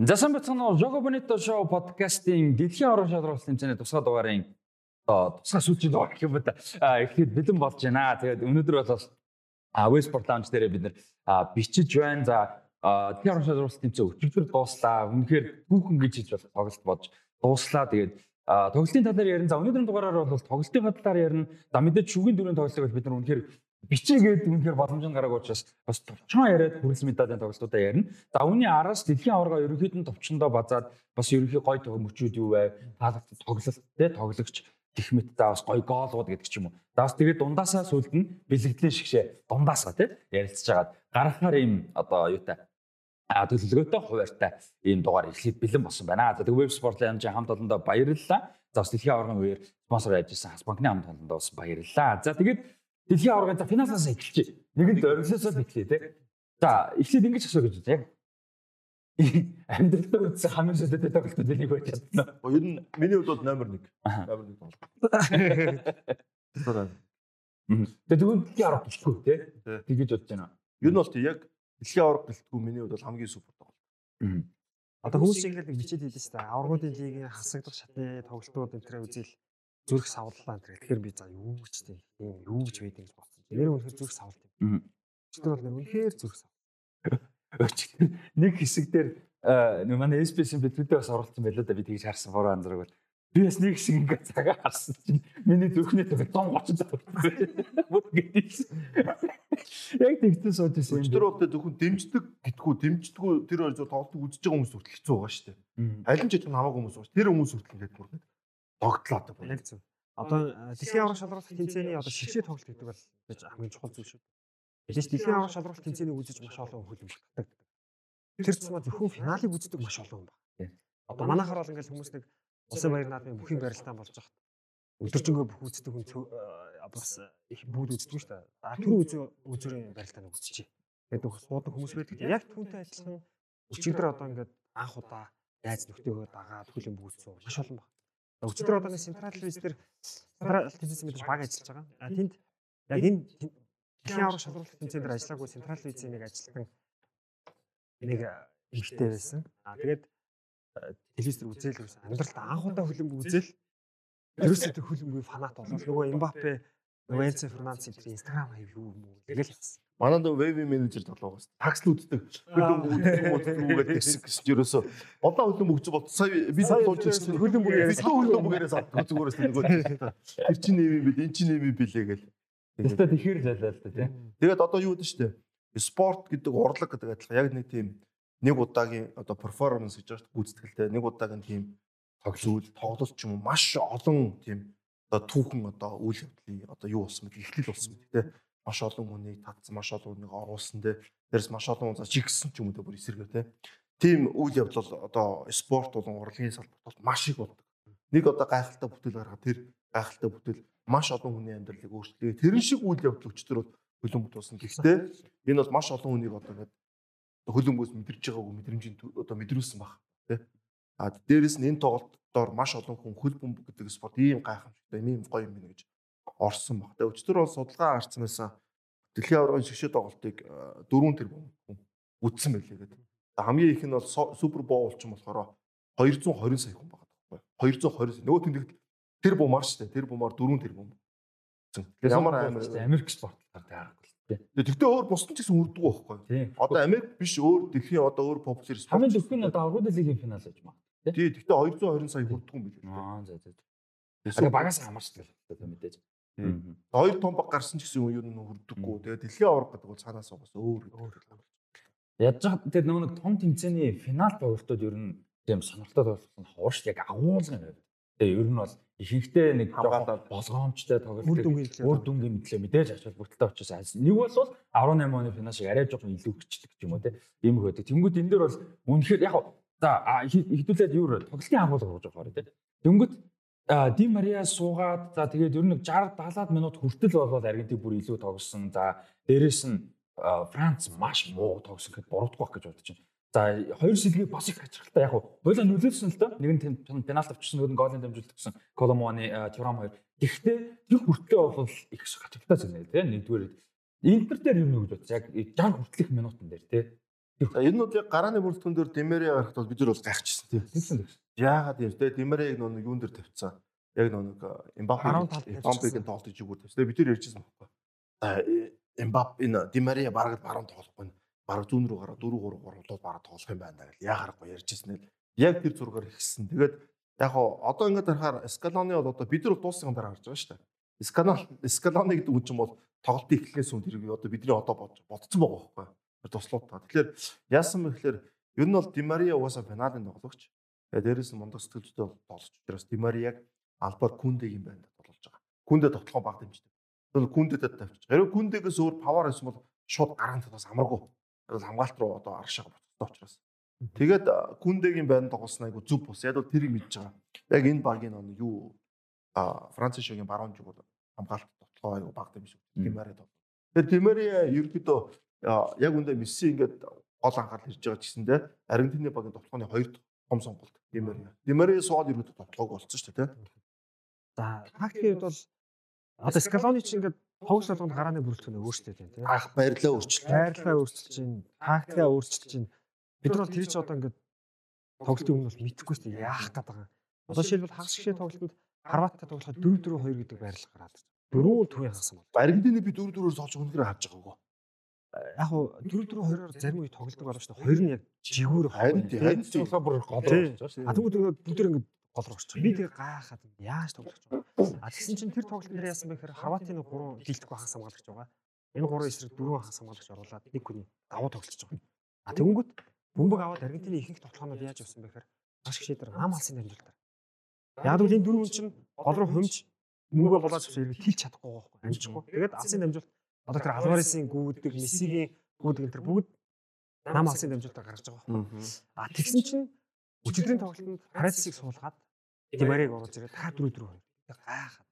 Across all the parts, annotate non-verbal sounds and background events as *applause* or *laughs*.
Засан бацхан Жого Бонито шоу подкастын дэлхийн орон шалралт тэмцээний тусгай дугаарын одоо тусгай сүүлчийн дугаар гэх юм ба ихэд бэлэн болж байна. Тэгээд өнөөдөр бол Westport Lounge дээр бид нэр бичиж байна. За дэлхийн орон шалралт тэмцээн өчигдөр дууслаа. Үнэхээр түүхэн гэж хэлж бол тоглолт болж дууслаа. Тэгээд тоглолтын талаар ярина. За өнөөдрийн дугаараар бол тоглолтын талаар ярина. За мэдээж шүгийн дөрөв тоглолтыг бол бид нар үнэхээр бичээгээд үнэхээр боломж нь гараагүй учраас бас товчхон яриад хүрэлц медалийн тоглолтуудаа ярина. За үүний араас дэлхийн аварга ерөнхийдөө товчондоо базаад бас ерөнхий гой мөчүүд юу вэ? Таалаг тоглолт те тоглогч гэх мэт за бас гой гоолууд гэдэг ч юм уу. За бас тэгээд дундаасаа сүлд нь бэлэгдлийн шигшээ дундаасаа те ярилцж хагаад гаргахаар ийм одоо юутай а төлөвлөгөөтэй хуваартай ийм дугаар эхлээд бэлэн болсон байна. За тэгээд веб спортлын хамт хамт олондоо баярлалаа. За бас дэлхийн аваргын үеэр спонсор ирсэн Хас банкны хамт олондоо бас баярлалаа. За тэгээд дэлхийн аваргын за финалаас эхэлчихье. Нэгэнд оргилосоо эхлэе те. За эхлээд ингэж асуу гэж байна. Яг амьдралаар үзсэн хамгийн шүдэтэй тоглолтууд нэг байж чадна. Ер нь миний хувьд бол номер 1. Номер 1 тоглолт. Тэгээ тэгвэл дэлхийн аварга гэлтгүй те. Тэгэж бодож байна. Ер нь бол яг дэлхийн аварга гэлтгүй миний хувьд бол хамгийн супер тоглолт. Одоо хүмүүс л нэг бичээд хэлсэн шүү дээ. Аваргуудын лигийн хасагдах шатны тоглолтууд энэ төрөө үзэл зүрх савллаа энэ. Тэгэхээр би за юу гэж тийм юу гэж байдгийг гэж бодсон. Нэр үнэхээр зүрх савлт юм. Өчтөр бол үнэхээр зүрх сав. Өчтөр нэг хэсэг дээр нэг манай SPS-ийн бидрүүдээ бас оролцсон байлоо да би тэгж харсан бороо анзараг бол би бас нэг хэсэг ингээ цагаа харсан чинь миний зүрхний төгөг 130 зав. Бүр гэдэгсэн. Яг тэгтээ сууж байсан. Өчтөр бол зөвхөн дэмждэг гэдгүү дэмждэггүй тэр хоёр зөв тоглолтыг үзэж байгаа хүмүүс хүртэл хэцүү байгаа шүү дээ. Алин ч юм хамаагүй хүмүүс байна. Тэр хүмүүс хүртэл ингээд бүр тогтлоо одоо. Зөв. Одоо дэлхийн аврах шалралт тэмцээний одоо шигшээ тоглолт гэдэг бол гэж хамгийн чухал зүйл шүү. Тэгээс дэлхийн аврах шалралт тэмцээнийг үзэж маш олон хүн хөлбөмбөлдөг. Тэр цэцмаа зөвхөн финалыг үздэг маш олон хүн байна. Одоо манайхаар бол ингээл хүмүүс нэг улсын баяр наадмын бүхий барилдаан болж байгаа. Өдөржингөө бүх үздэг хүн бас их бүгд үздэг шүү дээ. А тэр үзээ үзэрийн барилдааныг үзчихье. Тэгээд бүх суудаг хүмүүс байдаг. Яг түүнтэй адилхан өчигдөр одоо ингээд анх удаа найз нөхдөөгөө дагаад хүлэн бүгдсэн маш олон баг. Өчигдөр одоо нэг централ виз дээр централ тэмцээн мэдээж баг ажиллаж байгаа. А тэнд яг энэ дэлхийн аврах шалралт тэмцээн дээр ажиллаагүй централ визийн нэг ажилтан нэг эмэгтэй байсан. А тэгээд телевизээр үзэл ерөөс амьдралд анх удаа хөлбөмбө үзэл ерөөсөө хөлбөмбөгийн фанат болол нөгөө Эмбапе нөгөө Энцо Фернандес энэ инстаграм хаяг юу юм уу? Тэгэл явсан. Манайд веби менежер толгоогоос такс л үздэг. Хөлбөмбө үздэг гэсэн гэсэн ерөөсөө. Олон хөлбөмбө өгч бод сая би суулж ирсэн. хөлбөмбө яриас хөлбөмбөгөөс авдаг зүгээрээс нөгөө тэр чинь нэм юм бил эн чинь нэм билээ гэл. Тэстэ тэгэхээр залаа л та тийм. Тэгээд одоо юу гэдэг штэ спорт гэдэг урлаг гэдэг адилхан. Яг нэг тийм нэг удаагийн одоо перформанс гэж байгаа шүү гүйцэтгэлтэй нэг удаагийн тийм тоглол тоглолт ч юм уу. Маш олон тийм одоо түүхэн одоо үйл явдлын одоо юу болсон мэт ихлэл болсон мэт те. Маш олон хүнийг татсан маш олон хүнийг оруулсан те. Дээрс маш олон хүн чигсэн ч юм уу бүр эсэргээр те. Тийм үйл явдал бол одоо спорт болон урлагийн салбарт бол маш их болдог. Нэг одоо гайхалтай бүтээл гаргаад тэр гайхалтай бүтээл маш олон хүний амьдралыг өөрчлөе. Тэрэн шиг үйл явдал өчтөр бол хөлбөмбөт болсон гэхдээ энэ бол маш олон хүнийг одоо ингээд хөлбөмбөөс мэдэрч байгаагүй мэдрэмжийн одоо мэдрүүлсэн баг тий. А дээрэс нь энэ тоглолтоор маш олон хүн хөлбөмбө гэдэг спорт ийм гайхамшигтай ийм гоё юм байна гэж орсон баг. Тэгээ өчтөр бол судалгаа гарсан байсан. Дэлхийн аваргын шигшээ тоглолтыг 4 тэрбум хүн үзсэн байлээ гэдэг. Хамгийн их нь бол супер боул ч юм болохоор 220 сая хүн байгаа байхгүй. 220 сая. Нөгөө тэмдэг тэр бумаар шүү дээ. Тэр бумаар 4 тэрбум. Ямар амар Америк спортлоор таарах тий. Тэгтээ өөр бусдын ч гэсэн үрддэг байхгүй. Одоо Америк биш өөр дэлхийн одоо өөр популяр спорт. Хамгийн дөрөв нь одоо Аврал лигийн финал гэж байна. Тий. Тэгтээ 220 сая хүрдэг юм билээ. Аа за за. Тэгээ багаас хамаарч байгаа мэдээж. Хоёр том баг гарсан ч гэсэн юу нь хүрдэггүй. Тэгээ дэлхийн авраг гэдэг бол цаанаас угаас өөр өөр Ядж тэр нөгөө нэг том тэмцээний финал тоглолтууд ер нь тийм сонирхолтой болсон хуурш яг агуулгын хувьд. Тэгээ ер нь бол ихэнхдээ нэг болгоомжтой тоглолт үр дүнгийн мэтлээ мэдээж ачаал бүртэлтэй очиж. Нэг бол 18 оны финал шиг арай жоохон илүү хүчлэг юм уу те. Ийм их байдаг. Тэнгүүд энэ дээр бол үнэхээр яг за хэдүүлээд юу тоглолтын агуулга урж байгаа те. Тэнгүүд Ди Мария суугаад за тэгээд ер нь 60 70 минут хүртэл болоод Аргентин бүр илүү тоглосон. За дээрэс нь Франц маш муу тоглосон гэхэд буруудахгүй байх гэж бодож байна. За хоёр сэлгийг бас их ачаалтаа яг хойлоо нөлөөлсөн л доо. Нэг нь пенальт авчихсан, нөгөө нь голын дамжуулалт гэсэн Коломоны Тюрам хоёр. Гэхдээ тэр хүртлээ бол их ачаалтаа зэнэ тийм нэгдүгээр Интер дээр юу нэг гэж бодсон. Яг 60 хүртэлх минутан дээр тийм За энэ нь яг гарааны бүрэлдэхүүн дээр Демери гарахад бол бид нар бол гайхчихсан тийм. Тэгсэн л. Яагаад юм те Демерийг нөгөө юун дээр тавьцсан. Яг нөгөө Харам Эмбапегийн талд тавьчихсан. Эмбапегийн тоглолт ижүүгээр тавьсан. Бид нар ярьжсэн байхгүй. За Эмбап энэ Демери бараг баруун тоглохгүй. Бараг зүүн рүү гараад 4 3 3 бараг тоглох юм байна гэл яахарахгүй ярьжсэн л яг тэр зургаар ихсэн. Тэгээд яг одоо ингээд харахаар Скалоны бол одоо бид нар дууссан дараа гарч байгаа шүү дээ. Скалон Скалоны гэдэг үг чинь бол тоглолтын эхлэлээс өмнө тэр одоо бидний одоо бодсон байгаа байхгүй. Тэр туслууд та. Тэгэхээр яасан бэ гэхээр ер нь бол Димария угаасаа финалийн тоглогч. Тэгээд дээрээс нь мундаг сэтгэлжтэй тоглож учраас Димарияг Албар Кундегийн байнд тоглож байгаа. Кунде тоглохоо баг дэмждэг. Тэр Кундедэд тавьчих. Хэрвээ Кундегээс өөр павар байсан бол шууд гараан талаас амаргүй. Тэр хамгаалт руу одоо аршаага буцдаг учраас. Тэгээд Кундегийн байнд тоглосноо айгу зүв бус. Яг бол тэрийг мэдж байгаа. Яг энэ багийн он юу а Франц шигийн баруун зүгүүд хамгаалт тоглоо айгу баг дэмждэг. Димария тоглоо. Тэгээд Димария ерөөдөө яг үндэ Месси ингээд гол анхаарал ирж байгаа ч гэсэндээ Аргентины багийн тоглооны хоёр дахь том сонголт Димария. Димария сууд ерөөдөө тоглоог болсон шүү дээ тий. За тактикийн хувьд бол одоо Скалони ч ингээд тоглолт болгонд гарааны бүрэлдэхүүн өөрчлөлт байна тийм. Ах баярлаа өөрчлөлт. Байрлалаа өөрчилж чинь, тактикаа өөрчилж чинь. Бид нар тэр чинь одоо ингээд тоглолтын өмнө бол мэдэхгүй шүү дээ. Яах гээд байгаа. Одоо жишээлбэл хагас гişээ тоглолтод Хорваттай тоглоход 4-4-2 гэдэг байрлал гараад. Дөрөв төвийн хагас юм бол. Аргентиныг би 4-4-оор суулж үнэхээр харж байгаагүй. Яг хуу 4-4-2-оор зарим үе тоглолдог болов шүү дээ. Хоёр нь яг жигүүр Харин харин тий. Цогцоо бүр гол болж байгаа А шүү. тэгвэл бүгд ингээд гол орчих. Би тэгээ гайхаад яаж тоглох гэж байгаа. А тэгсэн чинь тэр тоглолт дээр яасан бэ гэхээр Хорватын 3 дийлдэхгүй хагас хамгаалагч байгаа. Энэ 3 эсрэг 4 хагас хамгаалагч оруулаад нэг хүний давуу тоглож байгаа. А тэгэнгүүт бөмбөг аваад Аргентины ихэнх тоглоомнууд яаж явсан бэ гэхээр маш их шийдэр ам алсын дамжуултаар. Яг л энэ дөрвөн чинь гол руу хөмж мөнгө болоод хэрэг тийч чадахгүй байгаа байхгүй амжихгүй. Тэгээд алсын дамжуулт одоо тэр Алваресын гүйдэг, Мессигийн гүйдэг энэ тэр бүгд нам алсын дамжуултаар гаргаж байгаа байхгүй. А тэгсэн чинь өчигдрийн тоглолтод Харацыг суулгаад Димарийг оруулж ирээд та 4 4 2. Гайхаад.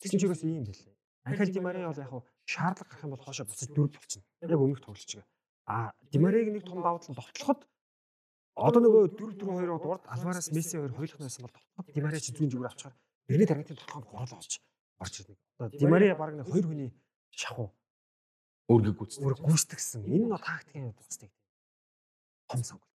Тэгсэн чигээс ийм байлээ. Анхаал Димари бол яг шаардлага гарах юм бол хоошо буцаж дөрөв болчихно. Яг өмнөх тоглолч байгаа. А Димариг нэг том нь довтлоход одоо нөгөө 4 4 2-оор дурд Алварес Месси хоёр хоёулах байсан бол довтлоход Димари чи зүүн зүгээр авчихаар Эрний таргатын тоглоом гол олж орж ирнэ. Одоо Димари баг нэг хоёр хүний шахуу Өөргөө гүйцэтгэв. өөр гүйцэтгсэн. Энэ нь тактикийн нэг том сонголт.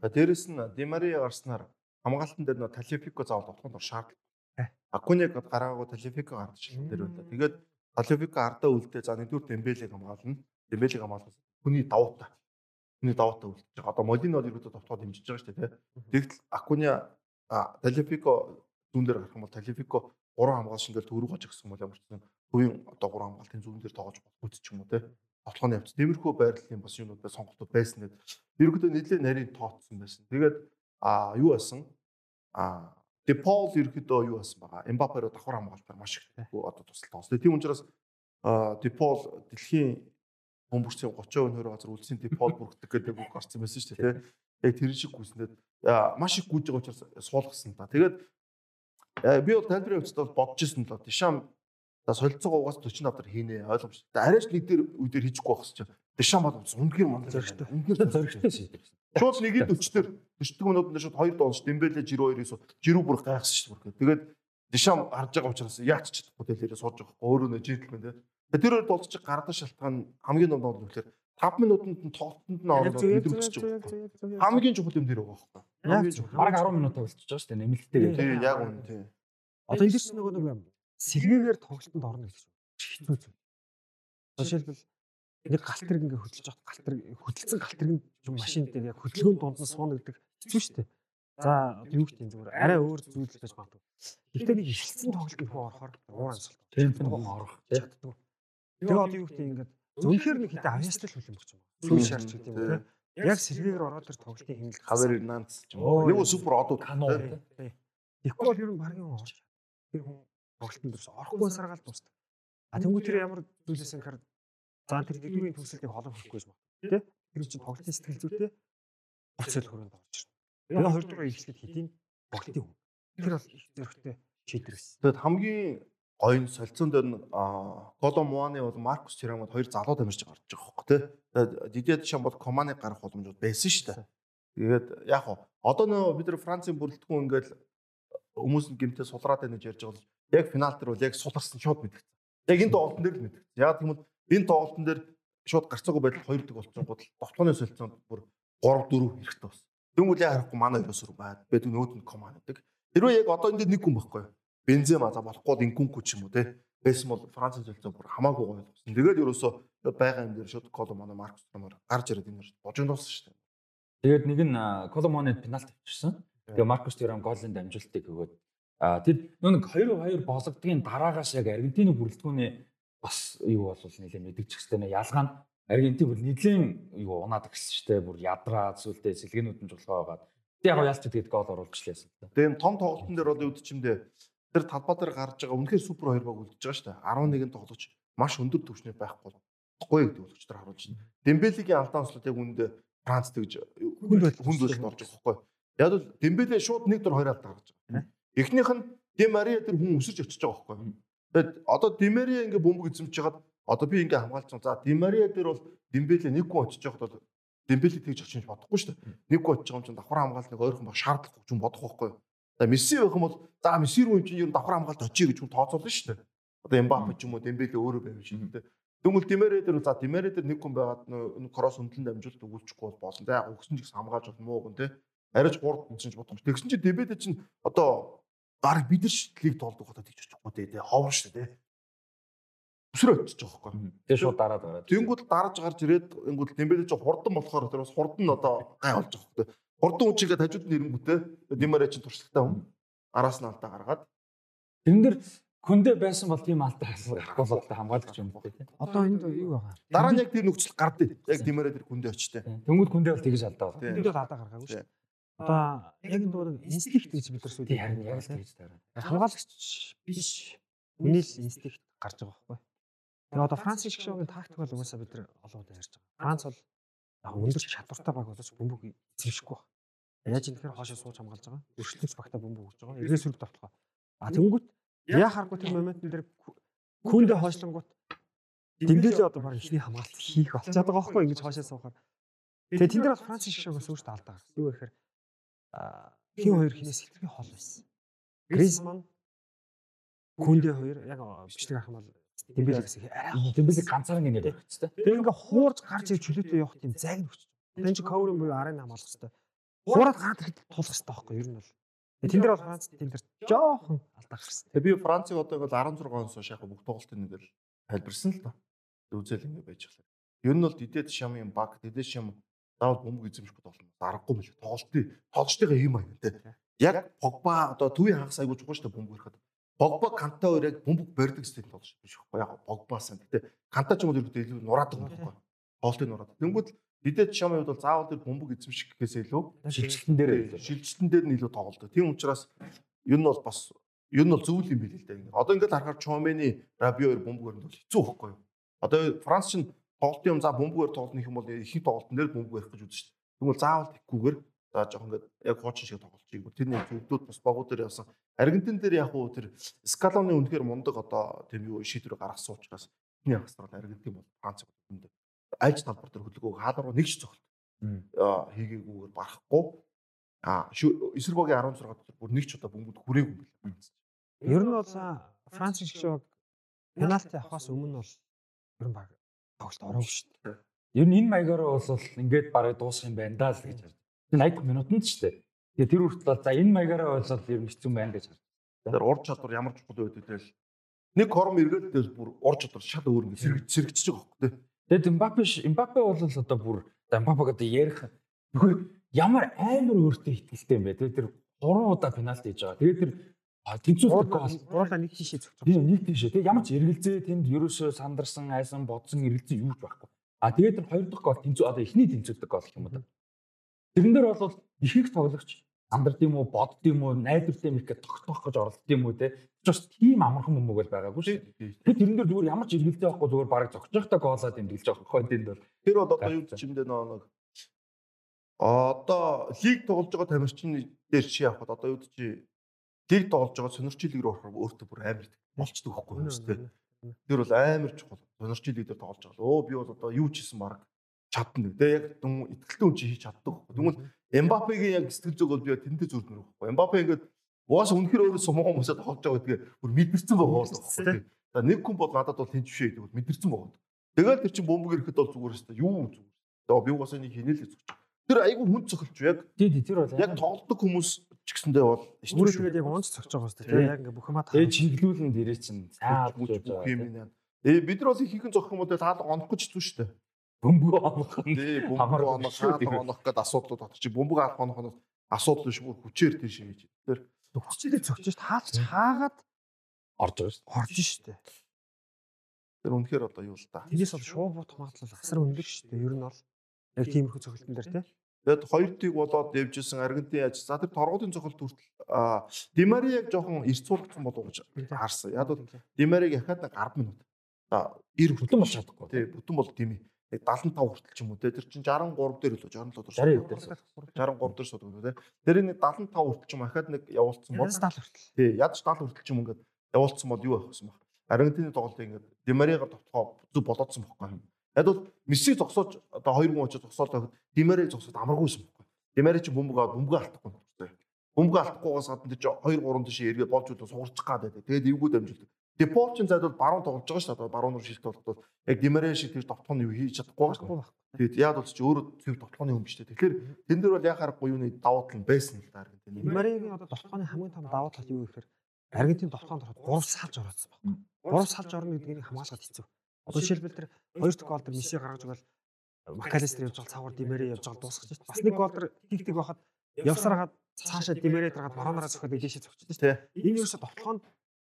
За дээрэс нь Димари гарснаар хамгаалтан дээр нөө Талифико заавал тоглоход шаардлага. Э. Акуныг гаргаагүй Талифико гардчихлаа дээр байлаа. Тэгээд Талифико ардаа үлдээ за нэгдүгээр Дембелег хамгаална. Дембелег хамгаалсан. Хүний давуутай. Хүний давуутай үлдэж байгаа. Одоо Молино бол ерөөдөө товтгоод дэмжиж байгаа шүү дээ. Тэгтэл Акуни Талифико зүүн дээр гарах юм бол Талифико гурван хамгаалшин дээр төрөг гож гисэн бол ямар ч юм хувийн одоо гурван хамгаалтын зүүн дээр тоогож болох ч юм уу те. Тоглооны явц. Тиймэрхүү байрлалын бас юмнууд бай сонголтууд байсан гэдэг. Ерөнхийдөө нэлээд нарийн тооцсон байсан. Тэгээд а юу байсан? А Депол ерөөдөө юу байсан байгаа. Эмбаперо давхар хамгаалтаар маш их одоо тусал тоглосон. Тийм учраас Депол дэлхийн бөмбөрцийн 30% нөр газар үлдсэн Депол бүргдэг гэдэг үг гарсан байсан шүү дээ. Яг тэр шиг гүйснээд маш их гүйж байгаа учраас суулгасан та. Тэгээд би бол тайлбарын хувьд бол бодож ирсэн л Дишам за солилцоогоо угаас 40 авдар хийнэ ойлгомжтой. Арайч нэг дээр үе дээр хийчихгүй байх гэж. Дишам бол үнэхээр мандал Зөрчтэй. Үнэхээр Зоригтой шийдвэр. Шууд нэгийг 40 дээр 40 минутанд шууд 2 доолж Дембеле жирүү 2-ээс жирүү бүр гайхсан шүү дээ. Тэгээд Дишам харж байгаа учраас яач ч дэлгээрээ сууж байгаа өөрөө нэ дээ. Тэгээд тэр хоёр болчих гардаг шалтгаан хамгийн том бол үнэхээр 5 минутанд нь тоглолтод нь ороод мэдрэмжиж байгаа. Хамгийн чухал юм дээр байгаа байхгүй. Хамгийн чухал. Бараг 10 минут болчихж байгаа шүү дээ. Нэмэлттэйгээ. Тий, яг үнэ тий. Одоо энэ дэс нөгөө нэг сэлгээгээр тоглолтод орно гэж хэцүү зүйл. Жишээлбэл нэг галт тэрэг ингээ хөдөлж явах галт тэрэг хөдөлсөн галт тэрэг юм машин дээр яг хөдөлгөөнд дунд нь сууна гэдэг хэцүү шүү дээ. За одоо юу гэх юм зүгээр арай өөр зүйл байж магадгүй. Гэхдээ нэг ихэлсэн тоглолтод хөө орохоор уур амьсгал. Темп нь орох. чаддаг. Тэгээ одоо юу гэх юм ингээд зөвхөр нэг хэдэ авьяастай л хүлэмж байгаа юм. Сүүл шаарч гэдэг юм те. Яг сэлгээгээр ороод тэр тоглолтын хэмнэлт Хавер Эрнанц ч юм. Нэг нь супер одууд Кано. тий. Тэгэхгүй бол ер нь багийн орж тэр хүн тоглолтын дээрс орохгүй саргаал дуустав. А тэнгуү тэр ямар зүйлээс анхаар за тэр нэгдүгээр төгсөлтийг холон хөхгүй гэж байна. Тэ? Тэр чинь тоглолтын сэтгэл зүйтэй гоцол хөрөнд орж ирнэ. Тэгээ хоёр дугаар ихлэхэд хэдийн тоглолтын хүн. Тэр бол их зөрөгтэй шийдвэр байсан. Тэгэд хамгийн гоё нь солилцоон дээр нь Коло Муаны бол Маркус Тирамод хоёр залуу дамжиж гарч байгаа хөөхгүй тий. Тэгээд Дидье Дешам бол Команыг гарах боломжууд байсан шүү дээ. Тэгээд яг уу одоо нөө бид нар Францын бүрэлдэхүүн ингээл хүмүүс нь гимтээ сулраад байна гэж ярьж байгаа бол яг финал дээр бол яг суларсан шууд мэдгэцэн. Яг энэ тоглолтын дээр л мэдгэцэн. Яг тийм бол энэ тоглолтын дээр шууд гарцаагүй байдал 2 дэг болсон гол довтлооны солилцоонд бүр 3 4 хэрэгтэй болсон. Тэгвэл яа харахгүй манай ерөөсөр байд. Бид нөөдөнд команд гэдэг. Хэрвээ яг одоо энд нэг хүн байхгүй. Бензема за болохгүй инкүнку ч юм уу те. Байсан бол Франц солилцоо бүр хамаагүй гоё болсон. Тэгээд ерөөсөө байгаа юм дээр шууд коло манай Маркус Трамаар гарч ирээд энэ божинд дууссан шүү дээ. Тэгээд нэг нь Коломоны пенальти авчирсан. Тэгээ Маркус Тюрам голын дамжуултыг өгөөд тэр нэг 2-2 бологдгийн дараагаас яг Аргентины бүрэлдэхүүний бас юу бол нэлээ мэдгэж хэвчтэй ялгаа нь Аргентин бүр нэгэн юу унаад гисэн шүү дээ. Бүр ядраа зүйлдээ сэлгэнүүд нь жулгаа байгаад. Тэг яг яалч тэгээд гол оруулчихлаа яасан. Тэгээ энэ том тоглолтын дээр бол үдчимдээ тэр талбай дээр гарч байгаа үнэхээр супер хоёр баг үлдчихэж байгаа шүү дээ. 11 тоглогч маш өндөр түвшний байхгүй гоё гэдэг үлгч нар харуулж байна. Дембелигийн алдаан ослууд яг үүндээ Франц тэгж хүнд хүнд үйлд орж байгаа байхгүй. Яг бол Дембеле шууд нэг дор хоёр алдаа гаргаж байгаа. Эхнийх нь Де Мария тэр хүн өсөж очиж байгаа байхгүй. Тэгээд одоо Де Мария ингээ бөмбөг эзэмж хагаад Одоо би ингээ хамгаалцсан. За Димария дээр бол Дембеле нэг гол очиж явахад бол Дембеле тэгж очих бодохгүй шүү дээ. Нэг гол очиж байгаа юм чинь давхар хамгаалт нэг ойрхон баг шаардлагагүй ч юм бодох байхгүй. За Месси байх юм бол за Месси рүү юм чинь ер нь давхар хамгаалт очие гэж хүн тооцоолно шүү дээ. Одоо Эмбапе ч юм уу Дембеле өөрөө байв шүү дээ. Тэгвэл Димария дээр за Димария дээр нэг хүн байгаад кросс өндлөн дамжуулт өгүүлчихгүй бол болно. За өгсөн ч их хамгаалж бол муу гэн те. Арайч гурд гэсэн ч бодох. Тэгсэн чи Дембеле чинь одоо баг бид нар лиг тоолдог хата тэгж очихгүй те. Ховор шүү дээ өсрөө очиж байгаа байхгүй. Тэгээ шууд дараад гараад. Тэнгүүд дараж гарч ирээд ингүүд ч хурдан болохоор тэр бас хурдан одоо гай болж байгаа байхгүй. Хурдан үчигээ хажууд нь ирэнгүүтээ Димарэ чинь туршлагатай хүн. Араас нь алдаа гаргаад. Тэрэн дээр күндэ байсан бол тийм алдаа гарахгүй бол хамгаалагч юм байна тийм. Одоо энд юу байгаа? Дараа нь яг тэр нөхцөл гардыг. Яг Димарэ тэр күндэ очтой. Тэнгүүд күндэ бол тэгж алдаа байна. Бол алдаа гаргаагүй шүү. Одоо яг энэ дууг инстинкт гэж бид нар сүйд харин яг л тэгж дараа. Хамгаалагч биш. Үнийг инстинкт гарч байгаа байхгүй. Тэгээ одоо Франц шиг шоугийн тактик бол угаасаа бид нар олон удаа ярьж байгаа. Франц бол яг өндөр чадвартай баг болооч бөмбөг эзэмшихгүй байна. Яаж юм тэгэхээр хоошоо сууж хамгаалж байгаа. Өршлөж багтаа бөмбөг өгж байгаа. Эргээс сүрд тавталгаа. А тэнгүүт яа харахгүй тэр моментн дээр күндэ хоошлонгууд Дэмбэлээ одоо баг ихний хамгаалт хийх болчиход байгаа байхгүй ингэж хоошоо суухаар. Тэгээ тэн дээр бол Франц шиг шоугаас өөртөө алдаа гарсан. Юу гэхээр хин хоёр хинээс хэтэрхий хол байсан. Гризман Күндэ хоёр яг бичлэг авах юм бол Дэмбэле гэсэн арай Дэмбэле ганцаараа ингэ явах хэрэгтэй. Тэгээ ингээ хуурж гарч ирж чөлөөтэй явах тийм зайг нөхч. Тэн чи коврын буюу арын хамгаалах хэрэгтэй. Хуураад гараад ирэхэд тулах хэрэгтэй байхгүй юу? Ер нь бол. Тэн дээр бол Франц тэн дээр жоохон алдаа гарсан. Тэгээ би Францыг одоо ингээл 16 оноос хойш яг бүх тоглолтын нэгэл тайлбарсан л та. Үзэл ингэ байж байгаа. Ер нь бол дидэд шамын баг, дидэд шам заавал бөмбөг эзэмших болно. Аргагүй мэл тоглолтын тоглолтын ийм аян те. Яг Погба одоо төвийн хагас айгуу чухал шүү дээ бөмбөг ирэхэд. Погба канта хоёр яг бөмбөг барьдаг стил болж биш байхгүй яг Погбасан. Гэтэ канта ч юм уу ерөөдөө илүү нураадаг юм байхгүй. Хоолтын нураадаг. Тэнгүүд Дидэд шамын хувьд бол заавал тэр бөмбөг эзэмших гэхээс илүү шилжилтэн дээр шилжилтэн дээр нь илүү тоглолдог. Тийм учраас ер нь бол бас ер нь бол зөв юм билээ л дээ. Одоо ингээд харахаар Чомени Рабио хоёр бөмбөг өрөнд бол хэцүү байхгүй юу? Одоо Франц чинь тоглолтын юм за бөмбөгээр тоглоно их юм бол их тоглолтын дээр бөмбөг барих гэж үзэж шүү дээ. Тэгвэл заавал тэггүйгээр за жоох ингээд яг хуучин шиг тоглолцгийг тэрний зөвдүүд бас богоо дээр явсан. Аргентин дээр яг уу тэр Скалоны үнэхээр мундаг одоо тийм юу шийдвэр гаргасан учраас энэ хагас нар Аргентин бол Франц үнэндээ альж талбар дээр хөдөлгөөг хаалгаар нэг ч цогт хийгээгүйгээр барахгүй а эсэргүүгийн 16 дотор бүр нэг ч удаа бөмбөд хүрээгүй юм байна. Ер нь бол Франц шиг шиг пенальти авахаас өмнө бол ер нь баг тоглолт ороогүй шүү дээ. Ер нь энэ маягаар бол ингээд барыг дуусах юм байна даа л гэж харж. 80 минутанд ч дээ. Тэгээ тэр хүртэл за энэ маягаараа бол ер нь хэцүү байна гэж харж. Тэр ур чадвар ямар чухал байдаг тэгэл нэг хором эргэлдэл бүр ур чадвар шал өөр ингэ сэргэж сэргэж байгаа хөөхгүй. Тэгээд Мбаппе Мбаппе бол одоо бүр Мбаппег одоо ярих ямар амар өөртөө ихтэй юм бэ. Тэгээд тэр 3 удаа пенальти хийж байгаа. Тэгээд тэр тэнцвэрт гол гоола нэг тийшээ зөвхөн. Тийм нэг тийшээ. Тэгээд ямар ч эргэлзээ тэнд ерөөсөө сандарсан, айсан, бодсон эргэлзээ юу ч байхгүй. А тэгээд тэр хоёр дахь гол тэнцүү одоо эхний тэнцвэрт гол юм да. Тэрэн дээр бол их их тоглогч амдард юм уу, бодд юм уу, найдвартай юм их гэж тогтоох гэж оролдсон юм уу те. Just тийм амархан мөмөг бол байгаагүй шүү. Тэгэхээр тэрэн дээр зүгээр ямар ч эргэлзээ байхгүй зүгээр бараг зогсож байхдаа гоолоо тэмдэглэж байгаа хойд энд бол. Тэр бол одоо юу чимдээ нэг одоо лиг тоглож байгаа тамирчин дээр чи явахад одоо юу чи лиг тоглож байгаа сонирчил лиг рүү орохоор өөртөө бүр амар болчдөг байхгүй юу те. Тэр бол амар чухал. Сонирчил лиг дээр тоглож байгаа. Өө би бол одоо юу ч хийсэн баг чадна. Тэгээ яг дүн итгэлтэй хүн чи хийж чаддаг. Тэгмэл Эмбапегийн яг сэтгэл зүг бол би тэндээ зүрдмэр байхгүй. Эмбапе ингээд уус үнэхэр өөрөө сумгаа хүмүүсээ тоглож байгаа гэдгээ бүр мэдэрсэн байгаа бол. За нэг хүн бол надад бол тэнцвшээ гэдэг бол мэдэрсэн байгаа. Тэгэл тэр чин бомбог ирэхэд бол зүгээр өстой юу зүгээр. Тэгээ би угаасаа нэг хийнэл гэж. Тэр айгүй хүн цохилж яг тий тий тэр бол яг тоглодог хүмүүс ч гэсэндээ бол Өөрөө тэгээд яг онц цогч байгаа шүү дээ. Яг ингээ бүх юмаа Тэгээ чиглүүлэн дээрээ чинь цаад бүх юм байна. Ээ бид нар бол ихэнх зохих юм уу таал онох гэж шүү дээ. Бөмбөг авах нь Тий бөмбөг онох, хаалга онох гэдэг асуудлууд бат чи бөмбөг авах онох нь асуудал биш бүр хүчээр тийш хийж. Тэр хүчтэй цогч шүү дээ. Хаалж хаагаад орж байгаа шүү. орж шүү дээ. тэр үнэхээр одоо юу л да. Тэрнээс бол шуу бутах магадлал асар өндөр шүү дээ. Ер нь бол яг тиймэрхүү цогцолтон дээр тий. Тэгэд хоёр тийг болоод явжсэн Аргентин яаж за тэр торгуудын цохолт хүртэл Димари яг жоохон цуулгдсан болов уу гэж харсан. Яг бол Димариг яхаад нэг 10 минут. За 90 Бүтэн болж чадахгүй. Тий бүтэн бол тийм ээ. Яг 75 хүртэл ч юм уу те тэр чинь 63 дээр лөө 67 дээр 60 дээр 63 дээр сууд те тэр нэг 75 хүртэл ч юм ахаад нэг явуулсан бол Янз тал хүртэл. тий ядч 70 хүртэл ч юм ингээд явуулсан бол юу вэ юм бэ Аргентины тоглолтыг ингээд Димаригаар товтгоо зүг болоодсон байхгүй юм яг бол Месси зогсоож одоо 2 гон очиж зогсоод байхад Димари зогсоод амаргүйсэн байхгүй Димари чи бөмбөг аваад бөмбөг алдахгүй байна бөмбөг алдахгүйгаас гадна чи 2 3 тийш эргээ болж удаа суурчих гад байдаг тэгээд эвгүй дамжуулдаг Деполчин зайд бол баруун тоглож байгаа шүү дээ. Баруун руу шилт тоглоод яг Димаре шиг тэр товтгоны юу хийж чадахгүй байна. Тэгээд яад бол чи өөрөө зөв товтгоны хүн биш дээ. Тэгэхээр тэн дээр бол яхаарахгүй юуны давуу тал нь байсан л да Аргентин. Димаригийн одоо товтгооны хамгийн том давуу тал юу гэхээр Аргентин товтгоонд ороход 3 салж ороодсон байна. 3 салж орно гэдгийг хамгаалахад хэцүү. Одоо жишээлбэл тэр 2 гол тэр Месси гаргаж байгаа Макалистер явж байгаа цаагаар Димари явж байгаа дуусгаж шүү дээ. Бас нэг гол тэр тиг тиг байхад явсараад цаашаа Димари дараад баруунаараа цохиод дэшээ цогчдөө шүү дээ. Энэ юусо товтгоонд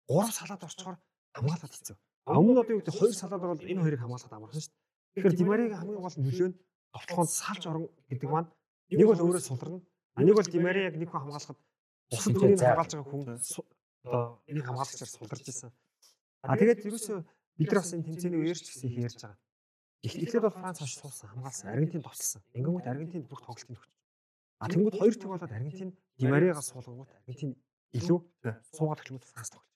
3 салаад орчхоор хамгаалахад хэцүү. А өмнө нь одоо юу гэдэг 2 салаад бол энэ хоёрыг хамгаалахад амархан шүү дээ. Тэгэхээр Димариг хамгийн гол нөлөө нь товтгоонд салж орно гэдэг маань нэг бол өөрөө сулрна. А нэг бол Димари яг нэг хүн хамгаалахад бусад хүнийг хамгаалж байгаа хүн одоо энийг хамгаалагчаар сулдарч ирсэн. А тэгээд ерөөсөө бид нар бас энэ тэмцээний үеэрч гэсэн их ярьж байгаа. Эхлээд бол Франц хаш суулсан, хамгаалсан, Аргентин товчлсон. Ингэнгүүт Аргентинд бүх тоглолтыг өгч. А тэнгууд хоёр тэг болоод Аргентин Димаригаас суулгангууд Аргентин илүү суугаад эхлэнгүүт Франц тоглож.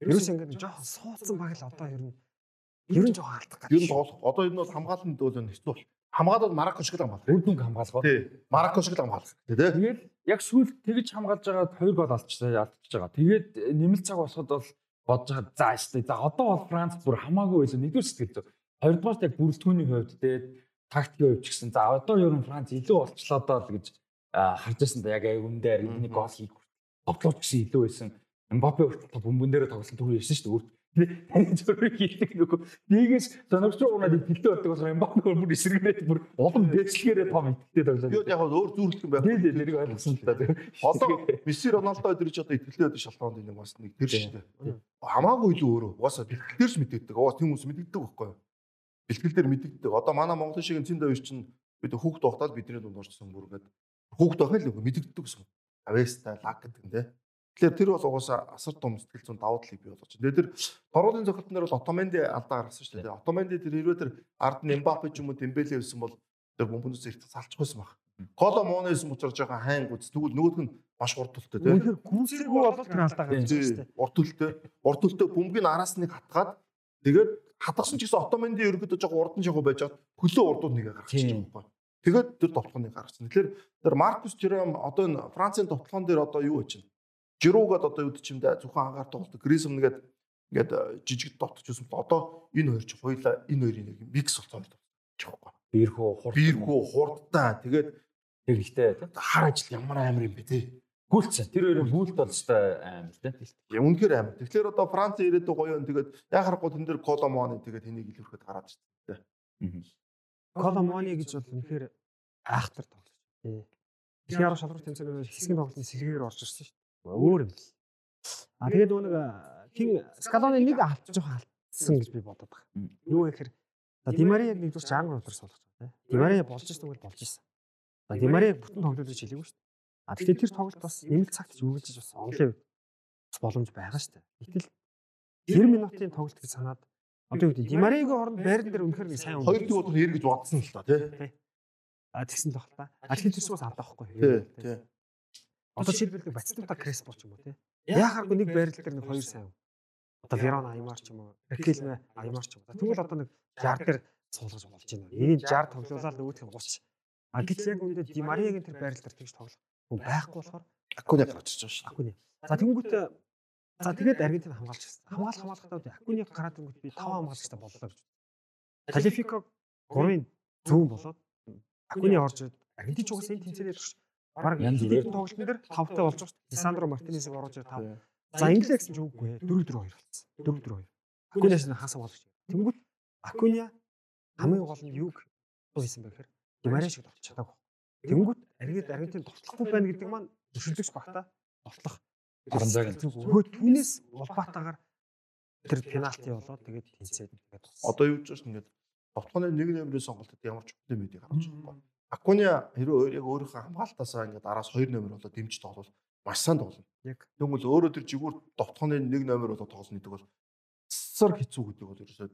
Ерөөсөө ингээд жоохон суудсан баг л одоо ер нь ер нь жоохон алдах гэж. нь тоглох. Одоо энэ бол хамгаалалтанд бол хэцүү бол. Хамгаалал Марокко шиг л хамгаалах. Үр дүнг хамгаалах. Тий. Марокко шиг л хамгаалах. Тий. тэ? Тэгээд яг сүүл тэгж хамгаалж байгаа хоёр гол алдчихсан алдчихж байгаа. Тэгээд нэмэлт цаг босоход бол бодож байгаа за штэ. За одоо бол Франц бүр хамаагүй байсан. Нэгдүгээр сэтгэл зүй. Хоёрдугаар яг бүрэлдэхүүний хувьд тэгээд тактикийн хувьд ч гэсэн за одоо ер нь Франц илүү болчлоо доо л гэж харж байсан да яг өмнөдөө Аргентины гол хийх тоглож гэсэн илүү байсан. Мбаппе хүртэл бөмбөн дээр тоглосон түр ярьсан шүү дээ. Тэгээд таны зөрийг хийдэг нөгөө нэгээс сонирхч уунаад тэлтэй болдог болохоор Мбаппе бүр эсрэгнээд бүр улам дээшлэгээрээ том итгэлтэй тоглож Би яг өөр зүүрлэх юм байх. Тий, тий, тэрийг ойлгосон л да. Одоо Месси Роналдо ч одоо итгэлтэй байдаг шалтгаанд нэг бас нэг тэр шүү дээ. Хамаагүй л өөрөө. Угаасаа бэлтгэл дээр ч мэддэг. Угаас тийм хүмүүс мэддэг байхгүй юу? Бэлтгэл дээр мэддэг. Одоо манай Монголын шиг цэнд авир чинь бид хүүхд тогтоод бидний дунд орчихсон бүр ингээд хүүхд байх л мэддэг гэсэн. Авеста лаг гэдэг нь тий. Тэгэхээр тэр бол угаасаа асар том сэтгэл зүйн давуу талыг бий болгож байна. Тэр торгуулийн зохиолтын дээр бол Отоменди алдаа гаргасан шүү дээ. Отоменди тэр хэрвээ тэр ард нь Мбаппе ч юм уу Дембеле байсан бол тэр бомбоноос их салчих байсан баг. Коло Моно байсан учраас жоохон хайн гүц. Тэгвэл нөгөөх нь маш урт төлтөө тий. Үнэхээр гүнсэргүй болол тэр алдаа гарч байгаа шүү дээ. Урт төлтөө. Урт төлтөө бөмбөгийн араас нэг хатгаад тэгээд хатгасан ч гэсэн Отоменди ерөөдөө жоохон урдан жоохон байж хаад хөлөө урдууд нэгэ гаргачихсан юм байна. Тэгээд тэр тоглохыг гаргасан. Тэгэхээр тэр Маркус Жером одоо энэ Францын тоглоом дээр одоо юу байж байна? Жируугаад одоо юу ч юм да зөвхөн ангаар тоглолт. Гризм нэгээд ингээд э, жижиг дотч юусэн бол одоо энэ хоёр ч хоёлаа энэ хоёрын нэг микс болсон юм байна. Бирхүү хурд. Бирхүү хурдтай тэгээд тэр ихтэй хар ажил ямар амар юм бэ те. Гүйлцэн. Тэр хоёрын гүйлт бол өстой амар тий. Я үнэхээр амар. Тэгэхээр одоо Франц ирээдүй гоё юм тэгээд яа харахгүй тэн дээр Коломоны тэгээд энийг илүүрхэд гараад ирсэн. Коломони гэж бол үнэхээр айхтар тоглож. Тий. Дэлхийн арга шалралт тэмцээний хэсгийн тоглолтын сэлгээр орж ирсэн шүү дээ. Өөр юм л. А тэгээд нөгөө нэг хин Скалоны нэг алдчих алдсан гэж би бодоод байгаа. Юу вэ гэхээр за Димари яг нэгдүгээр ч ангар өдөр суулгаж тийм. Димари болж ирсэн бол болж ирсэн. За Димари бүтэн тоглолт гэж хэлээгүй шүү дээ. А тэгэхээр тэр тоглолт бас нэмэлт цагт ч үргэлжиж бас онлын бас боломж байгаа шүү дээ. Гэтэл 90 минутын тоглолт гэж санаад одоо юу гэдэг Димаригийн оронд байран дээр үнэхээр нэг сайн Хоёр дэх бол эргэж бодсон л та тий. А тэгсэн л баг та. А тэгэхээр тэрс бас алдаа байхгүй. Тий. Одоо жишээлбэл Батистута Креспо ч юм уу тий. Яхаагүй нэг байрал дээр нэг хоёр сайн. Одоо Верона Аймар ч юм уу, Рекелме Аймар ч юм уу. Тэгвэл одоо нэг 60 дээр суулгаж болж байна. Энийг 60 тоглуулаад нөгөөх нь 30. А гэтэл яг үүндээ Димариагийн тэр байрал дээр тэгж тоглох хүн байхгүй болохоор Акуны гарч ирж байгаа шүү. Акуни. За тэнгүүт за тэгээд Аргентин хамгаалж гисэн. Хамгаалах хамгаалахдаа Акуни гараад ирэнгүүт би 5 хамгаалагчтай боллоо гэж. Талифико 3-ын зүүн болоод Акуни орж ирээд Аргентин ч угсаа энэ тэнцэнээр бүрээр. бүрээр тоглолтын дээр 5-тай болж байгаа шүү дээ. Лисандро Мартинесийг оруулж ирээд 5. За инглээ гэсэн ч үгүй ээ. 4-4-2 болсон. 4-4-2. Акуниас нь хаасан болгож. Тэнгүүт Акуниа хамгийн гол нь юг юу хийсэн бэ гэхээр Димарэ шиг тоглож чадаагүй. Тэнгүүт Аргент Аргентин тоглохгүй байна гэдэг маань зөвшөөрлөгч багтаа тоглох. Харанзааг нь. Өө түүнээс улбаатаагаар тэр пенальти болоод тэгээд тэнцээд тэгээд. Одоо юу гэж байна ингээд нэг номерын сонголтод ямар ч юм байдгийг харуулж байгаа. Акуня хэрэг яг өөрийнхөө хамгаалтаасаа ингээд араас 2 номер болоод дэмжиж тоглол маш сайн тоглоно. Яг Тэгвэл өөрөө тэр жигүүр товтгооны нэг номер болоод тоглоно гэдэг бол цэцэр хэцүү гэдэг бол ерөөсөө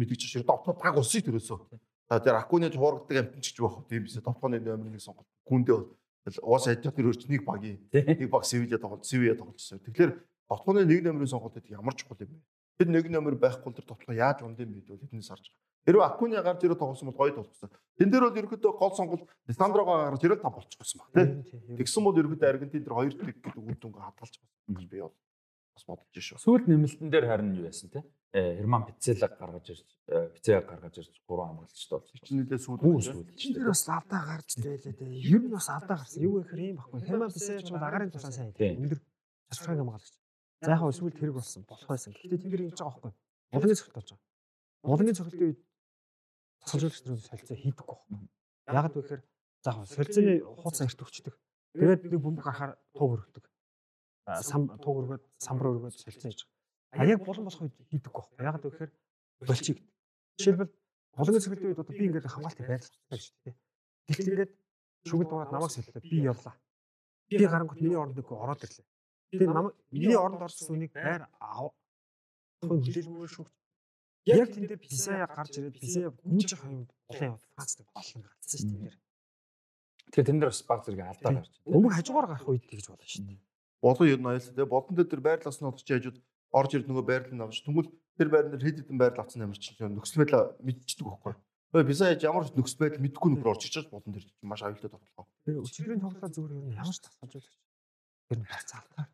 мэдгэж шиг товтгоо баг усыг төрөөсөө. За тэр Акуня хуургадаг амтэн ч байх тийм биз товтгооны номерын сонголт. Гүндээ бол уус адилхан тэр өөрчнийг багийн нэг баг Севиля тоглож Севиля тогложсон. Тэгэхээр товтгооны нэг номерын сонголтод ямар чухал юм бэ? Тэр нэг номер байхгүй тэр товтгоо яаж унд юм бэ гэдэг эднээс харж байгаа. Хэрвээ Акуня гарч ирээд тоглосон бол гоё тоглосон. Тэн дээр бол ерөөдөө гол сонголт Лисандрогоо гарч ирээд та болчихсон баг тийм. Тэгсэн бол ерөөдөө Аргентин тэр хоёр тэг гэдэг үр дүнгээ хадгалж байгаа гэж би бол бас бодож шүү. Сүүлд нэмэлтэн дээр харин юу яасан те? Э, Херман Пиццелаг гаргаж ирж, Пиццеаг гаргаж ирж гурван хамгаалагчтай болсон. Чи нэлээ сүүлд ч дэр бас алдаа гарч байлээ дээ. Ер нь бас алдаа гарсан. Юу гэхээр юм баггүй. Хэмээн бисэж бол агарын тусаа сайн. Өндөр засвархаг хамгаалагч. За яг эсвэл тэрэг болсон болох байсан. Гэхдээ тэнд дэр ингэж байгаа байхгүй. Улны цогт болж байгаа. Улны цогтын үед нар солилцоо хийдэггүй байхгүй. Яг л гэхээр за яг солилцооны хууц эрт өгчдөг. Тэгээд нэг бөмбөг гарахаар туг өргөдөг. Сам туг өргөд самбар өргөд солилцоо хийж байгаа. А яг болон болох үед хийдэггүй байхгүй. Яг л гэхээр болчих. Жишээлбэл Улны цогтын үед одоо би ингээд хамгаалтыг байрлуулдаг шүү дээ. Гэтэл ингээд шүгэл дугаад намайг солилцоо би явлаа. Би гарангуут миний оронд нэг ороод ирлээ. Тэгээ нам миний оронд орсон үнийг байр ав. Хөө хүлээлгүйгээр шүүх. Яг тэн дээр Писая гарч ирээд Писая гүйж улаан яваад францдаг болон гацсан шүү дээ. Тэгэхээр тэн дээр бас баг зэрэг алдаа гарч. Өмг хажуугаар гарах үед тэгж болно шүү дээ. Болон ер нь аюултай тийм. Болон дээр тэр байрлалаас нь олж хажууд орж ирд нөгөө байрлал нь авч. Тэнгүүл тэр байрлал дээр хэд хэдэн байрлал авсан ч чинь нөхцөл байдал мэдчихдэг байхгүй. Тэгээ бисаа яаж ямар ч нөхцөл байдал мэдгүй нөхөр орж ичж болон дээр маш аюултай тоглох. Тэгээ өчигдрийн тоглолт зүгээр ер нь ямар ч тасгалж байдаг. Тэр нь харцаалтай.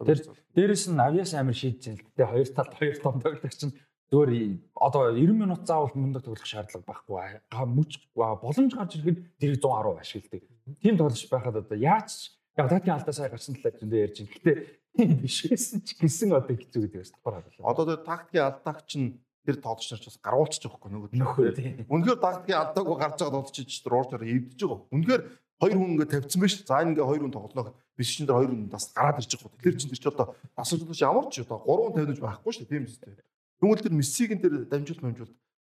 Тэр дээрэс нь авьяас амир шийдэж байна. Тэгээ хоёр талд хоёр том тоглох чинь зүгээр одоо 90 минут заавал мундаг тоглох шаардлага байхгүй. Мүж боломж гарч ирэхэд тэр 110 ашигладаг. Тийм тоглож байхад одоо яаж яг тактикийн алдаа сая гарсан талаар зөндөө ярьж байна. Гэтэ биш гэсэн ч гисэн одоо хэцүү гэдэг бас давхар харуулаа. Одоо тэр тактикийн алдаач чинь тэр тоглогч нар ч бас гаруулчих жоохгүй нөгөө тийм. Үнэхээр тактикийн алдаагүй гарч байгаа тоглогч чинь тэр уурчаар эвдэж байгаа. Үнэхээр хоёр хүн ингээд тавьсан байж. За энэ ингээд хоёр хүн тоглох биш чинь тэр хоёр хүн бас гараад ирж байгаа. Тэр чинь тэр чи одоо асууж ямар ч одоо 3 тавьж байхгүй шүү дээ тийм үстэй. Тэгвэл тэр мессиг энэ тэр дамжуулт дамжуулт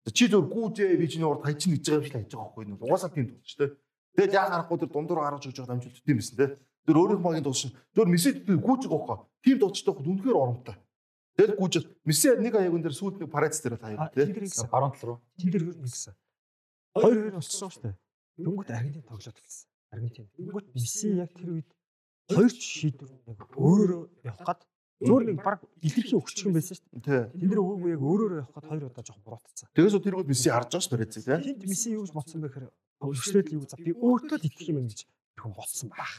чи зөв гүүжээ би чиний урд хайчин гэж байгаа юм шиг хайж байгаа байхгүй юу? Угаасаа тийм тоглож шүү дээ. Тэгэл яа гарахгүй тэр дундуур гаргаж өгч байгаа дамжуулт тийм бисэн те. Тэр өөрийнх магийн дуулсан. Тэр мессиг гүүж байгаа байхгүй. Тийм дуулчтай байхгүй үнэхээр оромтой. Тэгэл гүүж месси нэг аяgun дээр сүйд нэг парац дээр таяа ихсэн. Баруун тал руу. Тэн дээр нь ихсэн. Хоёр хоёр болчихсон шүү дээ. Дөнгөт Аргентин тоглоод эхэлсэн. Аргентин. Дөнгөт Месси яг тэр үед хоёр ч шийдвэр яг өөрөөрөө явах гад зөөр нэг баг илэрхий өгчих юм байсан шүү дээ. Тэн дээр өгөөгүй яг өөрөөрөө явах гад хоёр удаа жоох буруутцсан. Тэгээс тэр бол месси харж байгаа ш парац те. Тэнд Месси юу гэж бодсон бэ гэхээр өсрөөд юу за би өөртөө л итгэх юм гэж хүн бодсон байх.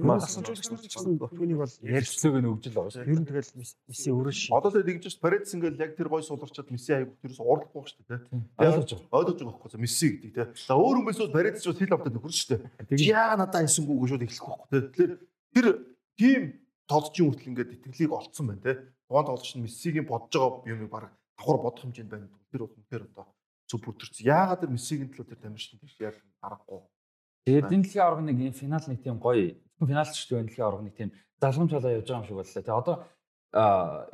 Мас гэсэн түүнийг бол ярьж Ярьцлыг нь өгжл байгаа шүү. ер нь тэгэл Месси өөрөө ший. Одоо тэр нэгж ш парац ингээл яг тэр гой суларчаад месси аяг тэрс уурлахгүй шүү дээ. Ойлгож байгаа. Ойлгож байгаа байхгүй месси гэдэг те. За өөр байсан бол парац ч хил автаа нөхөр шүү дээ. Яага надаа хэлсэнгүү шууд эхлэхгүй байхгүй. Тэгэхээр тэр тим тоглолчийн хүртэл ингээд итгэлийг олцсон байна те. Тухайн тоглолч нь мессигийн бодож байгаа юмыг баг давхар бодох хэмжээнд байна. Тэр бол үнэхээр одоо зөв бүрдэрсэн. Яагаад тэр мессигийн төлөө тэр тамирчин тийш яг аргагүй. тэгээд энэ дэлхийн аварга нэг финал нэг тийм гоё. Финалч ч тийм дэлхийн аварга нэг тийм залгамж халаа явж байгаа юм шиг боллоо. Тэгээ одоо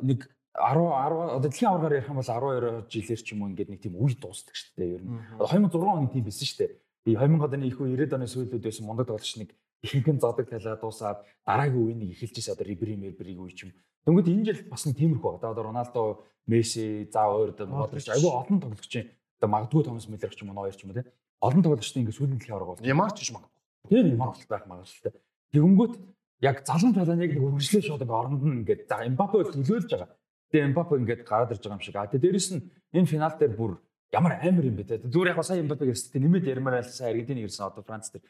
нэг 10 10 одоо дэлхийн аваргаар ярих юм бол 12 жилээр ч юм уу ингээд нэг тийм үе дуустдаг шүү дээ ер нь. 2006 оны тийм байсан шүү дээ. И 2000 оны их үе 90 оны сүүлүүд байсан мундаг тоглогч нэг ихэнхэн задаг талаа дуусаад дараагийн үеийг эхэлж ирсэн одоо Рибери Мелбериг үе ч юм. Тэнгүүд энэ жил бас нэг тиймэрхүү байгаа. Одоо Роналдо, Месси, за өөр одоо Модрич айгүй олон тоглогчийн одоо магадгүй Томас Мюллер ч юм уу ноёр ч юм уу те. Олон тоглогчдын ингээд сүүлийн дэлхийн аварга бол Ямар ч биш магадгүй. тийм ямар болт байх магадлалтай. Тэгэнгүүт яг залан талаа яг нэг үргэлжлээ шууд ингээ оронд нь ингээд за Эмбапе бол төлөөлж байгаа. Тэгээ Эмбапе ингээд гараад ирж байгаа юм шиг. А тэгээ дээрэс нь энэ финал дээр бүр ямар амар юм бэ те. Зүгээр яг сая Эмбапег ярьсан. Нэмээд ярмаар альсан Аргентин ирсэн одоо Франц дээр.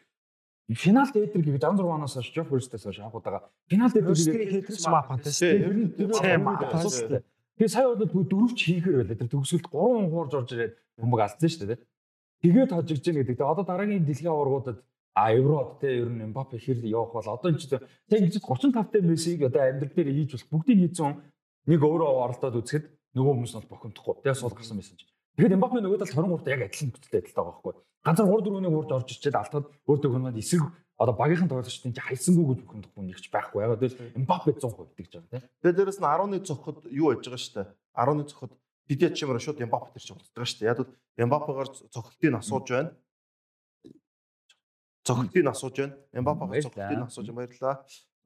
Финал дээр гэдэг 66 оноос хойш Жоф Хөрстээс хойш анх удаага финал дээр Өөрсдийн хейтэрч мапантай шүү дээ. Тэр Цэм мапантай. Тэгээ сая бол дөрөвч хийхээр байлаа. Тэр төгсөлд 3 хуурж орж ирээд бөмбөг алдсан шүү дээ. Тэгээд хожигж гин гэдэг. Одоо дараагийн дэлхийн аваргуудад а еврод те ер нь Мбаппе хэр явах бол одоо энэ чинь тэг ингэж 35 та мессиг одоо амьдрал дээр хийж болох бүгдийг хийсэн нэг өөрөө оролдоод үзэхэд нөгөө хүмүүс нь бохомдохгүй. Тэгээ сул гарсан мессеж. Тэгээд Мбаппе нөгөө талд 23 та яг адилхан нөхцөлтэй адилтай байгаа байхгүй. Ганцаар 3 4-ний хуурж орж ирчээд алдахад өөрөө хөнөд эсрэг одоо багийнхан тоглогчдын чи хайсангүй гэж бохомдохгүй нэгч байхгүй. Яг л Мбаппе 100% гэж байгаа тийм. Тэгээд дээрэс нь 11 цохоход юу яж байгаа дээ. 11 цохоход Дидиа чимэр шууд Мбаппе төр чинь болдог дээ. Яг бол Мбаппегаар цохилтыг асууж байна. Цохилтыг асууж байна. Мбаппегаар цохилтыг асууж баярлаа.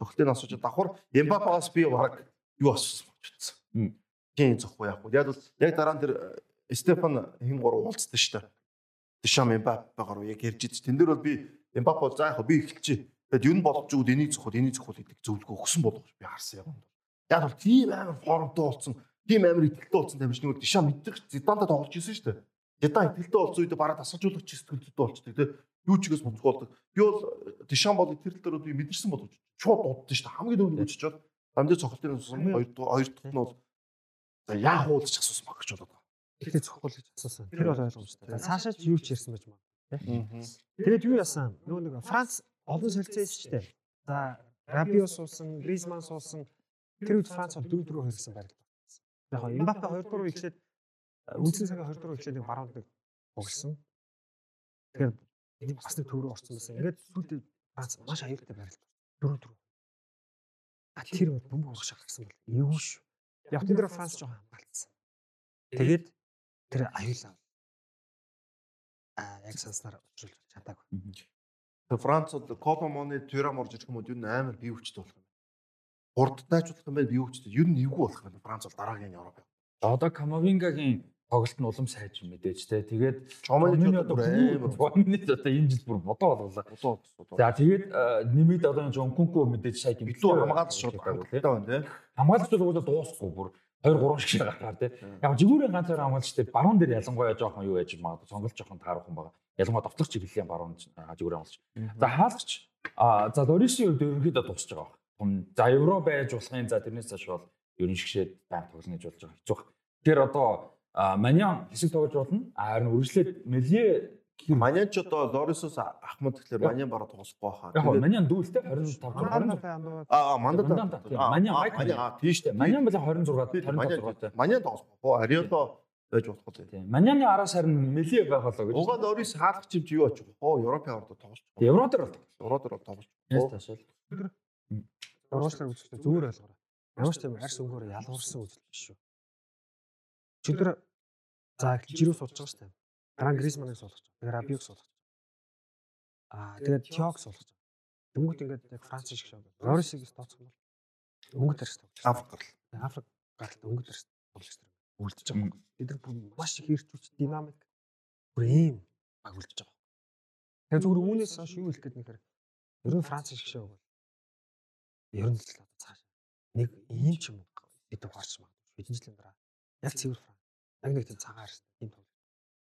Цохилтыг асууж давхар Мбаппегаас би бараг юу асуусан гэж бодсон. Тийм зохгүй яахгүй. Яг бол яг дараа нь тэр э, Стефан хин гур уулзсан шүү дээ. Дишам Мбаппегаар яг ярьж идэж. Тэн дээр бол би бол за яг би эхэлчихье. Тэгэд юу нь болж өгд энийг зохиол энийг зохиол гэдэг зөвлөгөө өгсөн болов би харсан яг. Яг бол тийм амар формтой болсон тийм амар ихтэлтэй болсон тамирч нэг дишаа мэддэг зиданда тоглож ирсэн шүү дээ. Зидан ихтэлтэй болсон үед бараа тасалжуулагч сэтгэлдтэй болчтой тий. Юу ч игээс бонцгоолдог. Би бол дишан бол ихтэлтэй дээр би мэдэрсэн болов шууд дуудсан шүү дээ. Хамгийн дөрөв үчичээд дамжаа цохолтын сум хоёр хоёр дахь нь бол за яах уулзч асуусан баг гэж болоод байна. Тэгтээ цохол гэж асуусан. Тэр бол ойлгомжтой. Цаашаа ч юу ч ярьсан байж магадгүй. Тэгээд юу яасан? Нөгөө нэг Франц олон солилцсон шүү дээ. За Рабио суусан, Гризман суусан. Тэр үед Франц бол 4-4 хоёрсан байр. Яг нь Мбаппе 2 3 ихлээд үндсэн цагаа 2 3 ихлээд нэг баруунд нэг богсон. Тэгэхээр энэ бас нэг төв рүү орсон байсан. Ингээд сүйдээ Франц маш аюултай байрлал. 4 4. А тэр бол бөмбөг урах шахсан бол юу ш. Яг тэр Франц жоохон хамгаалцсан. Тэгээд тэр аюул а яг санснаар учруулж чадаагүй. Тэгээ Франц бол Коломоны Тюрам орж ирэх юм уу юу амар бие хүчтэй болох юм. Хурдтайчлах юм байна бие хүчтэй. Юу нь эвгүй болох юм. Франц бол дараагийн Европ. Одоо Камавингагийн тоглолт нь улам сайж мэдээж те. Тэгээд Чомны одоо Чомны одоо энэ жил бүр бодоо боллоо. За тэгээд нэмээд одоо Жонкунку мэдээж сая гэвлүү хамгаалж шууд байна те. Хамгаалж бол дуусахгүй бүр 2 3 шиг гарахаар тий. Яг жигүүрийн ганцаар хамгаалагчтай баруун дээр ялангуяа жоохон юу яж магадгүй сонголт жоохон таарах юм байгаа. Ялангуяа довтлох чиглэлийн баруун жигүүрийн хамгаалагч. За хаалгач а за Лорисын үед ерөнхийдөө дуусч байгаа юм. За евро байж болохын за тэрнээс цааш бол ерөн шигшээд байнг тоглоно гэж болж байгаа хэцүү. Тэр одоо Манян хэсэг тоглож болно. А харин үргэлжлээд Мэлье Манян ч одоо Лорисос ахмад тэгэхээр Манян бараа тоглохгүй хаа. Яг Манян дүүлтэй 25 Аа мандат. Манян майк. Аа тийш үү. Манян бол 26 26 Манян тоглохгүй. Ариоло байж болох үү. Тийм. Маняны араас харин Мэлье байх болоо гэж. Угаа Лорис хаалгач юм чи юу очих вэ? Оо Европын ордод тоглож. Евро дээр бол. Евро дээр бол тоглож. Яс ташаал. Уруучлаар үзэхдээ зүгээр ойлгоорой. Ямар ч тийм арьс өнгөөр ялгуурсан үзэл биш шүү. Өчигдөр за жирүү суулж байгаа шүү дээ. Гран Гризманыг суулгаж байгаа. Рабиуг суулгаж байгаа. Аа тэгээд Тиог суулгаж байгаа. Дөнгөж ингээд яг Франц шиг шоу. Лорисыг тооцох юм бол өнгө тарс тоглож. Африк гал. Африк гаралт өнгө тарс тоглож тэр үлдэж байгаа. Эдгээр бүр маш их хэрчүүч динамик бүр ийм баг үлдэж байгаа. Тэгээд зүгээр үүнээс хойш юу хэлэх гээд нэхэр ер нь Франц шиг шоу бол ер нь л одоо цааш нэг ийм ч юм гэдэг гарч магадгүй. Хэдэн жилийн дараа яг цэвэр Франц. Яг нэг тийм цагаар тийм тоглож.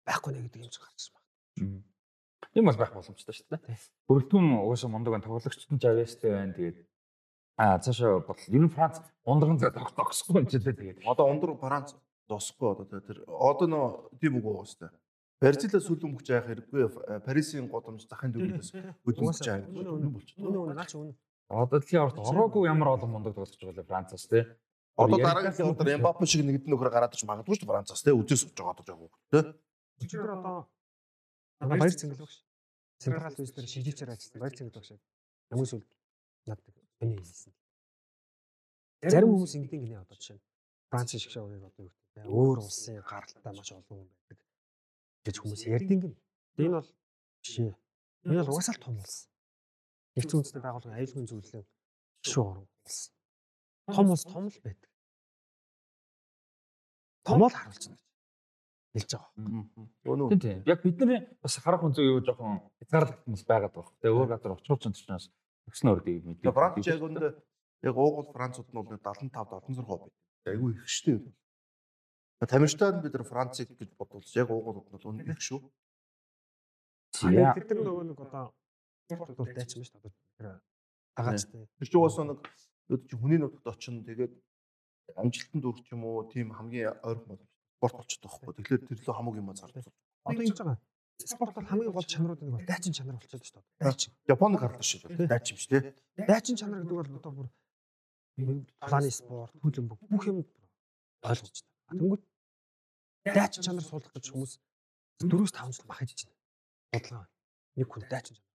Байхгүй нэ гэдэг юм ч гарч магадгүй. Ийм бол байх боломжтой шүү дээ. Бүрэлдэхүүн угаасаа мундаг байна. Тоглогчд нь Жавестэй байна. Тэгээд аа цаашаа бол ер нь Франц ундаган зэ тогтохгүй юм ч дээ. Тэгээд одоо ундраг Франц дуусахгүй одоо тэр одоо нөө тийм үг байгаа шүү дээ. Барзила сүлэн мөч яах хэрэггүй Парисын годомж захын дөрөвөөс өдмөж яах Үнэ болчихсон. Үнэ үнэ наач үнэ. одоо дэлхийн аварт ороогүй ямар олон мундаг тоглож байгаа лээ Францаас тий. Одоо дараагийн удаар Эмбапе шиг нэгдэн нөхөр гараад ич магадгүй шүү Францаас тий үзээс сууж байгаа одоо жаагүй тий. Өчигдөр одоо баяр цэнгэл багш. Централ виз дээр шижижээр ажилласан баяр цэнгэл багш. Хамгийн сүлд над миний хэлсэн. Зарим хүмүүс ингэдэг гинэ одоо жишээ нь Франц шиг шоуыг одоо юу гэдэг вэ? Өөр улсын гаралтай маш олон хүн байдаг гэж хүмүүс ярьдаг юм. Энэ бол жишээ. Энэ бол угаасаа л том улс. Нэгдсэн үндэсний байгууллагын аюулгүй зөвлөлийн шүү орон улс. Том улс том л байдаг. Томоо л харуулж байна гэж хэлж байгаа. Өнөө Тийм. Яг бидний бас харах үнцэг юу жоохон хязгаарлагдсан хүмүүс байгаад байгаа. Тэгээ өөр газар очруулж байгаа учраас өгснөөр дэг мэдээ. Франц яг үндэ яг уугуул Францууд нь бол 75 76% байд. Айгүй их шүү дээ. Тамирчдад бид нар Францыг гэж бодвол яг уугуулууд нь бол үнэ их шүү. Яа. Тэр нөгөө нэг одоо спортод бол дайсан ба шүү дээ. Тэр агаачтай. Тэр чинь угаасаа нэг өөд чи хүний нутагт очино тэгээд амжилтанд хүрэх юм уу тийм хамгийн ойрхон боломж спорт болчиход байхгүй. Тэгэхээр тэр лөө хамаагүй юм зарлаа. Одоо ингэж байгаа. Спорт бол хамгийн гол чанарууд нэг бол дайчин чанар болчиход шүү дээ. Дайчин. Японы харлаа шүү дээ. Дайч юм шүү дээ. Дайчин чанар гэдэг бол одоо бүр планы спорт, хөлбөмбөг бүх юм ойлгож байна. Тэнгүүт дайчин чанар суулгах гэж хүмүүс 4-5 жил мах хийж байна. Бодлоо. Нэг хүн дайчин чанар.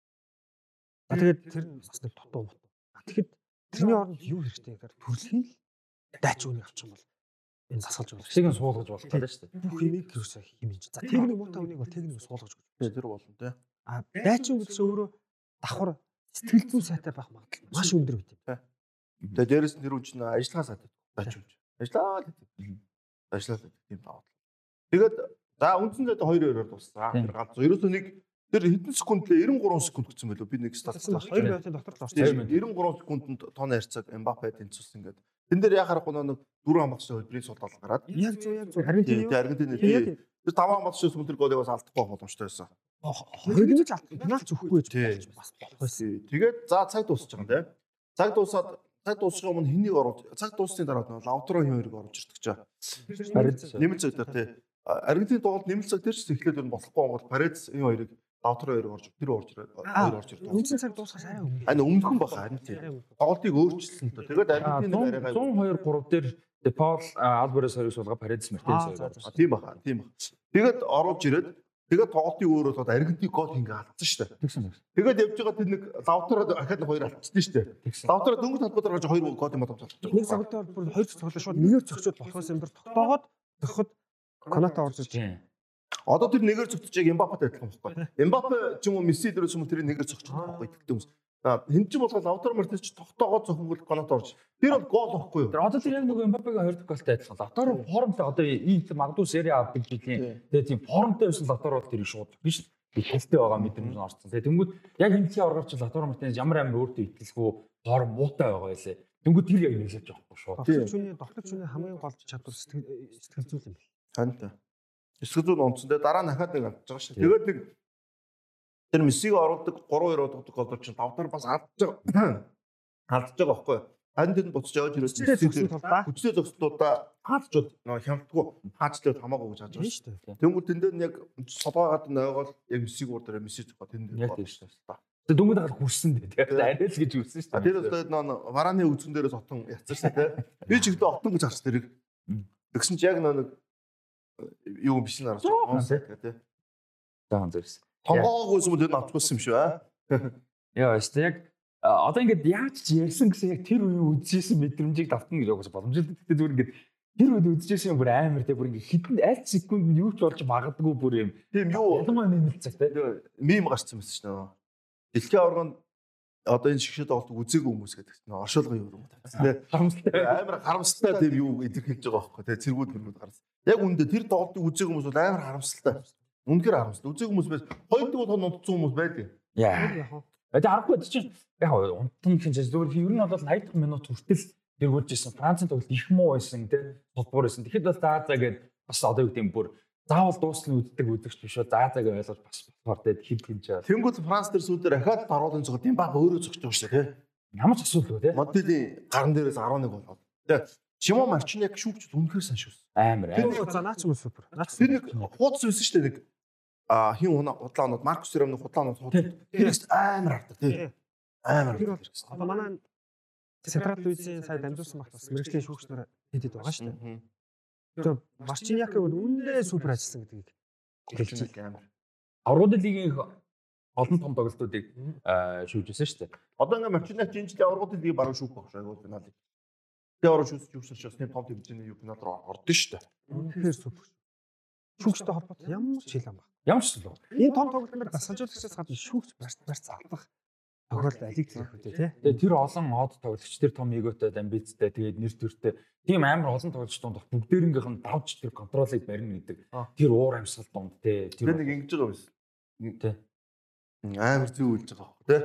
А тэгээд тэр нь бас нэг дутуу мут. А тэгэхэд тэрний оронд юу хэрэгтэй гэхээр төрөлхийн л дайчин үнийг авчих юм бол энэ засалж болох. Шиг нь суулгаж болох гэдэг шүү дээ. Бүх юмыг ерөөсөө хэмжиж. За техник муутай үнийг бол техник суулгаж гэж. Тэ тэр болно те. А дайчин гэдэгс өөрөө давхар сэтгэл зүйн сайтай байх магадлал маш өндөр юм. Тэгээ дээрэс нь тэр үн чинь ажиллагаа саад дайч юм. Ажиллаа л гэдэг. Ажиллаа л тийм даваад. Тэгээд за үндсэндээ 2-2-оор дууссан. Тэр ганц ерөөсөө нэг тэр хэдэн секунд лээ 93 секунд гэсэн байлоо би нэг Статистик статистик 2 минутын дотор л орсон. 93 секундэд тооны харьцааг Эмбапе тэнцүүлсэн ингээд. Тэн дээр яхаарахгүй нэг дөрөв хамгаалсан хөлбөрийн судалгаа гараад Яг зөв яг зөв. Аргентин юу? тий Аргентин Яг тий тэр таван хамгаалсан сүм тэр голыг бас алдахгүй боломжтой байсан. хоёрын л алт пенальт зөвхгүй гэж бас болох байсан. Тий. Тэгээд за цаг дуусч байгаа юм тий. Цаг дуусаад цаг дуусахын өмнө хэнийг оруулж цаг дуусны дараа нь Лаутро хин хоёрыг оруулж ирдэг чаа. Нэмэлт цаг дээр тий. Аргентин тоглолт нэмэлт цаг дээр ч эхлээд ер нь болохгүй гол Парец энэ хоёрыг Лаутро хоёр орж тэр орж хоёр орж ирдэг. Үндсэн цаг дуусахаас арай өмнө. Ань өмнөхөн баха харин тий. Арай өмнө. Тоглолтыг өөрчилсөн тоо. Тэгээд Аргентин нэг арай гай. 102 3 дээр Paul Alvarez хоёрыг суулгаа Paredes Martinez Аа, за, хоёрыг. за. А тийм баха, тийм баха. Тэгээд оруулж ирээд тэгээд тоглолтын өөрөө бол Аргентин гол ингээ алдсан шүү дээ. Тэгсэн тэгсэн. Тэгээд явж байгаа тэр нэг Лаутро ахаад нэг хоёр алдчихсан шүү дээ. Лаутро дөнгөж талбайд гарч хоёр гол юм авчихсан. Нэг цагтаа бүр хоёр цаг тоглоо шууд нэгээр зөксөд болохоос юм бүр тогтоогоод төгөхөд Коната орж ирж Тийм. Одоо тэр нэгээр зөгтөж яг Эмбапетай адилхан байхгүй. Эмбапе ч юм уу Месси дээрээс юм уу тэр нэгээр зөгчих байхгүй гэдэг хүмүүс. За хэн ч бол Лаутро Мартинес ч тогтоогоод зөхөнгөл Конат орж. Тэр бол гол байхгүй юу? Тэр одоо тэр яг нөгөө Мбаппегийн хоёр дахь голтой адилхан. Латаро формтой одоо ийм магадгүй сери авдаг жилийн. Тэгээ тийм формтой байсан Латаро бол тэрийг шууд биш ихэлтэй байгаа мэдрэмж нь орсон. Тэгээ тэнгүүд яг хэмтлийн оргорч Латаро Мартинес ямар амар өөртөө итгэлгүй форм муутай байгаа байлээ. Тэнгүүд тэр яг нэлээд жоохгүй шууд. Доктор Чүний доктор Чүний хамгийн гол чадвар сэтгэл сэтгэл зүйн юм байна. Тань та. Онцсон. Тэгээ дараа нь дахиад нэг алдаж байгаа шүү. Тэгээд нэг тэр Мессиг оруулдаг 3-2 удаадаг голдор чинь 5 дараа бас алдаж байгаа. *clears throat* Алдаж байгаа байхгүй юу? Харин тэр нь буцаж явж ирээд Хүчтэй хүчтэй зогсдуудаа хаалчууд нөө хямдгүй хаачлаад хамаагүй гэж хааж байгаа тийм шүү. дээ. Тэнгүүд тэн дээр нь яг солгоогоод нойгоол яг Мессиг уурдаа Месси зөвхөн тэн дээр. Яг тийм шүү дээ. Тэгээ дүнгийн дагаад хүрсэн дээ. Тэгээ арай л гэж үсэн шүү А тэр өстой нөө вараны үзэн дээрээс отон яцсан шүү дээ. Би ч ихтэй отон гэж харж тэрэг. Тэгсэн чи яг нөө нэг юу биш нэр тий. Таан зэрсэн. Тонгоогүйс юм тэр авчихсан юм шүү аа. Яа, өстой яг одоо ингээд яаж ч ярьсан гэсэн яг тэр үе үзчихсэн мэдрэмжийг давтна гэж угсаа боломжтой. Тэгтээ зүгээр ингээд тэр үед үзчихсэн юм бүр амар те бүр ингээд хитэн аль секунд нь юу ч болж магадгүй бүр юм. Тийм юу Ялангуяа нэмэлт цаг те. мим гарцсан мэт шүү дээ. Дэлхийн аварганд одоо энэ шигшэд тоглолт үзээгүй хүмүүс гэдэг чинь оршуулгын юм уу. Тэ Харамсалтай. амар харамсалтай тийм юу илэрхийлж байгаа байхгүй тий цэргүүд мөргүүд гарсан. Яг үндэ тэр тоглолтыг үзээгүй хүмүүс бол амар харамсалтай. Үнэхээр харамсалтай. Үзээгүй хүмүүс байж хоёрдуг бол нутцсан хүмүүс байдаг. Яа. Тэгээ харахгүй чинь яг унтан хин чинь зүгээр ер нь бол 80 дахь минут хүртэл тэргүүлж исэн. Францын тоглолт их муу байсан те. Толбор байсан. Тэгэхэд бол заа заа гэд бас одоо юу гэдэм бүр заавал дуусны үздэг үзэгч биш үү. Заа заагаа ойлгож бас болохоор те хин хин жаа. Тэнгүүд Франц тэр сүүдээр ахаад даруулын цогт юм баг өөрөө байгаа шүү дээ. Ямар ч асуудал үү те. Моделийн гаран дээрээс 11 болоод. Тэгээ Шимо Марчинек шүүгч үнэхээр сайн шүүс. Амар Тэр амар. за наач юм супер. Наач Тэр нэг хуудас байсан шүү дээ нэг а хин худлаа онод Маркус Ремны худлаа онод хуудас. Тэрээс амар хардаг тий. Амар. Тэр бол одоо манай Централ Луизийн сая дамжуулсан багт бас мэрэгжлийн шүүгч нар хэд хэд байгаа шүү дээ. Тэр Марчиньяк бол үнэндээ супер ажилласан гэдгийг хэлж байна. Аврагын лигийн олон том тоглолтуудыг аа, шүүжсэн шүү дээ. Одоо ингээ Марчинек энэ жилийн аврагын лиг баруун шүүх баг шайгуул финалыг. Тэгээ орж юусч бас тийм том хэмжээний юу финал руу ордон шүү дээ. Тэгэхээр супер. Шүүгчтэй холбоотой ямар ч хэл ам баг. Ямар ч зүйл. Энэ том тоглолтоор дасгалжуулагчаас гадна шүүгч барьц барьц алдах тохиолдол алиг зэрэг үү те. Тэгээ тэр олон од тоглогч тэр том эготой амбицтай тэгээд нэр төртэй тийм амар олон тоглогч дунд бүгдээрнгийнх нь давж тэр контролыг барина гэдэг. Тэр уур амьсгал дунд те Тэр тэр нэг ингэж байгаа байсан. Тий. Амар зүй үйлж байгаа байхгүй тий.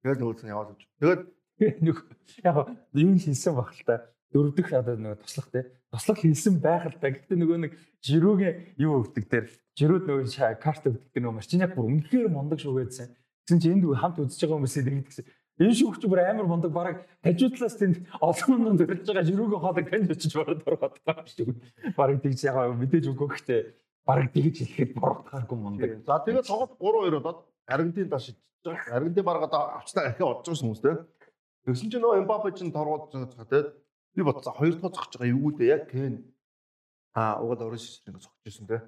Тэгээд нөгөөс нь яваад өгч. Тэгээд *laughs* нэг яг юу хийсэн баг л та. Дөрөв дэх одоо нэг туслах те. Туслах хийсэн байх л та. Гэхдээ нөгөө нэг жирүүгийн юу өгдөг дээр жирүүд нөгөө карт өгдөг дээр нөгөө марчиняк бүр үнэхээр мундаг шүүгээдсэн. Гэсэн чи энд хамт үзэж байгаа хүмүүсийн нэг гэсэн Энэ шүүгч бүр амар мундаг бараг хажуудлаас тэнд олон хүн дөрж байгаа ширүүгийн хоолыг танд очиж бараад ороод байгаа шүү. Бараг тэгж яг мэдээж үгүй гэхдээ бараг тэгж хэлэхэд буруудахааргүй мундаг. За тэгээд тоглолт 3-2 болоод Аргентин таш шидэж байгаа. Аргентин бараг одоо авчтаа ахиа бодож байгаа хүмүүс те. Тэгсэн чинь нөө Эмбапе чинь торгоод байгаа те. Би бодсон хоёр дахь зогсож байгаа юу дээ яг Кен аа угаал орон шишрэг зогсож ирсэн те.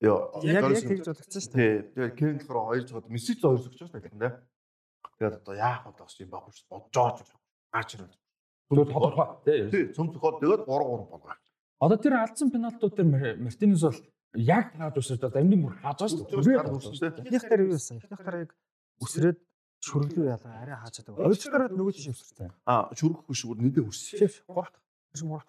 Яг яг тэгж бодогдсон шүү дээ. Тэгээд Кен болохоор хоёр зогсоод Месси ч хоёр зогсож байгаа юм те. Тэгээд одоо яах вэ гэсэн Эмбапе ч бодож байгаа. Гарч ирэл. Зүгээр тодорхой тий. Цөм цохоод тэгээд 3-3 болгоо. Одоо тэр алдсан пенальтууд дээр Мартинес бол яг хааж усраад одоо амны бүр хааж байгаа шүү дээ. Эхнийх дээр юу байсан? Эхнийх дээр яг өсрөөд шүрглүү ялгаа арай хааж байгаа. Хоёр дахь дараа нөгөө тийш өсөртэй. Аа, шүргэх биш бүр нэдэ хүрсэн. Шеф гурав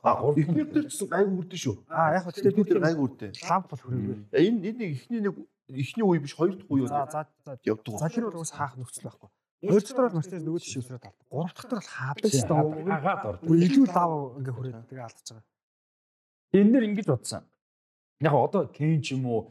Аа, гурав. Эхнийх дээр ч гайг хүрдэн шүү. Аа яг хөө тэгээд бид гайг хүрдэн. ламп бол хүрээгүй. Энэ энэ нэг эхний нэг эхний үе биш хоёр дахь үе За за за. явдаг. За тэр бол уус хаах нөхцөл байхгүй. Хоёр дахь дараа бол Мартинес нөгөө тийш өсрөөд алдаг. Гурав дахь дараа бол хаадаг шүү дээ. Хагаад ор. Бүр илүү лав ингээ хүрээд тэгээ алдчихж байгаа. Энэ нэр ингэж бодсон. Яг одоо Кен ч юм уу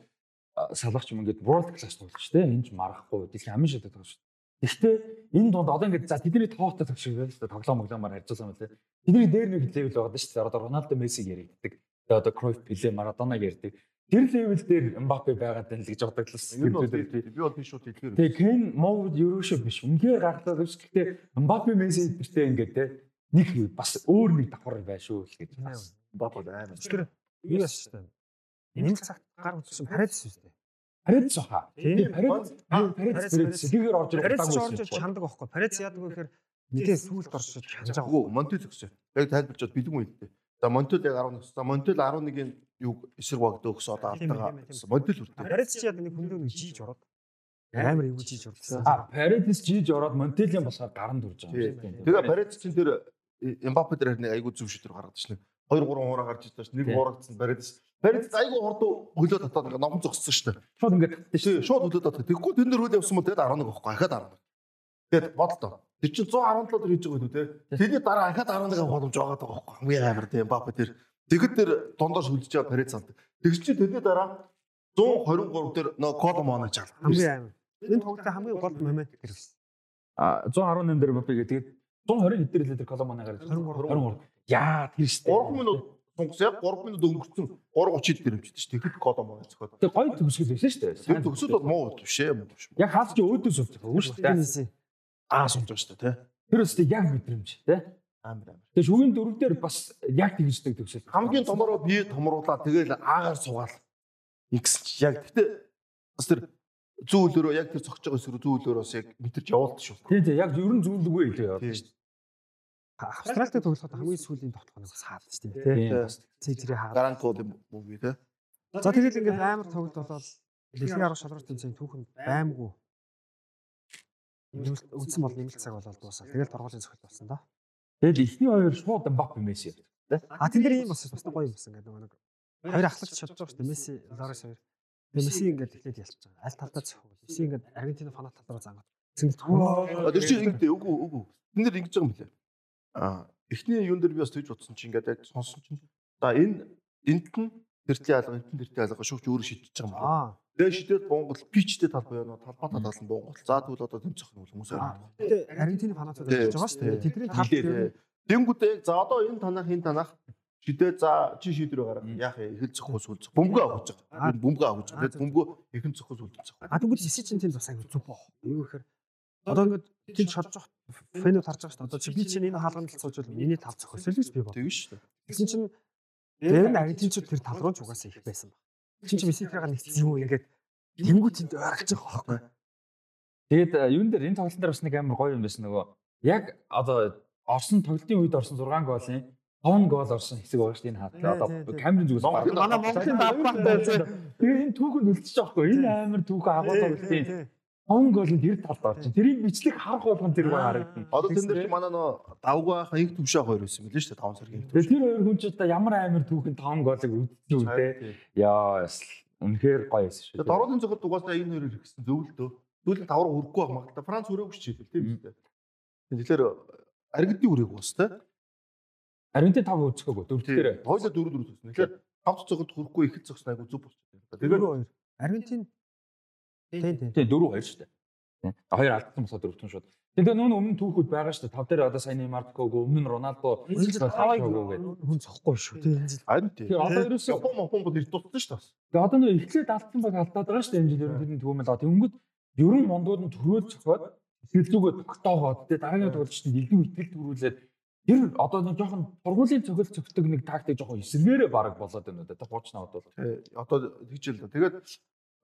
салах ч юм ингээд world class тоглож шүү дээ. Энэ ч марахгүй дэлхийн амин шатад тоглож шүү. Гэхдээ энэ дунд одоо ингээд за тэдний тоотой цаг шиг байл шүү дээ. Тоглоом моглоомаар харьцуулсан мэт. Тэдний дээр нэг левел байгаа шүү дээ. Одоо Роналдо, Мессиг яригддаг. Тэгээ одоо Cruyff, Pelé, Maradona ярьдаг. Тэр левел дээр Mbappe байгаад байна л гэж бодогдлоо. Ер нь бол би бол биш шүү дэлгээр. Тэгээ Кен Мовд ерөөшөө биш. Үнхээр гаргалаа биш. Гэхдээ Mbappe, Messi эдэртэй ингээд те нэг бас өөр нэг давхар бай шүү л гэж. Бап бол аймаа. Тэр юу яасан шүү дээ. Энэ цагт гар утсан Парадис шүү дээ. Парадис хаа. Тийм. Парадис Парадис тэгээр орж ирэх Парадис ч орж ирж чандаг байхгүй. Парадис яадаг вэ гэхээр мэдээ сүүлд орж чанж байгаа. Үгүй, Монтел өгсөн. Яг тайлбарчод бэлэн үедээ. За Монтел яг 11. За Монтел 11-ийн юу эсрэг багт өгсөн одоо тийм. Монтел үрдээ. Парадис ч яадаг нэг хүндөө нэг жийж ороод амар эвгүй жийж орсон. А Парадис жиж ороод Монтелийн болохоор гаранд урж байгаа. Тийм. Тэгээ Парадис чинь тэр Эмбапе дээр нэг айгуу зөв шийдвэр шнэ. 2 3 хураа гарч ирсэн чинь нэг хуурагдсан Парадис. Парадис айгуу хурд хөлөө татаад ингээ номон зогссон шүү дээ. Шууд ингээд Тийм, шууд хөлөө татаад. Тэгэхгүй тэн дээр хөл явсан бол тэгээд 11 авахгүй ахаад 11. Тэгээд бодлоо. Тэр чинь 117 дээр хийж байгаа үү те. Тэрний дараа ахаад 11 авах боломж байгаа даа байхгүй. Хамгийн амар тийм Эмбапе тэр. Тэгэд тэр дондоо шүлж байгаа Парадис алдаг. Тэгс чи тэрний дараа 123 дээр нөө Коломоно жаал. Хамгийн амар. Энэ тоглолтын хамгийн гол момент тэр а 118 дээр Мбаппе тэгээд 120 хэдэр лээ тэр Коломоно гараад 23. 23. Яа тэр штэ. 3 минут сунгасан яг 3 минут өнгөрцөн 3:30-д дэрэмжтэй шүү. Тэгэхэд Коломоно зөхөд. Тэр гоё төгсгөл байсан штэ. Тэр төгсөд бол муу биш ээ муу биш. Яг хаас чи өөдөөс авч байгаа үү штэ. Месси. Аа сумж байгаа шүү дээ Тэр өстэй яг мэдрэмж тий. амар амар. Тэгээ шүүгийн дөрөв дээр бас яг тэгждэг төгсөл. Хамгийн томороо бие томруулаад тэгэл аагаар суугаал. Игс чи яг гэтээ бас тэр зүүлөрөө яг тэр цогч байгаа эсрэг зүүлөрөөс яг мэдэрч явуулт шүү. Тий, тий, яг ер нь зүйлгүй илүү яваад шүү дээ. Австралитай тоглоход хамгийн сүүлийн нь саад шүү дээ. Тийм. Цэжрээ хаа. Гарантууд юм уу те. За тэгээд ингээд амар тоглолт болоод дэлхийн арга шалралтын цай түүхэнд баймгүй нэмэлт үдсэн бол нэмэлт цаг болоод дуусаа. Тэгээд торгуулийн цогт болсон да. Тэгэл ихний хоёр шууд Мбаппе Месси. А тэн дээр ийм бас бас гоё юм ингээд нөгөө нэг хоёр ахлагч чадж байгаа шүү дээ. Месси, Лорес хоёр. Месси ингээд эхлээд ялч байгаа. Аль талдаа зөхөв. Месси ингээд Аргентин фанат талдаа зангаад. Цэнгэл тэр чинь ингэдэй үгүй үгүй. Тэн дээр ингэж байгаа юм билээ. Эхний юун дээр би бас тэгж бодсон чинь ингээд яг сонсон чинь. За энэ энд нь тэртлийн алга, энд нь тэртлийн алга шүүгч өөрөө шийдчихэж байгаа юм байна. Тэгээ шидэд Монгол пичтэй талбай байна. Талбай талаас нь Монгол. За тэгвэл одоо тэмцэх юм хүмүүс байна. Аргентины фанатууд ажиллаж байгаа шүү дээ. Тэдний тал. Тэнгүүдээ за одоо энэ танах энэ танах шидээ за чи шийдвэр гаргах яах вэ? Эхэл зөхөөс үл зөх. Бөмбөгөө авах гэж байгаа. Бөмбөгөө авах гэж байгаа. Бөмбөгөө ихэн зөхөөс үл зөх. А тэгвэл Месси чинь тийм бас аягүй зүг боо. Юу гэхээр одоо ингээд тийм шодж байгаа фэнүүд харж байгаа шүү дээ. Одоо чи би чинь энэ хаалганд л суужвал миний тав зохиосол гэж би бод. Тэгэн шүү дээ. Тэгсэн чинь дээр нь аргентинчууд тэр тал руу ч угаасаа их байсан баг. Чин чи Месси тэрийг нэгтгэсэн юм уу ингээд тэнгуүтэнд ойролж байгаа байхгүй. Тэгээд юун дээр энэ тоглолтын дээр бас нэг амар гоё юм байсан нөгөө яг одоо Орсон тоглолтын үед орсон 6 голын 5 гол орсон хэсэг байгаа шүү дээ энэ хаад. Тий, Одоо камерын зүгээс баг. манай Монголын давхартай. Тэгээ энэ түүхэнд үлдчихэж байгаа хгүй. Энэ амар түүхэн агуу тоглолтын 5 гол нь тэр талд орчин. Тэрийг бичлэг харах болгон тэр гоё харагдана. Одоо тэн дээр чи манай нөө давгаах инх төвшөө хоёр байсан мэлээ шүү дээ 5 саргийн. Тэгээ тэр хоёр хүн ч одоо ямар амар түүхэн 5 голыг үлдсэн үедээ яа яс үнэхээр гоё байсан шүү. Тэгээд доролын зөвхөн дугаасаа энэ хоёрыг хэрэгсэн зөв л дөө. Түлэн тавар хүрэхгүй байх магадaltaй. Франц хүрээгүй ч хэлбэл тийм үү. Тэгэхээр аргидны хүрээгүй бас те. Аргентин 5 үзэхгүйг дөрөв дээр. Хоёулаа дөрөв дөрөв төсөн. Тэгэхээр тавц зогод хүрэхгүй ихэд зогсно айгу зөв болчихсон. Тэр Тэгээд Тэгээ нүүн өмнө түүхүүд байгаа шүү дээ. Тав дээр одоо сайн Неймар гоо өмнө нь Роналдо тавайг хүн цохгүй шүү тий. Энэ жил Харин тий. Тэгээ одоо ерөөсөө Япон Япон бол ирд туссан шүү дээ. тэгээ одоо нөө эхлээд алдсан баг алдаад байгаа шүү дээ. Энэ жил ер нь тэдний түүмэл аа тэнгүүд ерөн мондууд нь төрөөл цохоод сэтгэлзүүгээ тогтоохоод тэгээ дараагийн тоглолчдод илүү итгэл төрүүлээд тэр одоо нэг жоохон тургуулийн цохол цогтөг нэг тактик жоохон эсэргээрээ баг болоод байна уу да. Хуучнаад бол. Тий. Одоо тэгж л да. Тэгээд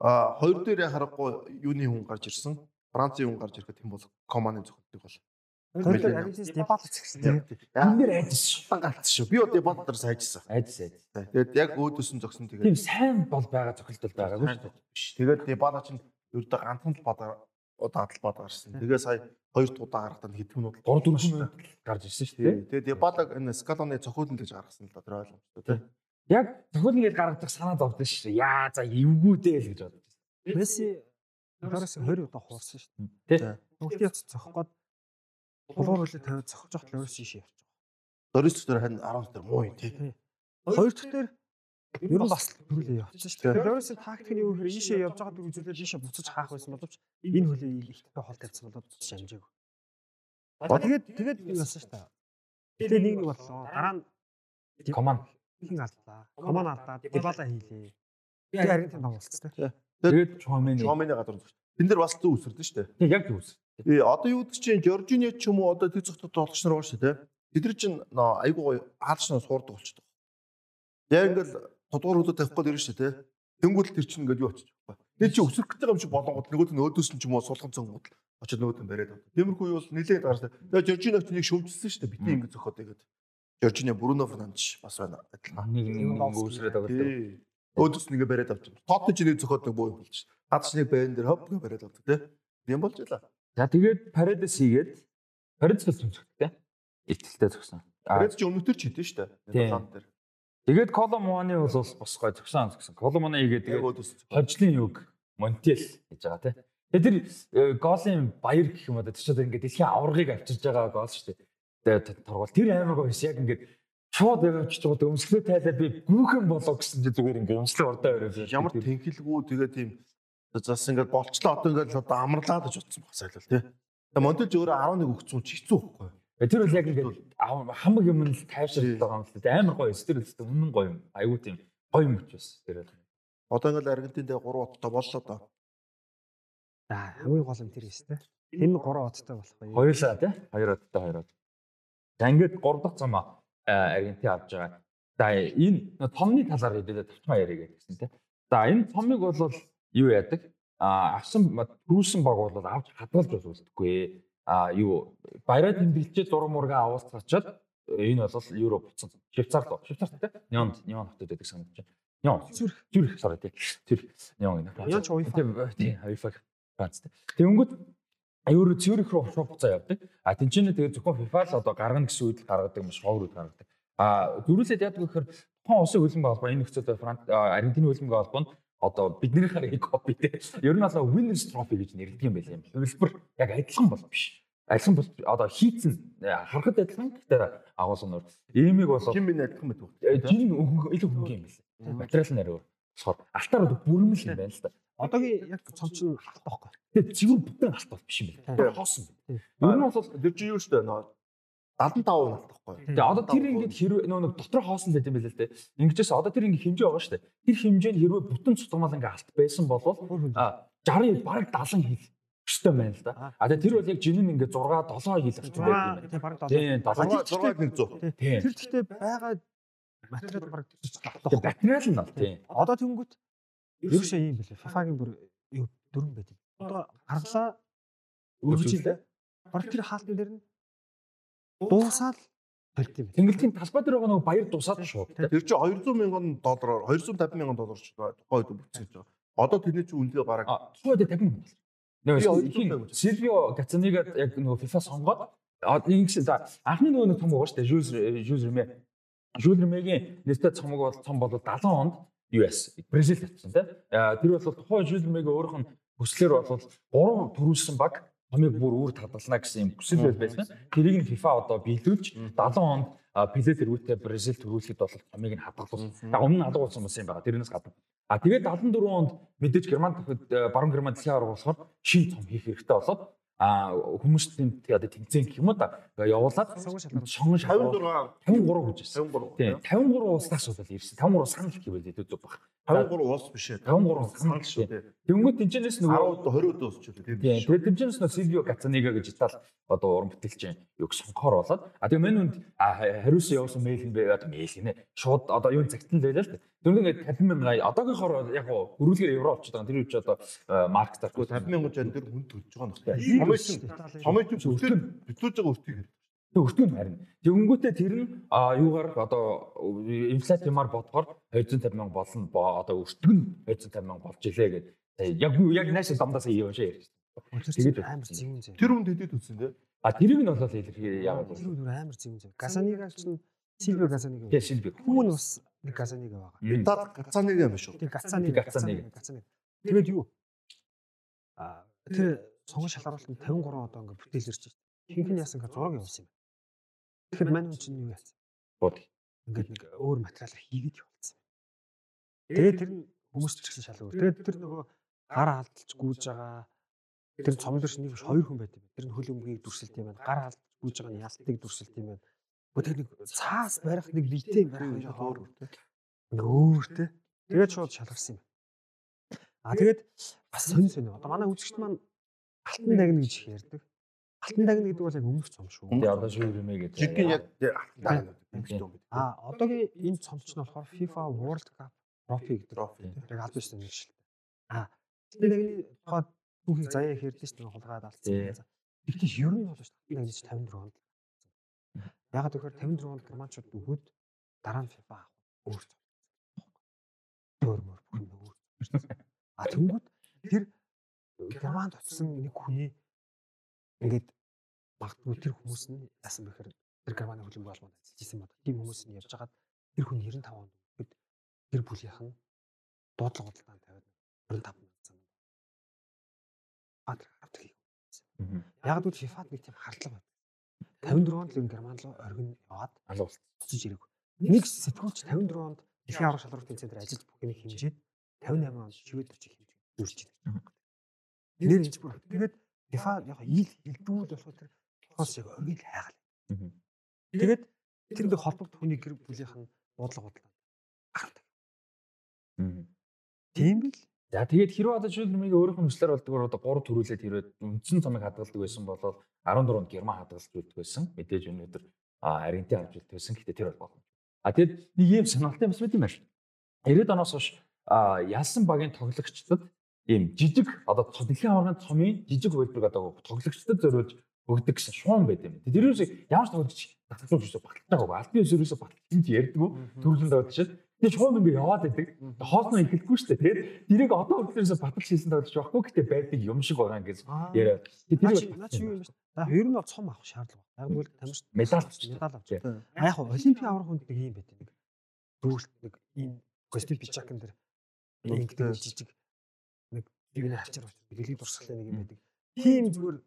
а хоёр дээр харахгүй юуны хүн гарч ирсэн. Францын хүн гарч ирэхэд тэм бол команы зөвхөлтөг бол. Хоёр дээр Аргентинс дебат хийсэн тий. Энэ дээр айдас шүү. Яан галцсан шүү. Би бол дебат дээр сайжсан. Айдас айдас. Тэгээд яг өөдөөс нь зогсон Тийм тэгээд сайн бол байгаа цохилтол байгаагүй шүү биш. Тэгээд дебат чинь ердөө ганцхан л бад удаа л бад гарсан. Тэгээ сая хоёр удаа гарахтаа хэдэн минут 3 4 минут гарч ирсэн шүү дээ. Тэгээ дебатаг энэ скалоны цохиулн гэж гаргасан л да тэр ойлгомжтой тий. Яг цохол ингээд гаргадаг санаа зовдсон шүү дээ. Яа за эвгүй дээ л гэж бодож байсан. Месси Доороос 20 удаа хуурсан шүү дээ. Бүгд яц цохох гээд булуур хөлөө тавиад цохож явах л өөрөөс шиш явчих. Дөрөс дээр харин 10 дээр муу юм тий. Хоёр дахь дээр ер нь бас төрүүлээ явчихсан шүү дээ. Лорисийн тактикний юу гэхээр ийшээ явж байгаа дөрөв зүйлээр ийшээ буцаж хаах байсан боловч энэ хөлөө ихтэй хол тавьсан болоод. Аа тэгээд тэгээд юу болсон шүү дээ. Тэгээд нэг нэг боллоо. Дараа нь Команд. Хин алдлаа. Коман алдаа. Дебала хийлээ. Тэгээд Аргентин том болцсон тий. Тэгээд Чомени. Шомины гадар зүгт. Тэн дээр бас зөв үсэрдэн шүү дээ. Тэг яг зүс. Э одоо юу гэдэг чинь Жоржиниа ч юм уу одоо тэг зөвхөн тоглогч нар байна шүү дээ. Тэд нар чинь айгуу гоё хаалч нар суурдаг болчихдог. Яг ингээл тодгуур хөлөө тавих гээд ирэн шүү дээ. Тэнгүүл тэр чинь ингээд юу очиж байгаа. Тэр чинь өсөх гэж байгаа юм шиг болонгод нөгөөд нь өөдөөс нь ч юм уу сулган цонгод очиж нөгөөд нь бариад авдаг. Тиймэрхүү юу бол нэлээд гарсан. Тэгээ Жоржиниа ч нэг шөмжсөн шүү дээ. Битэн ингээд зөхөд тэгээд Жоржиниа Бруно Фернандеш бас байна. адилхан. Нэг нэг үүсрээд байгаа. Тий. Өөдөөс ингээд бариад авчих. Тот ч нэг зөхөд нэг буу болж. Гадч нэг байн дээр хоп ингээд бариад авдаг тий. Тийм болж байлаа. За тэгээд Paredes хийгээд Paredes л зөнцгтэй. Итгэлтэй зогсон. А Тэгээд чи өмнөдөр ч дээ. Тийм. Нидерланд дээр. тэгээд Коломоны бол бас гой зогсон зогсон. Коломоны хийгээд тэгээд хожлын юг Монтел гэж байгаа тий. Тэгээд тэр э, голын баяр гэх юм одоо тэр чинь ингээд дэлхийн аваргыг авчирж байгаа гол шүү тургуул тэр амар гоё байсан. Яг ингээд шууд авчиж байгаа өмсгөө тайлаад би гүүхэн болоо гэсэн чи зүгээр ингээд өмслөө урдаа өрөө. Ямар тэнхэлгүй тэгээд тийм зас ингээд болчлоо одоо ингээд одоо амарлаад гэж утсан баг сайлал тий. Тэгээд Монтелж өөрөө 11 өгцөн чи хэцүү байхгүй. Э, Тэр бол яг ингээд хамаг юм л тайвшруулж байгаа юм л дээ. Амар гоё. Тэр үстэй үнэн гоё юм. Айгуу тийм гоё юм ч бас. Тэр бол. Одоо ингээд Аргентинд 3 удаа боллоо доо. За хамгийн гол нь тэр юм шүү дээ. Энэ 3 одтой болох бай. Хоёулаа тий. Хоёр одтой хоёр од. За ингээд 3 дахь цамаа Аргентин авч байгаа. За энэ томны талаар хэлээд тавчмаа яриа гэсэн тий. За энэ цомыг бол юу яадаг? А авсан түрүүлсэн баг бол авч хадгалж үлдэхгүй. А юу баяраа тэмдэглэж зураг мурга авуулцгаачаад энэ бол евро буцсан. Швейцар руу. Швейцар тий. Нёнд нён хотод байдаг санагдаж байна. Нён. Зүрх. Зүрх sorry тий. Зүрх. Нён энэ. Нён ч UEFA. Тий, UEFA. Ганц тий. Тэнгүүд Евро Цюрих руу шууд буцаа явдаг. А тэнцэнэ тэгээ зөвхөн FIFA л одоо гаргана гэсэн үед л гаргадаг юм шиг ховор үед гаргадаг. А дөрүлээд яадаг гэхээр тухайн улсын хөлбөмбө холбоо энэ нөхцөлд Франц Аргентины хөлбөмбө холбоо нь одоо биднийхээ нэг копи те. Ер нь бол winners trophy гэж нэрлэдэг юм байл юм. Хөлбөр яг адилхан бол биш. Адилхан бол одоо хийцэн харахад адилхан гэхдээ агуулсан нөр. Иймиг бол Хин минь адилхан мэт үү? жин илүү хөнгөн юм байна. Материал нэр болохоор алтаар бол бүрмэл юм байна л да. Одоогийн яг цомч нь халт байхгүй. Тэгээ зөвхөн бүтэн алтал биш юм байна. Тийм. Хоосон. Тийм. Ер нь бол Тэр чи юу шүү дээ нөө 75% нь алдахгүй. Тэгээ одоо тэр ингээд хэрвээ нөө нэг дотор хоосон байт юм байл л дээ. Ингэжээс одоо тэр ингээд хэмжээ байгаа шүү дээ. Тэр хэмжээнд хэрвээ бүтэн цутгамал ингээд алт байсан бол а 60 бараг 70 хил өстэй байна л да. А тэгээ тэр бол яг жинэн ингээд 6 7 хил орчим байт юм байна. Тийм бараг 7. Тийм 6 7. 100. Тийм. Тэр гэхдээ байгаа материал бараг чинь давтахгүй. материал нь бол тийм. Одоо тэнгүүт ерөөсөө юм бэлээ. FIFA-гийн бүр дөрөн байт. Одоо гаргалаа өргөжлөө. Бараг тэр хаалтан дээр нь дуусаад барьт юм. Тэнгэлтийн талбай дээр байгаа нэг баяр дусаад тийм. Тэр чи 200 мянган доллараар 250 мянган доллар ч тухайд бүтсэн гэж байгаа. Одоо тэрний чи үнэлгээ бараг А тухайд 50 мянга доллар. Нөгөө. Сильвио Гацанига яг нөгөө FIFA сонгоод ингэж за анхны нөгөө нэг том шүү дээ. Жюз Жюз Реме. Жюз Ремегийн нэртэй цомог бол цом бол 70 онд US Бразил татсан тийм. А, Тэр бол тухайн Жюз Ремегийн өөрийнх нь хүслээр бол 3 төрүүлсэн баг хамиг бүр үүр татгална гэсэн юм хүсэл байл байсан. Тэрийг нь FIFA одоо биелүүлж 70 онд Пеле тэргүүтээ Бразил төрүүлэхэд бол хамиг нь хадгалсан. За өмнө нь хадгалсан юм байна. Тэрнээс гадна. А тэгээд 74 онд мэдээж Герман дахид баруун Герман дэлхийн аварга болохоор шин том хийх хэрэгтэй болоод а хүмүүс тэнд одоо тэмцээн гэх юм уу да явуулаад Сонгон 56 53 гэж байсан. 53 Тийм 53 улсаас бол ирсэн. 53 санал гэвэл хэдүүд баг. 53 улс биш ээ 53 санал шүү дээ Тэнгүүд тэнцэнээс нөгөө 10 20 улс ч үү тийм Тийм. Тэгээд тэмцэнээс нөө Сильвио Гацанига гэж Итали одоо уран бүтээлчин юг сонгохоор болоод а тэгээ мань үнд хариусан явуулсан мэйл нь одоо мэйл гинэ. Шууд одоо юу цагтан л байлаа л дээ. Тэгвэл ингээд 50 мянга одоогийнхоор яг гоо хөрвүүлгээр евро болчиход байгаа. Тэр үуч одоо марк тарт 50 мянган жан дээр хүн төлж байгаа нь Ийм Томьёо Томьёо өсөлт битлүүлж байгаа өртгийг хэлдэг. Тэг өртгөн харин. Тэгэнгүүтээ тэр нь а юугаар одоо инфляцимаар бодохоор 250 мянга болно. бо- Одоо өртгөн 250 мянга болж илээ гэдэг. Яг яг нааш дамдаас юм шиг ярьж. Тэгээд амар зэвүүн зэв. Тэр хүнд хэдэд үтсэн те А тэрийг нь бол илэрхий яагаад Тэр бүр амар зэвүүн зэв. Гасанига чинь Сильвио Гасанига. Тэгээ Сильвио. Хүн нь бас нэг Гасанига байгаа. Мм. Итали гацааныг юм шүү Тэр Гацанига. Гацанига, Гацанига. Тэгээд юу? А тэр сонгон шалгаруулалтанд 53 одоо ингээд бүтээл ирж байна. Хинхэн яасан гэж зураг явуулсан юм. Тэгэхээр мань хүн чинь юу яасан? Бод. Ингээд нэг өөр материалаар хийгээд явуулсан. Тэгээд тэр нь хүмүүс ч гэсэн шалгав. Тэгээд тэр нөгөө гар алдалж гүйж байгаа тэр цомлор шиг нэг хоёр хүн байт юм. Тэр нь хөл өмгийг дүрсэлт юм байна. Гар алдалж гүйж байгаа нь ялтыг дүрсэлт юм байна. Тэр нэг цаас барих нэг битээ барих нэг өөр өөр өөр те. Тэгээд шууд шалгарсан юм. А тэгээд бас сонь сонь. Одоо манай үзэгчд маань алтан дагна гэж их ярьдаг. Алтан дагна гэдэг бол яг өмнөх цом шүү. Тэгээ одоо шүү юмээ гэдэг. жигэн яг алтан эмхтэй юм гэдэг А одоогийн энэ цомч нь болохоор FIFA World Cup trophy гэдэг. трофи Яг аль биш нэг шил. А алтан дагны тухайд түүхийг заяа их ярьдэн шүү дээ хулгайд алдсан. Тий. Тэгэхдээ ер нь бол алтан дагны 54 онд. Ягаад гэхээр 54 онд германчууд өгөөд дараа нь FIFA авах өөр цом. Өөр мөр бүх юм өөр. А тэнгууд тэр германд очсон нэг хүний ингээд магадгүй тэр хүмүүс нь яасан бэхээр тэр германы хөлбөмбөг албанд ажиллаж исэн бод. Тийм хүмүүс нь явж хагаад тэр хүн 95 онд өгөхөд тэр бүлийнх нь дуудлага худалдаанд тавиад 25 мянган зам. Авдаг юм. Яг л FIFA-д нэг тийм хардлага байна. 54 онд л герман руу оргин яваад алуулт. очиж ирэх. Нэг сэтгүүлч 54 онд дэлхийн аврах шалралтын центрээр ажиллаж бүх юм хэмжээд 58 онд шивэд очиж хэмжиж дүүрч ирэх. Нэр инж бүр. Тэгээд FIFA яг ил хилдүүл болохоор тэр болохоос яг оргил хайгал. Тэгээд тэр нэг холбогд хүний гэр бүлийнх нь буудлага бодлоо. Гардаг. Тийм бил. За тэгээд хэрвээ одоо жишээлбэл өөрийнх нь хүслээр болдгоор одоо 3 төрүүлээд хэрвээ үндсэн цомыг хадгалдаг байсан бол 14-нд герман хадгалж үлддэг байсан. Мэдээж өнөөдөр Аргентин авч үлддэг байсан. Гэхдээ тэр бол боломж. А тэгээд нэг юм сонирхолтой юм байна шүү. 90-ад оноос хойш ялсан багийн тоглогчдод ийм жижиг одоо дэлхийн аваргын цомын жижиг хөлбөрөг одоо тоглогчдод зориулж өгдөг гэсэн шуун байт юм. Тэр юу ямар ч тоглогч татгалзууч гэсэн баталж байгаагүй. Альбын ерөөсө хийж ярьдгүй төрөлөнд аваад чинь. Тэгээ шуун ингээ яваад байдаг. Хоолноо ихэлгүй шүү дээ. Тэгээд тэрийг одоо өөрөөсөө баталж хийсэн тоглогч байхгүй. Гэтэ байдаг юм шиг байгаа гэж яриа. Наа чи Тэр наа чи юу юм бэ? За ер нь бол цом авах шаардлага байна. Яг бол тамирч Медаль медаль авч. А яг олимпийн аврах хүнд нэг юм байт нэг. Дүүрэлт нэг ийм костюм пичакн дээр ингэдэг жижиг нэг юу нэ хачаар авч. Дэлхийд дурсгалын нэг юм байдаг. Тийм зүгээр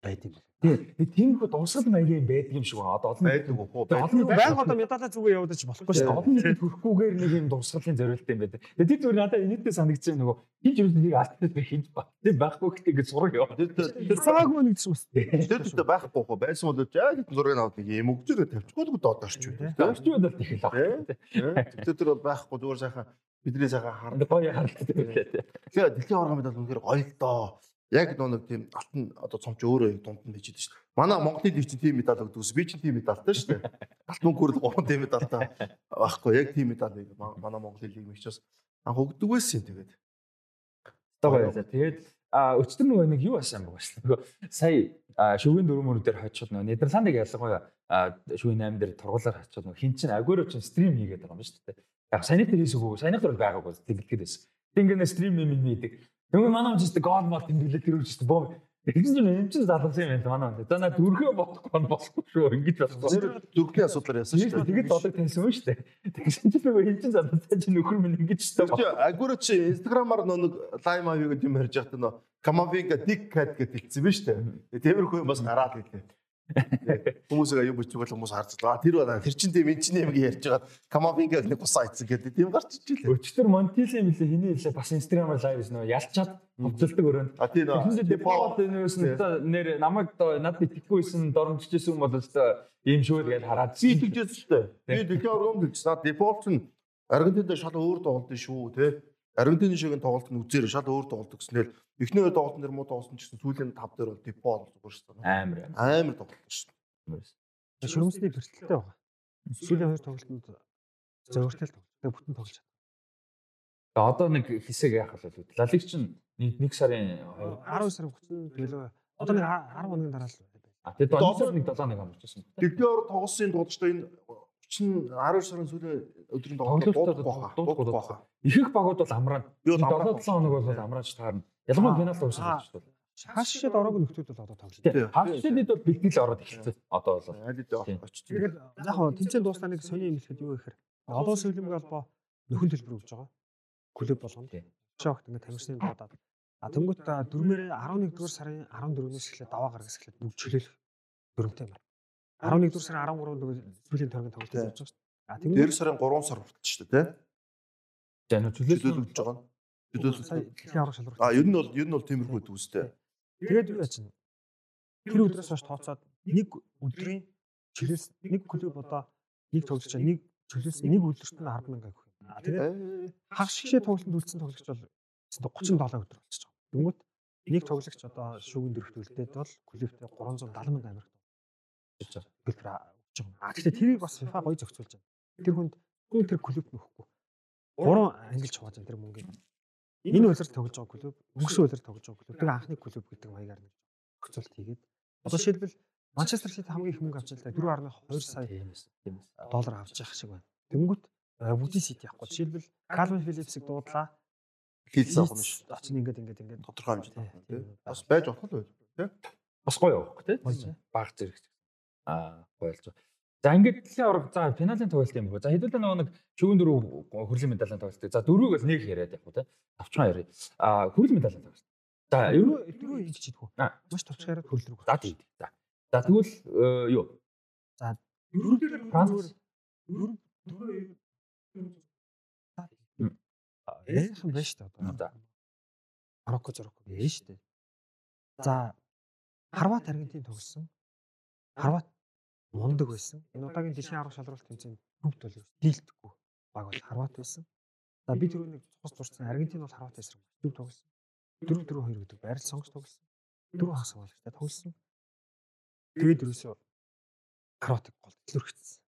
байт юм. Тэгээ тийм их дурсгал маягийн байдаг юм шиг байна. Одоо олон байдаг уу олон Баян одоо медалаа зүгээр явуулж болохгүй шүү дээ. олон нийтэд хөрөхгүйгээр нэг юм дурсгалын зориулт юм байдаг. Тэгээ тэр зүгээр надад инээдээ санагдчихэв нөгөө хинж юу нэг алтнад би хинж баг. Тийм байхгүй гэхдээ ингэ зураг яваа. Тэр цагаагүй нэг ч бас. Тэр төстө байхгүй хуу байсан бол яг зургийг аваад нэг юм өгчөөрөө тавьчихгүй л додорч үү. Тэгвч юу бол их л баг. Тэр тэр байхгүй зүгээр сайхан бидний сайхан харна. Гоё харагддаг. Тэгэхээр дэлхийн аварга медаль үнэхээр гоё л доо. Яг нөө нэг тийм алтан одоо цомч өөрөө дунд нь бичээд шүү дээ. Манай Монголын дэвчин тийм медаль өгдөгс би чинь тийм медальтай шүү дээ. Алтан мөнгөөр л 3 тийм медальтай байхгүй яг тийм медаль манай Монголын лиг мэгчээс анх өгдөг байсан юм тэгээд. Гоё байлаа. Тэгээд а өчтөр нөгөө нэг юу асан байгаа шүү. Нөгөө сая шүгээн дөрөв мөрөд дээр хачаад нөгөө Нидерландыг ялангуяа шүгээн 8 дээр тургуулаар хачаад нөгөө хин чин агууро чин стрим хийгээд байгаа юм шүү дээ. Яг саний дээр хийсэгүй, саний дээр байгаагүй тэмдэглэхэд байсан. Тэнгэнэ стрим юм юм хийдэг. Нөгөө манай хүн ч гол мал тэмдэглээд тэр үчтэй боо. Тэгсэн чинь юм чин залгасан юм байна манай хүн. За на дүрхээ болохгүй нь болохгүй шүү. Ингэж болохгүй. Тэр дөрвийн асуудлаар яасан шүү дээ. Тэгээд бодог таньсан шүү дээ. Тэгсэн чинь нөгөө хин чин залгасан чинь нөхөр минь ингэж шүү. чи агуура чи инстаграмаар нэг лайв авиг гэдэг юм ярьж байхдаа нөө Камавинга дик кат гэдэг хэлсэн биз дээ. Тиймэрхүү юм бас гараад ирлээ. Хүмүүсийг аюу бичиг бол хүмүүс харж байгаа. Тэр байна. Тэр чин тийм эн чин юм ярьж байгаа. Камавинга нэг гусаа ийцэн гэдэг тийм гарч ичээ. Өчтөр Монтиле мэлээ хиний хэлээ бас лайв хийсэн нөө ялчаад хувцалдаг өрөөнд. А тийм Тэгэхдээ депот энэс нэр намайг над итгэхгүйсэн дормжчихсэн юм бол өстой ийм шүү гэж хараад тэгжээс шүү дээ. Би оргонд гэж над дефолт нь Аргентинд шал өөр тоглолт шүү те. Аргентины шиг тоглолт нь үзээр шал өөр тоглолт гэснээр эхний хоёр тоглолтын дээр муу тоглосон ч гэсэн сүүлийн 5 дээр бол депол зүгээр шүү дээ. амар Амар тоглолт шүү дээ. Шүрмсний бэрхтэлтэй байгаа. Сүүлийн хоёр тоглолтод зөөртэй л тоглолт. Бүтэн тоглож чадсан. Тэгээ одоо нэг хэсэг яах вэ? Лалиг чинь нэг сарын 12 сарын 30 төлөө одоо нэг 10 хоногийн дараа л А тэгээд одоо нэг 7 нэг амарчсан. Дэлхийн ор тоглосон тоглолттой энэ 30 12 сарын сүүлийн өдрийн тоглолт Тоглолтод дуудахгүй баха. Ихэнх багууд бол бол 7 7 хоног бол амрааж таарна. Ялангуяа финал уусах гэж байна. хаашид ороогүй нөхдүүд бол одоо тоглож Тийм. Хавчдад бол бэлтгэл ороод эхэлсэн. Одоо бол. Аль дээр очиж. Тэгээд яг хоо тэнцэн дуустаа нэг сони юм ихэд юу гэхээр одоо сэлбэг албаа нөхөн төлбөр өгж байгаа. Клуб болгоно. Тийм. Шогт ингээ тамирчны дуудаад. А тэнгуут дөрмээр 11 дугаар сарын 14-өөс эхлээд даваа гаргаас эхлээд бүгд чөлөөлөх дөрмтэй байна. 11 дугаар сарын 13-нд сүүлийн төргийн тоглолт хийж байгаа шүү дээ. А Дээр тэнгуут сарын 3 сар хүртэл шүү дээ, За нөө тий? Чөлөөлөж байгаа нь. Дэлхийн аврах шалралт. А ер нь бол ер нь бол тиймэрхүү дүүстэй. Тэгээд юу яач вэ? Тэр өдрөөс хойш тооцоод нэг өдрийн чөлөөс нэг клуб одоо нэг тоглож чаа нэг чөлөөс нэг өдөрт нь 10 мянга өгөх юм. А тэгээд хагас шигшээ тоглолтод үлдсэн тоглогч бол 37 өдөр болчихж байгаа. Тэнгүүт нэг тоглогч одоо шүүгэн дөрөвт үлдээд бол клубтэй 370 мянга амирх гэж байгаа. төлбөр өгч байгаа. А тэгэхээр тэрийг бас FIFA гоё зохицуулж байна. Тэр хүнд хүн тэр клубт нөхгүй. Гурван ангилж хувааж байгаа тэр мөнгөийг. Энэ үйлрэл тоглож байгаа клуб, өнгөрсөн үйлрэл тоглож байгаа клуб, тэгээ анхны клуб гэдэг маягаар нэг зохицуулт хийгээд одоо шийдвэл Манчестер Сити хамгийн их мөнгө авч байгаа 4.2 сая доллар авч явах шиг байна. Тэнгүүт бүгдийн Сити явахгүй. Жишээлбэл Calvin Phillips-ийг дуудлаа. Хийлсэн юм шүү. Очно ингээд ингээд ингээд Тодорхой тий. Бас байж болох л байх тий. Бас гоё явах тий. Баг зэрэг. Аа гоёлж байгаа. За ингээд дэлхийн авраг за финалийн тоглолт юм бөө. За хэдүүлээ нөгөө нэг шүүн дөрөв хөрлийн медалийн тоглолт. За дөрвийг бол нэг яриад явах уу тий. Авчхан ярив. Аа хөрлийн медалийн тоглолт. За ер нь дөрөв хийж чийдгүү. Маш товч хараад хөл рүү. за тийм. За. За тэгвэл э, юу? Дөрөв дээр Франц дөрөв дөрөв. Яахан байж та одоо. За. Марокко зорокко байж штэ. За Хорват Аргентин тоглосон. Хорват мундаг байсан. Энэ удаагийн дэлхийн аврах шалралт тэмцээнд бүгд бол дийлдэхгүй баг бол Хорват байсан. За би түрүүний цус дурсан Аргентин бол Хорват эсрэг зөв тоглосон. 4-4-2 гэдэг байрал сонгож тоглосон. Дөрөв хагас хамгаалагчтай тоглосон. Тэгээд ерөөсөө Хорватыг гол дэлгэрчихсэн.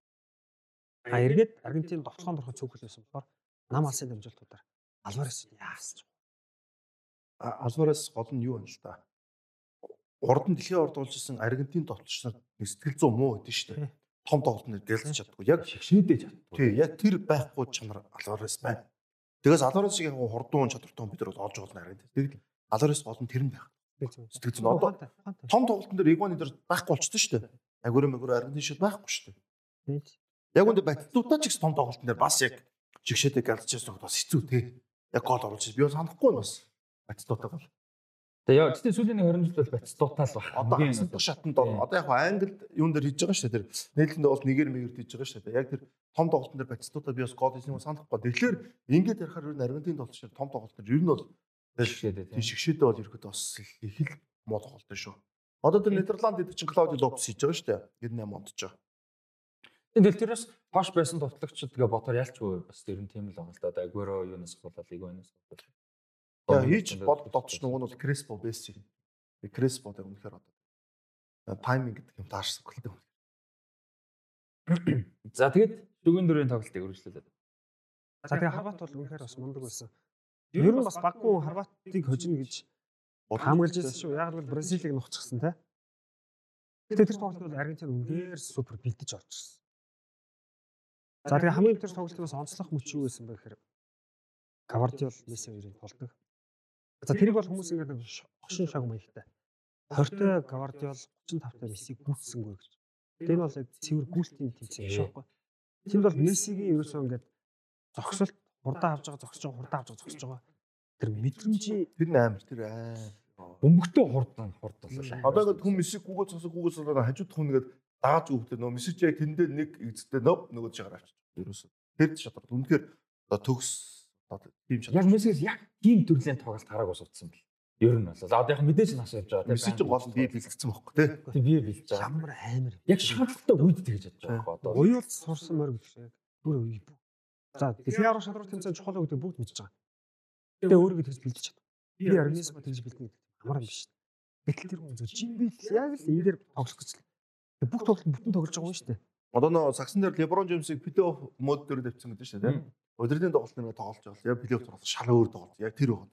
А эргээд Аргентин довтлоонд ороход цөөхөл байсан болохоор нам алсын дамжуултуудаар Алварес яасан ч. Алварес гол нь юу байна л та. Урд нь дэлхийн орд уулжсэн Аргентин товтлогч нар нэг сэтгэл зүй муу байдэн шүү дээ. Том тоглолтод гэлж чаддгүй. Яг шигшээдэж чаддаг. тий яг тэр байхгүй чанар Алварес байна. Тэгээс Алваресыг яг хурдуун чадвартай бид нар бол олж болно Аргентин. Тэгэл Алварес гол нь тэр нь байх. Сэтгэл зүйн одоо том тоглолтын дээр Игуаны дээр байхгүй болчихсон шүү дээ. Агур мэгүр Аргентин шиг байхгүй шүү дээ. Яг үндэ Батистутаа ч гэсэн том тоглолтын дээр бас яг жигшээдээ галзчихсан бас хэцүү тий. Яг гол оруулж би бас санахгүй нь бас Батистутаа гол. Тэгээ яа гэхдээ сүүлийн нэг 20 жил бол Батистутаас баг. Одоо хасдаг шатанд бол одоо яг Англид юун дээр хийж байгаа шүү дээ. Тэр нийлэндээ бол нэгэр мэгэрд хийж байгаа шүү дээ. Яг тэр том тоглолтын дээр Батистутаа би бас гол хийсэн юм санахгүй. Тэгэхээр ингээд ярихаар ер нь Аргентин тоглолт том тоглолт ер нь бол шигшээдээ тийм шигшээдээ бол ерөөд бас их л муу тоглолт шүү. Одоо тэр Нидерланд гэдэг чинь Клаудио Лопес хийж байгаа шүү дээ. 98 онд ч. Тэгэл тэрээс хош байсан товтлогчд гээ ботор ялчгүй бас тэр нь тийм л байгаа л да. Одоо Агуэро юунаас болоод Игуанаас болоод. За хийж бол дотч нөгөө нь бол Креспо байсан. Креспо гэдэг үнэхээр одоо тайминг гэдэг юм таарсан гөлтэй. За тэгэд шүгэн дөрөв тоглолтыг үргэлжлүүлээд. За тэгээ Хорват бол үнэхээр бас мундаг байсан. Ер нь бас баггүй Хорватыг хожино гэж хаамгалж байсан шүү. Яг л Бразилийг нухчихсан те. Гэтэ тэр тоглолтод бол Аргентин үнээр супер бэлдэж орж ирсэн. За тэгээ хамгийн тэр тоглолтоос онцлох мөч юу байсан бэ гэхээр Гвардиол Месси хоёрын толдог. За тэрийг бол хүмүүс ингээд хошин шаг маягтай. 20-той Гвардиол 35-тай Мессиг гүйцсэнгүй гэж. Энэ бол яг цэвэр гүйлтийн тэмцээн биш байхгүй. Тэнд бол Мессигийн ерөөсөө ингээд зогсолт хурдаа авч байгаа зогсож байгаа хурдаа авч байгаа зогсож байгаа. Тэр мэдрэмжийн Тэр нь амар тэр аа. бөмбөгтөө хурдан хурдлаа. Одоо ингээд хүн мессиг Google цосог Google цосог хажууд хүн ингээд дааж өгдөө нөө мессеж яг тэндээ нэг эцэстээ нөө нөгөө жигаар авчиж. Ерөөсөө тэр шатрал. Үнэхээр төгс одоо тийм шатрал. Яг мессеж яг тийм төрлийн тоглолт гарааг усуудсан бэл. Ер нь бол одоо яг мэдээж нас явж байгаа. мессеж гол нь би бэлтгэсэн байхгүй тий. тийм бие билж байгаа. Ямар амар. Яг шаардлагатай үед тэгж ядж байгаа байхгүй одоо. Уяал сурсан морь гэж яг бүр үе. За дэлхийн аврах шалралт тэмцээн чухал гэдэг бүгд мэдж байгаа. Тэгээ өөрөө тэгж бэлдэж чадна. Би организм тэгж бэлдэнэ гэдэг амар юм биш. Гэтэл тэр хүн зөв жим бил яг л энэ дээр тоглох гэж л. Тэгээ бүх тоглолт бүтэн тоглож байгаа юм шүү дээ. Одоо нөө сагсан дээр LeBron James-ийг плей-офф мод дээр тавьсан гэдэг шүү дээ Өдрийн тоглолт нэг тоглож байгаа. Яг плей-офф тоглолт шал өөр тоглолт. Яг тэр байна.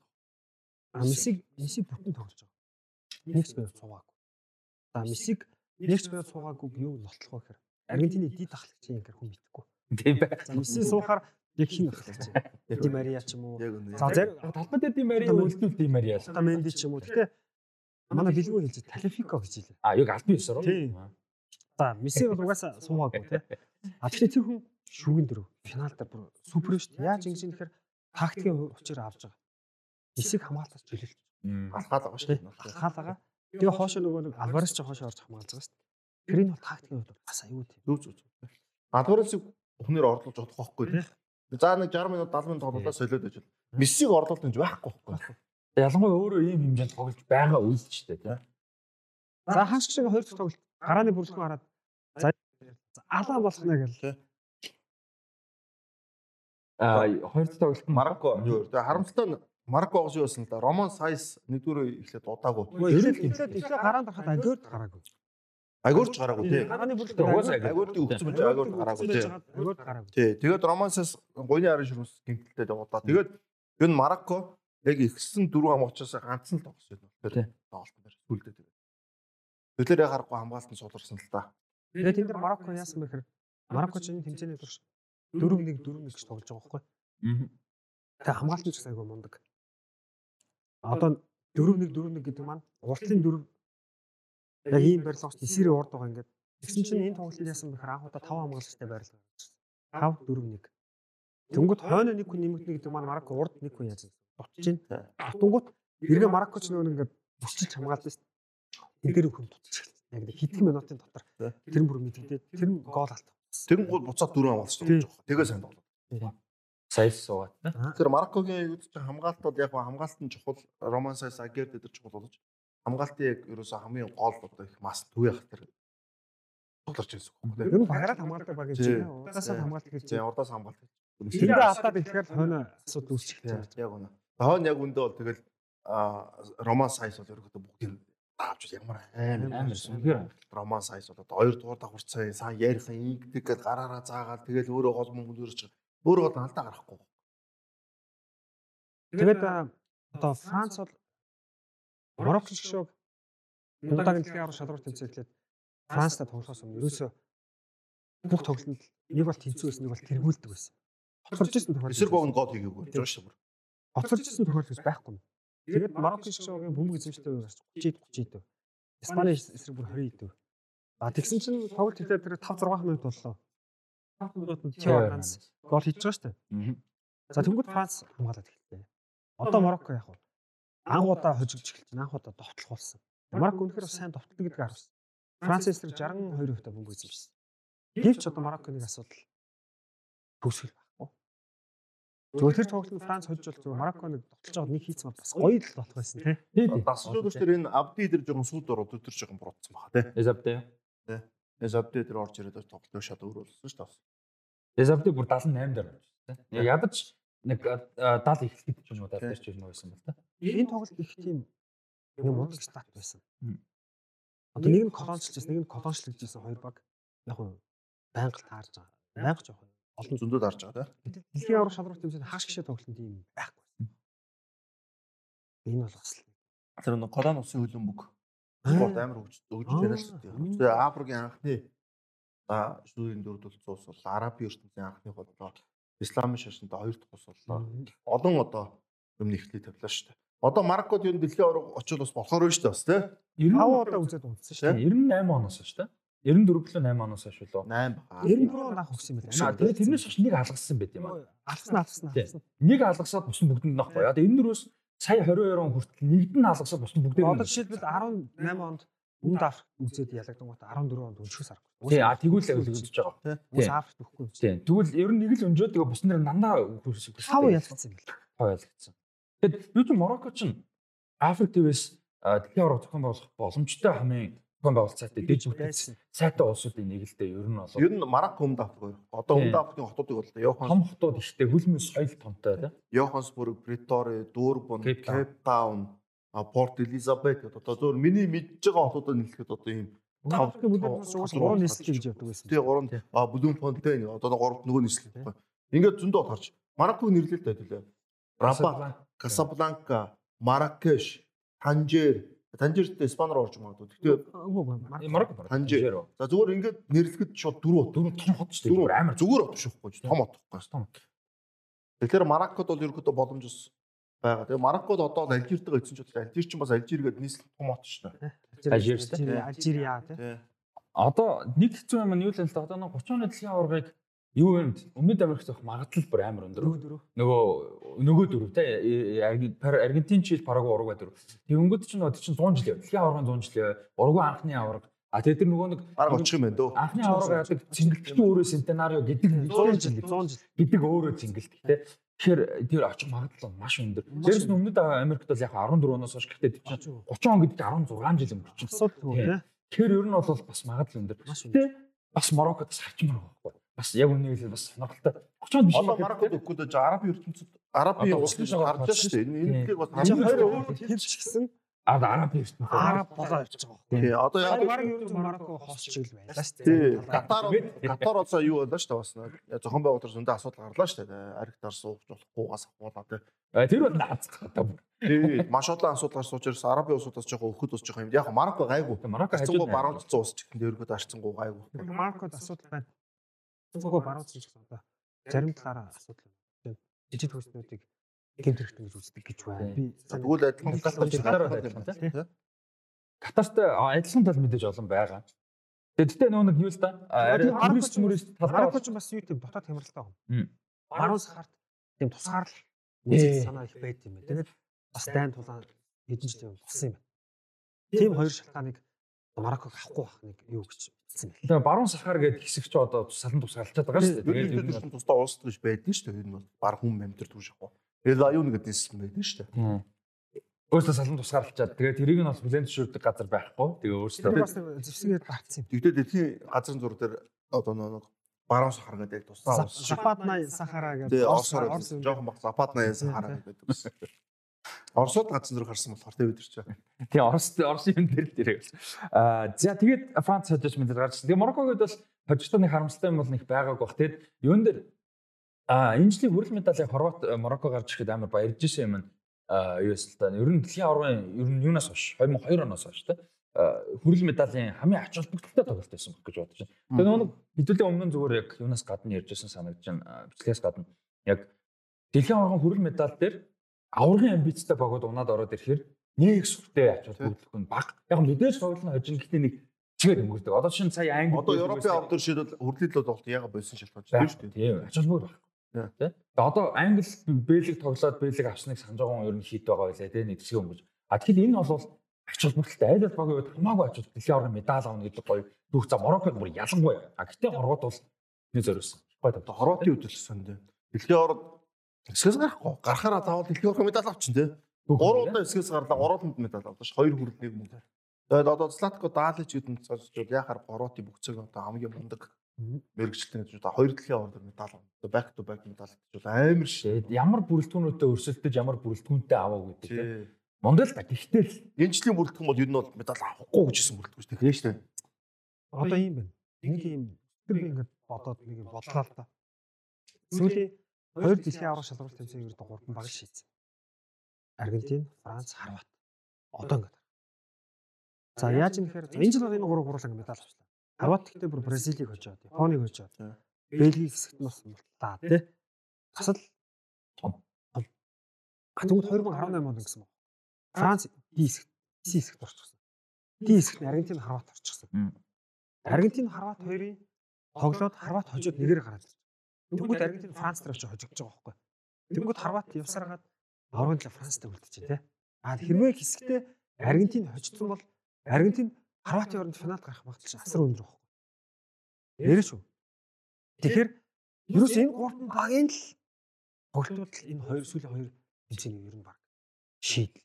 А мессиг мессиг бүтэн тоглож байгаа. Нэгч бай цугаагүй. За мессиг нэгч бай цугаагүй юу нотлох вэ гэхээр Аргентины дид ахлагч юм гэхээр хүн мэдхгүй. Тийм бай. За мессиг суухаар яг хин ахлагч. Ди Мария ч юм уу. За зарим Талбай дээр тийм мари үлдүүл тийм мари яа. Та Менди ч юм уу. Гэтэ манай бэлгүү хэлж Талифико гэж хэлээ. А яг албан ёсоор. Тийм. За месси бол угаасаа суугаагүй тий. *laughs* А тэгэхээр тэр хүн шүүгэн дөрөв. Финал дээр бүр супер шүү дээ. Яаж ингэж юм гэхээр тактикийн хувьчаар авч байгаа. Мессиг хамгаалалтаас чөлөөлж Алхаад байгаа шүү дээ. алхаал байгаа. Тэгээ хоошо нөгөө нэг Альварес ч хоошо орж хамгаалж байгаа шүү дээ. Тэр энэ бол тактикийн хувьд бас аюу тийм. Зүг зүг. Адварсыг хүнээр орлуулж чадах байхгүй тий. За нэг 60 минут 70 минут тоглолоо солиод ажил. Мессиг орлуулт гэж байхгүй байхгүй. Ялангуяа өөрөө ийм хэмжээнд тоглож байгаа үйл ч дээ тий. За хааш шиг хоёр дахь тоглолт гарааны бүрлэхэн хараад за алаа болох нэ гэл. А хоёр дахь тоглолт нь Марокко юу вэ? Тэгээ харамсалтай нь Марокко гоо юу байсан л да. Роман Сайс нэгдүгээр эхлээд удаагүй. Эхлээд эхлээд гараанд харахад агиур гараагүй. Агуурч гараагүй тий. Гарааны агиур. Агуурт өгсөн байж агуурт гараагүй тий. агиур гараагүй. Тий. Тэгээд Роман Сайс гойны арын ширүүс гимтэлтэй удаа. Тэгээд ер нь Марокко яг ихсэн дөрвөн амгачаас ганцхан л тоглож байна. Тоглолт дээр сүлдээ тэгээд. Төлөөрөө харахгүй хамгаалтанд суулгарсан л да. Тэгээ тэнд Марокко яасан бэ гэхээр Марокко ч энэ тэмцээний турш 4-1 4-1 гэж тоглож байгаа байхгүй. Мгм. Тэгээ хамгаалт нь ч айгүй мундаг. Одоо 4-1 4-1 гэдэг маань уртлын 4 яг ийм барилгаач эсрэг урд байгаа ингээд. Тэгсэн чинь энэ тоглолтод яасан бэ гэхээр анх удаа 5 хамгаалагчтай байрлал. 5 4-1. Тэнгүүд хойно нэг хүн нэмэгдэнэ гэдэг маань Марокко урд нэг хүн яаж дутж байна. Дутангууд эргээ Марокко ч нөгөө ингээд шүү дээ. Энд дээр хүн дутчих. Яг нэг хэдхэн минутын дотор тэр бүр мэдэгдээд тэр нь гол алт. Тэгэн гол буцаад дөрвөн амгалж тоглож байгаа. Тэгээ сайн тоглоо. Сайс суугаад тий. Тэгэхээр Мароккогийн юуд чинь хамгаалтууд яг хамгаалт нь чухал Роман Сайс Агер дээр чухал болж хамгаалтын яг ерөөсө хамгийн гол одоо их мас төвөө хатар тоглож байсан юм байна. Ер нь багаараа хамгаалдаг баг гэж байна. Удаасаа хамгаалдаг гэж За урдаас хамгаалт. Тэндээ алдаад ихээр хойно асуудал үүсчих гэж яг үнэ. Хойно яг үндэ бол тэгэл Роман Сайс бол ерөөхдөө бүгдийг таавч ямар амар Амар сүнгээр. Роман Сайс бол одоо хоёр дугаар давхар цай сайн ярихын ингэдэг гээд гараараа заагаад тэгэл өөрөө гол мөнгө өрөж өөрөө бол алдаа гарахгүй. Тэгээд одоо Франц бол Марокко шиг удаагийн дэлхийн аврал шалралт тэмцээн эхлээд Францтай тоглохоос өмнө ерөөсөө бүх тоглолтод нэг бол тэнцүү байсан, нэг бол тэргүүлдэг байсан. Хоцорж исэн тохиолдол. Эсрэг богонд гол хийгээгүй гэж байна шүү дээ. Хоцорж исэн тохиолдол байхгүй. Тэгээд Марокко шиг шоогийн бөмбөг эзэмштэй гарч 30 30 дэв. Испани эсрэг бүр 20 дэв. А тэгсэн чинь тоглолт хэлээд тэр 5 6 минут боллоо. 5 минутанд Тео Франц гол хийж байгаа шүү дээ. За тэнгууд Франц хамгаалаад эхэллээ. Одоо Марокко яг уу анх удаа хожигдж эхэлж байна. Анх удаа довтлох болсон. Марокко үнэхээр сайн довтлог гэдгийг харуулсан. Франц эсрэг 62 хувьтай бөмбөг эзэмшсэн. Гэвч одоо Марокконы асуудал төгсгөл Зөвхөн тэр тоглолтод Франц хожиж бол зөвхөн Марокконыг довтлож аваад нэг хийцэн бол бас гоё л болох байсан тий. Тий. тий. Дасчлууд дээр энэ Абди дээр жоохон сууд ороод өтөр жоохон буруудсан баха тий. Эзабдэ. Эс Абди дээр орж ирээд тоглолтоо шал өөр болсон шүү дээ. Эзабдэ бүр 78 дээр байна шүү дээ. Ядаж нэг 70 эхлэхэд ч юм уу 70 дээр ч юм уу байсан бол та. Энэ тоглолт их тийм нэг мундаг стат байсан. Одоо нэг нь колончлж, нэг нь колончлж гэсэн хоёр баг яг нь байнга таарж байгаа. Байнга жоох Олон зөндөө дарж байгаа тий. Дэлхийн аврах шалралт тэмцээнд хааш гişэ тоглолтын тийм байхгүй. Энэ бол бас л Тэр нэг колон усын хөлбөмбөг спорт амар хөгж өгж байна л шүү дээ. Африкийн анхны за шүүрийн дөрөвдөл цус бол Арабын ертөнцийн анхны бодлоо Исламын шашинтай хоёр дахь ус боллоо. Олон одоо юм нэхлээ тавилаа шүү дээ. Одоо Мароккод юу дэлхийн авраг очил бас болохоор байна шүү дээ бас тий. 90 5 удаа үзээд унтсан шүү дээ. 98 оноос шүү дээ. 94 болоо 8 оноос хойш болоо. 8 бага. 94 он анх өгсөн юм байна. тэгээд тэрнээс хойш нэг алгасан байт юм аа. Алцсан Тий. алцсан. Нэг алгасаад бус нь бүгдэнд нахгүй. Одоо 94-өөс сая 22 он хүртэл нэгд нь алгасаад бус нь бүгдээ Одоо жишээлбэл 18 онд Үнд Африк үзээд ялагдсан гот 14 онд өнчгөөс аргагүй. Тий, а тэгвэл үзэж байгаа. Үс Африк өгөхгүй. Тий. Тэгвэл ер нь нэг л өнжөө тэгээ бус нар нандаа хөрсөг. Хав ялагдсан юм байна. Хав ялагдсан. Тэгэд юу ч Марокко ч Африк твээс дэлхийн авраг зохион байгуулах боломжтой хамгийн зохион байгуулалттай дэд байсан. сайтай улсуудын нэг л дээ ер нь бол. Ер нь Марокко өмнөд Африк. Одоо өмнөд Африкийн хотуудыг бол Йохан том хотууд ихтэй хөлмөс соёл томтой тий. Йоханнесбург, Притори, Дурбан, Cape Town. Кейп Таун, а Порт Элизабет одоо зөвөр миний мэдж байгаа хотуудад нэлэхэд одоо ийм Африкийн бүлээн угаасаа 3 нийслэл гэж явдаг байсан. тий гурван а Блум Фонтейн одоо гуравт нөгөө нийслэл байхгүй. Ингээд зөндөө харж Марокког нэрлэлтэй байлаа. Рабат, Касабланка, Маракеш, Танжер, Танжертэй Испаноор орж магадгүй. Гэхдээ Марокко Танжер. За зүгээр ингээд нэрлэхэд шууд дөрөв дөрөв том хот шүү дээ. Дөрөв Амар зүгээр хот биш үхгүй том хот байхгүй. том. Тэгэхээр Мароккод бол ерөөдөө боломж ус байгаа. Тэгээ Мароккод одоо Алжиртэйгээ эзэн ч бодлоо. Алжир ч бас Алжир гэдэг нийслэл том хот шүү дээ. Алжир. Алжирия тий. Тий. Одоо нэг хэцүү юм нь юу л л да одоо нэг 30 оны дэлхийн аваргыг юу юм Өмнөд Америкт авах магадлал бүр амар өндөр. Нөгөө нөгөө дөрөв те Аргентин чил Парагвай урагвай дөрөв. Тэгэнгүүт чинь одоо чинь 100 жил яваа. Дэлхийн аваргын 100 жил яваа. Урагвай анхны аварга. А тэгээд тэр нөгөө нэг Бараг очих юм байна дөө. анхны аварга яадаг цэнгэлтгчийн өөрөө Сентенарио гэдэг 100 жил 100 жил. гэдэг өөрөө цэнгэлт те. Тэгэхээр тэр очих магадлал маш өндөр. Дээрс нь Өмнөд Америкт бол яг 14 оноос хойш гэхдээ тэр чинь 30 он гэдэг 16 жил өнгөрч. Тэгэхээр ер нь бол бас магадлал өндөр. Маш өндөр. Тэ бас Мароккод байгаа байхгүй. Бас яг үнэ хэлбэл бас сонирхолтой. 30 он биш Одоо Мароккод өгөхгүй дэж Араби ертөнцид Араби улс гэж гарч байгаа шүү дээ. Энэ энэ нэг бас Чи хамгийн хоёр хоёр өөр хэлж гисэн А араб ертөнцийн араб болоо явж байгаа. Тий, одоо яг Марокко хосч ил байлаа шүү дээ. Катар Катар одоо юу болоо шүү дээ бас зохион байгуулалтаар зөндөө асуудал гарлаа шүү дээ. Аригтар суугч болохгүйгаас ахуулаа тий. Тэр бол наацдаг одоо. Тий, маш олон асуудал гарч учраас Араби улсуудаас жоохон өхөд ус жоохон юм. Яг Марокко гайгүй. Марокко хажууд баруун цэцэн ус ч гэхин дээргүүд арцсангуу гайгүй. Мароккод асуудал байна. Зөвхөн баруун ч гэсэн одоо зарим талаараа асуудал байна. Жижиг хөлтнүүдийг гэмт хэрэгтэй гэж үздэг гэж байна. Би Тэгвэл адилхан Катар Катар бол адилхан, тал мэдээж олон байгаа. Тэгэхдээ нөгөө нэг юу л да турист мөрист талбай Марокко ч бас юу тийм дотоод хямралтай байна. Баруун сахарт тийм тусгаарлал үзэл санаа их байт юм байна. Тэгээд бас дайн тулаан хэдэн жил юм болсон юм байна. Тийм хоёр шалтгааныг Марокког авахгүй байх нэг юу гэж хэлсэн байна. Тэгээ баруун сахар гэдэг хэсэг ч одоо салан тусгаалчаад байгаа шүү дээ. Тэгээд ер нь тусдаа уус гэж байдэн шүү дээ. Энэ бол баг хүн амьтар түүш яг. El Ayun гэдэг нийслэл байдэн шүү дээ. өөрсдөө салан тусгаарлчаад тэгээд тэрийг нь бас бүлээн зөвшөөрдөг газар байхгүй. Тэгээ өөрсдөө бас зэвсгээд гарцсан юм. Тэгвэл дэлхийн газрын зур дээр одоо нэг баруун сахар гэдэг тусдаа уус. Шапатна Сахара гэдэг Орсоор юм. жоохон баг западна яасан хараа гэдэг. Оросод газрын зур харсан болохоор бид тэр чинь. тий Орос Орос юм дээр л тэрэг. Аа за тэгээд Франц хожиж мэдэр гарч. Тэгээ Мароккогод бол хожигтны харамсалтай юм бол нэг байгааг бах. Тэгээд юун дээр аа энэ жилийн хүрэл медалийг Хорват Марокко гарч ирэхэд амар баярж исэн юм. Аа юу эсэл та. Ер нь дэлхийн аваргын ер нь юунаас хойш 2002 оноос хойш та. Хүрэл медалийн хамгийн ач холбогдолтой тоглолт байсан баг гэж бодож байна. Тэгээ нөгөө нэг хэдүүлээ өмнө нь зүгээр яг юунаас гадна ярьжсэн санагдаж байна. Бичлэгээс гадна яг дэлхийн аваргын хүрэл медаль дээр аваргын амбицтай богод унаад ороод ирэхээр нэг сүртэй ач холбогдол нь баг. Яг мэдээж тоглолт нь хожин гэхдээ нэг чигээр өнгөрдөг. Одоо чинь сая Англи Одоо Европын авдар шийдэл хүрээлэл болт яга болсон шалтгаан чинь шүү дээ. Тийм ач холбогдол байхгүй. Yeah. Тэ. Одоо Англи Бэлэг тоглоод Бэлэг авсныг санаж байгаа юм ер нь хит байгаа байлаа тий нэг хэсэг өнгөж. А тэгэхээр энэ бол ач холбогдолтой айл ал багийн үед хамаагүй ач холбогдол дэлхийн аваргын медаль авах гэдэг гоё дүүх за Мароккод бүр ялангуяа. А гэтээ Хорват бол нэг зориулсан. Гоё Одоо Хорватын үдэлсэн дээ. Дэлхийн орд эсгээс гарахгүй. Гарахаараа заавал дэлхийн орд медаль авчин дээ. Гурван удаа эсгээс гарлаа гурван медаль авдаг ш. Хоёр хүрэл нэг мөнгө. Тэгээд одоо Златко Даалич гэдэг нь цаашгүй яхаар Хорватын бүгцэг одоо хамгийн мундаг мэрэгчлэн гэж одоо хоёр дэлхийн орд медаль авна. Back to back медаль гэж амар ш. Тэгээд ямар бүрэлдэхүүнүүдэд өрсөлдөж ямар бүрэлдэхүүнтэй аваа гэдэг тий. Тий. Мондол та гэхдээ л Энэ жилийн бүрэлдэхүүн бол ер нь бол медаль авахгүй гэж хэлсэн бүрэлдэхүүн шүү дээ. шүү дээ. Одоо юм байна. Нэг юм тэр би ингээд бодоод нэг юм бодлоо л та. Сүүлийн хоёр дэлхийн аврах шалралт тэмцээн ердөө гурван баг шийдсэн. Аргентин, Франц, Хорват. Одоо ингээд. За яаж юм гэхээр энэ жил энэ гурав гурлаа медаль авчлаа. Хорват гэхдээ бүр Бразилийг хожоод, Японыг хожоод. Бельгийн хэсэгт нь бас мултаа тий. Тасал Том. том. Тэгвэл 2018 онд гэсэн баг. Франц D хэсэгт, C хэсэгт орчихсон. D хэсэгт Аргентин, Хорват орчихсон. Аргентин, Хорват хоёрын тоглоод Хорват хожоод нэгээр гараад ирсэн. Тэнгүүд Аргентин Франц дээр очиж хожигдож байгаа байхгүй. Тэнгүүд Хорват явсараад талаа Францтай үлдчихэ тий. А хэрвээ хэсэгтээ Аргентин хожигдсон бол Аргентин Хорватын оронд финалд гарах магадлал асар өндөр байхгүй. Ярэ шүү. Тэгэхээр ерөөс энэ гурван багийн л тоглолтууд л энэ хоёр сүүлийн хоёр тэмцээний ер нь баг шийдэл.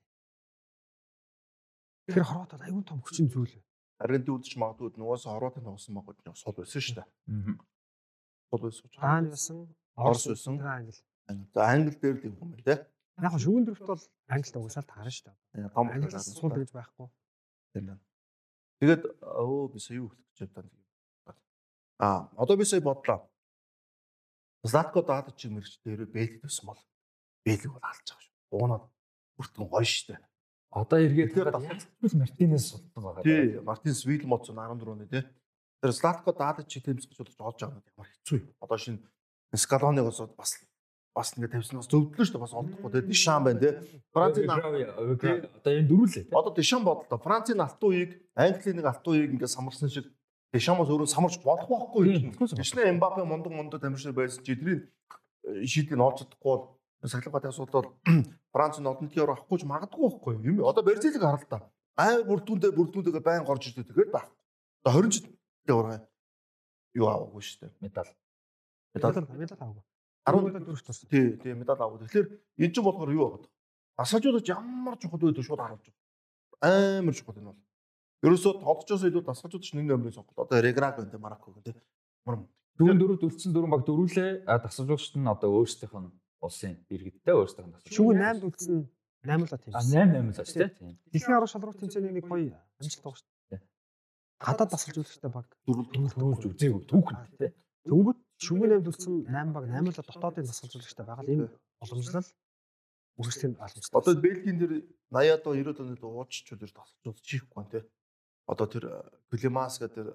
Тэгэхээр Хорватод аюун том хүчин зүйл. Аргентин үлдэж магадгүй нугаас Хорватын тоглосон баг гэж сул байсан шүү дээ. Сул байсан. Даан байсан, Орос байсан. Англи. За англи дээр л юм байна те. Яг нь шүүн дөрөвт бол англид угсаал таарна шүү дээ. Том Англиас сул гэж байхгүй. Тийм байна. Тэгээд өө би сая юу хэлэх гэж байна. Аа, одоо би сая бодлоо. Златко даад чи мэрч дээр бэлэг төсөн бол бэлэг бол алж байгаа шүү. Уунаад бүртгэн гоё шүү дээ. Одоо эргээд Мартинес султан байгаа. Тий, Мартин Свилмотс 14 оны тий. Тэр Златко даад чи тэмцэж болж олж байгаа нь ямар хэцүү юм. Одоо шинэ Скалоныг бас бас бас ингэ тавьсан бас зөвдлөө шүү дээ бас олдохгүй тий. Дишан байна тий. Францын одоо энэ дөрүлээ. Одоо Дишан бодлоо. Францын алтан үеийг Английн нэг алтан үеийг ингээд самарсан шиг Дишамос өөрөө самарч болох байхгүй. Дишнэ Эмбапе мундаг мундаг тамирчид байсан чи эдний шийдлийг олж чадахгүй бол сахилгааны асуудал бол Франц одон тгээр авахгүй ч магадгүй байхгүй юм. Одоо Бразилийг харал та. Ай бүрдүүндээ бүрдүүндээ байн горж ирдэг тэгээд байх. Одоо 20 жил дээр юу аваагүй шүү дээ. Медаль. Медаль медаль аваагүй. 10 медаль дөрөвч туссан. Тий, тий медаль аваад. Тэгэхээр энэ ч болохоор юу байгаа. Дасгалжуудад ямар чухал байдаг шууд харуулж байгаа. Амар чухал энэ бол. Ерөөсөө тоглолчоос илүү дасгалжууд ч нэг номерыг сонголоо. Одоо Реграг байна Марокко гэх те. Ямар Дөрөв дөрөв дөрвсөн дөрвөн баг дөрвөлээ дасгалжуулагчд нь одоо өөрсдийнх нь улсын иргэдтэй өөрсдийнх нь дасгалж. Шүүг 8 үлдсэн 8 л А тэмцсэн. 8 8 л шүү дээ. Тийм. Дэлхийн арга шалралт тэмцээний нэг гоё амжилт байгаа шүү. Гадаад дасгалж үзэхтэй баг дөрөв Дөрвөлж үзээгүй түүхэнд тий. Төнгөт шүүгийн 8 үлдсэн 8 баг 8 л дотоодын дасгалж үзэхтэй байгаа л энэ боломжлол үргэлжлэн боломжтой. Одоо Бельгийн дээр 80-аад 90-аад оны ууччууд ер тасалж чихгүй байна те. Одоо тэр Климас гэдэг тэр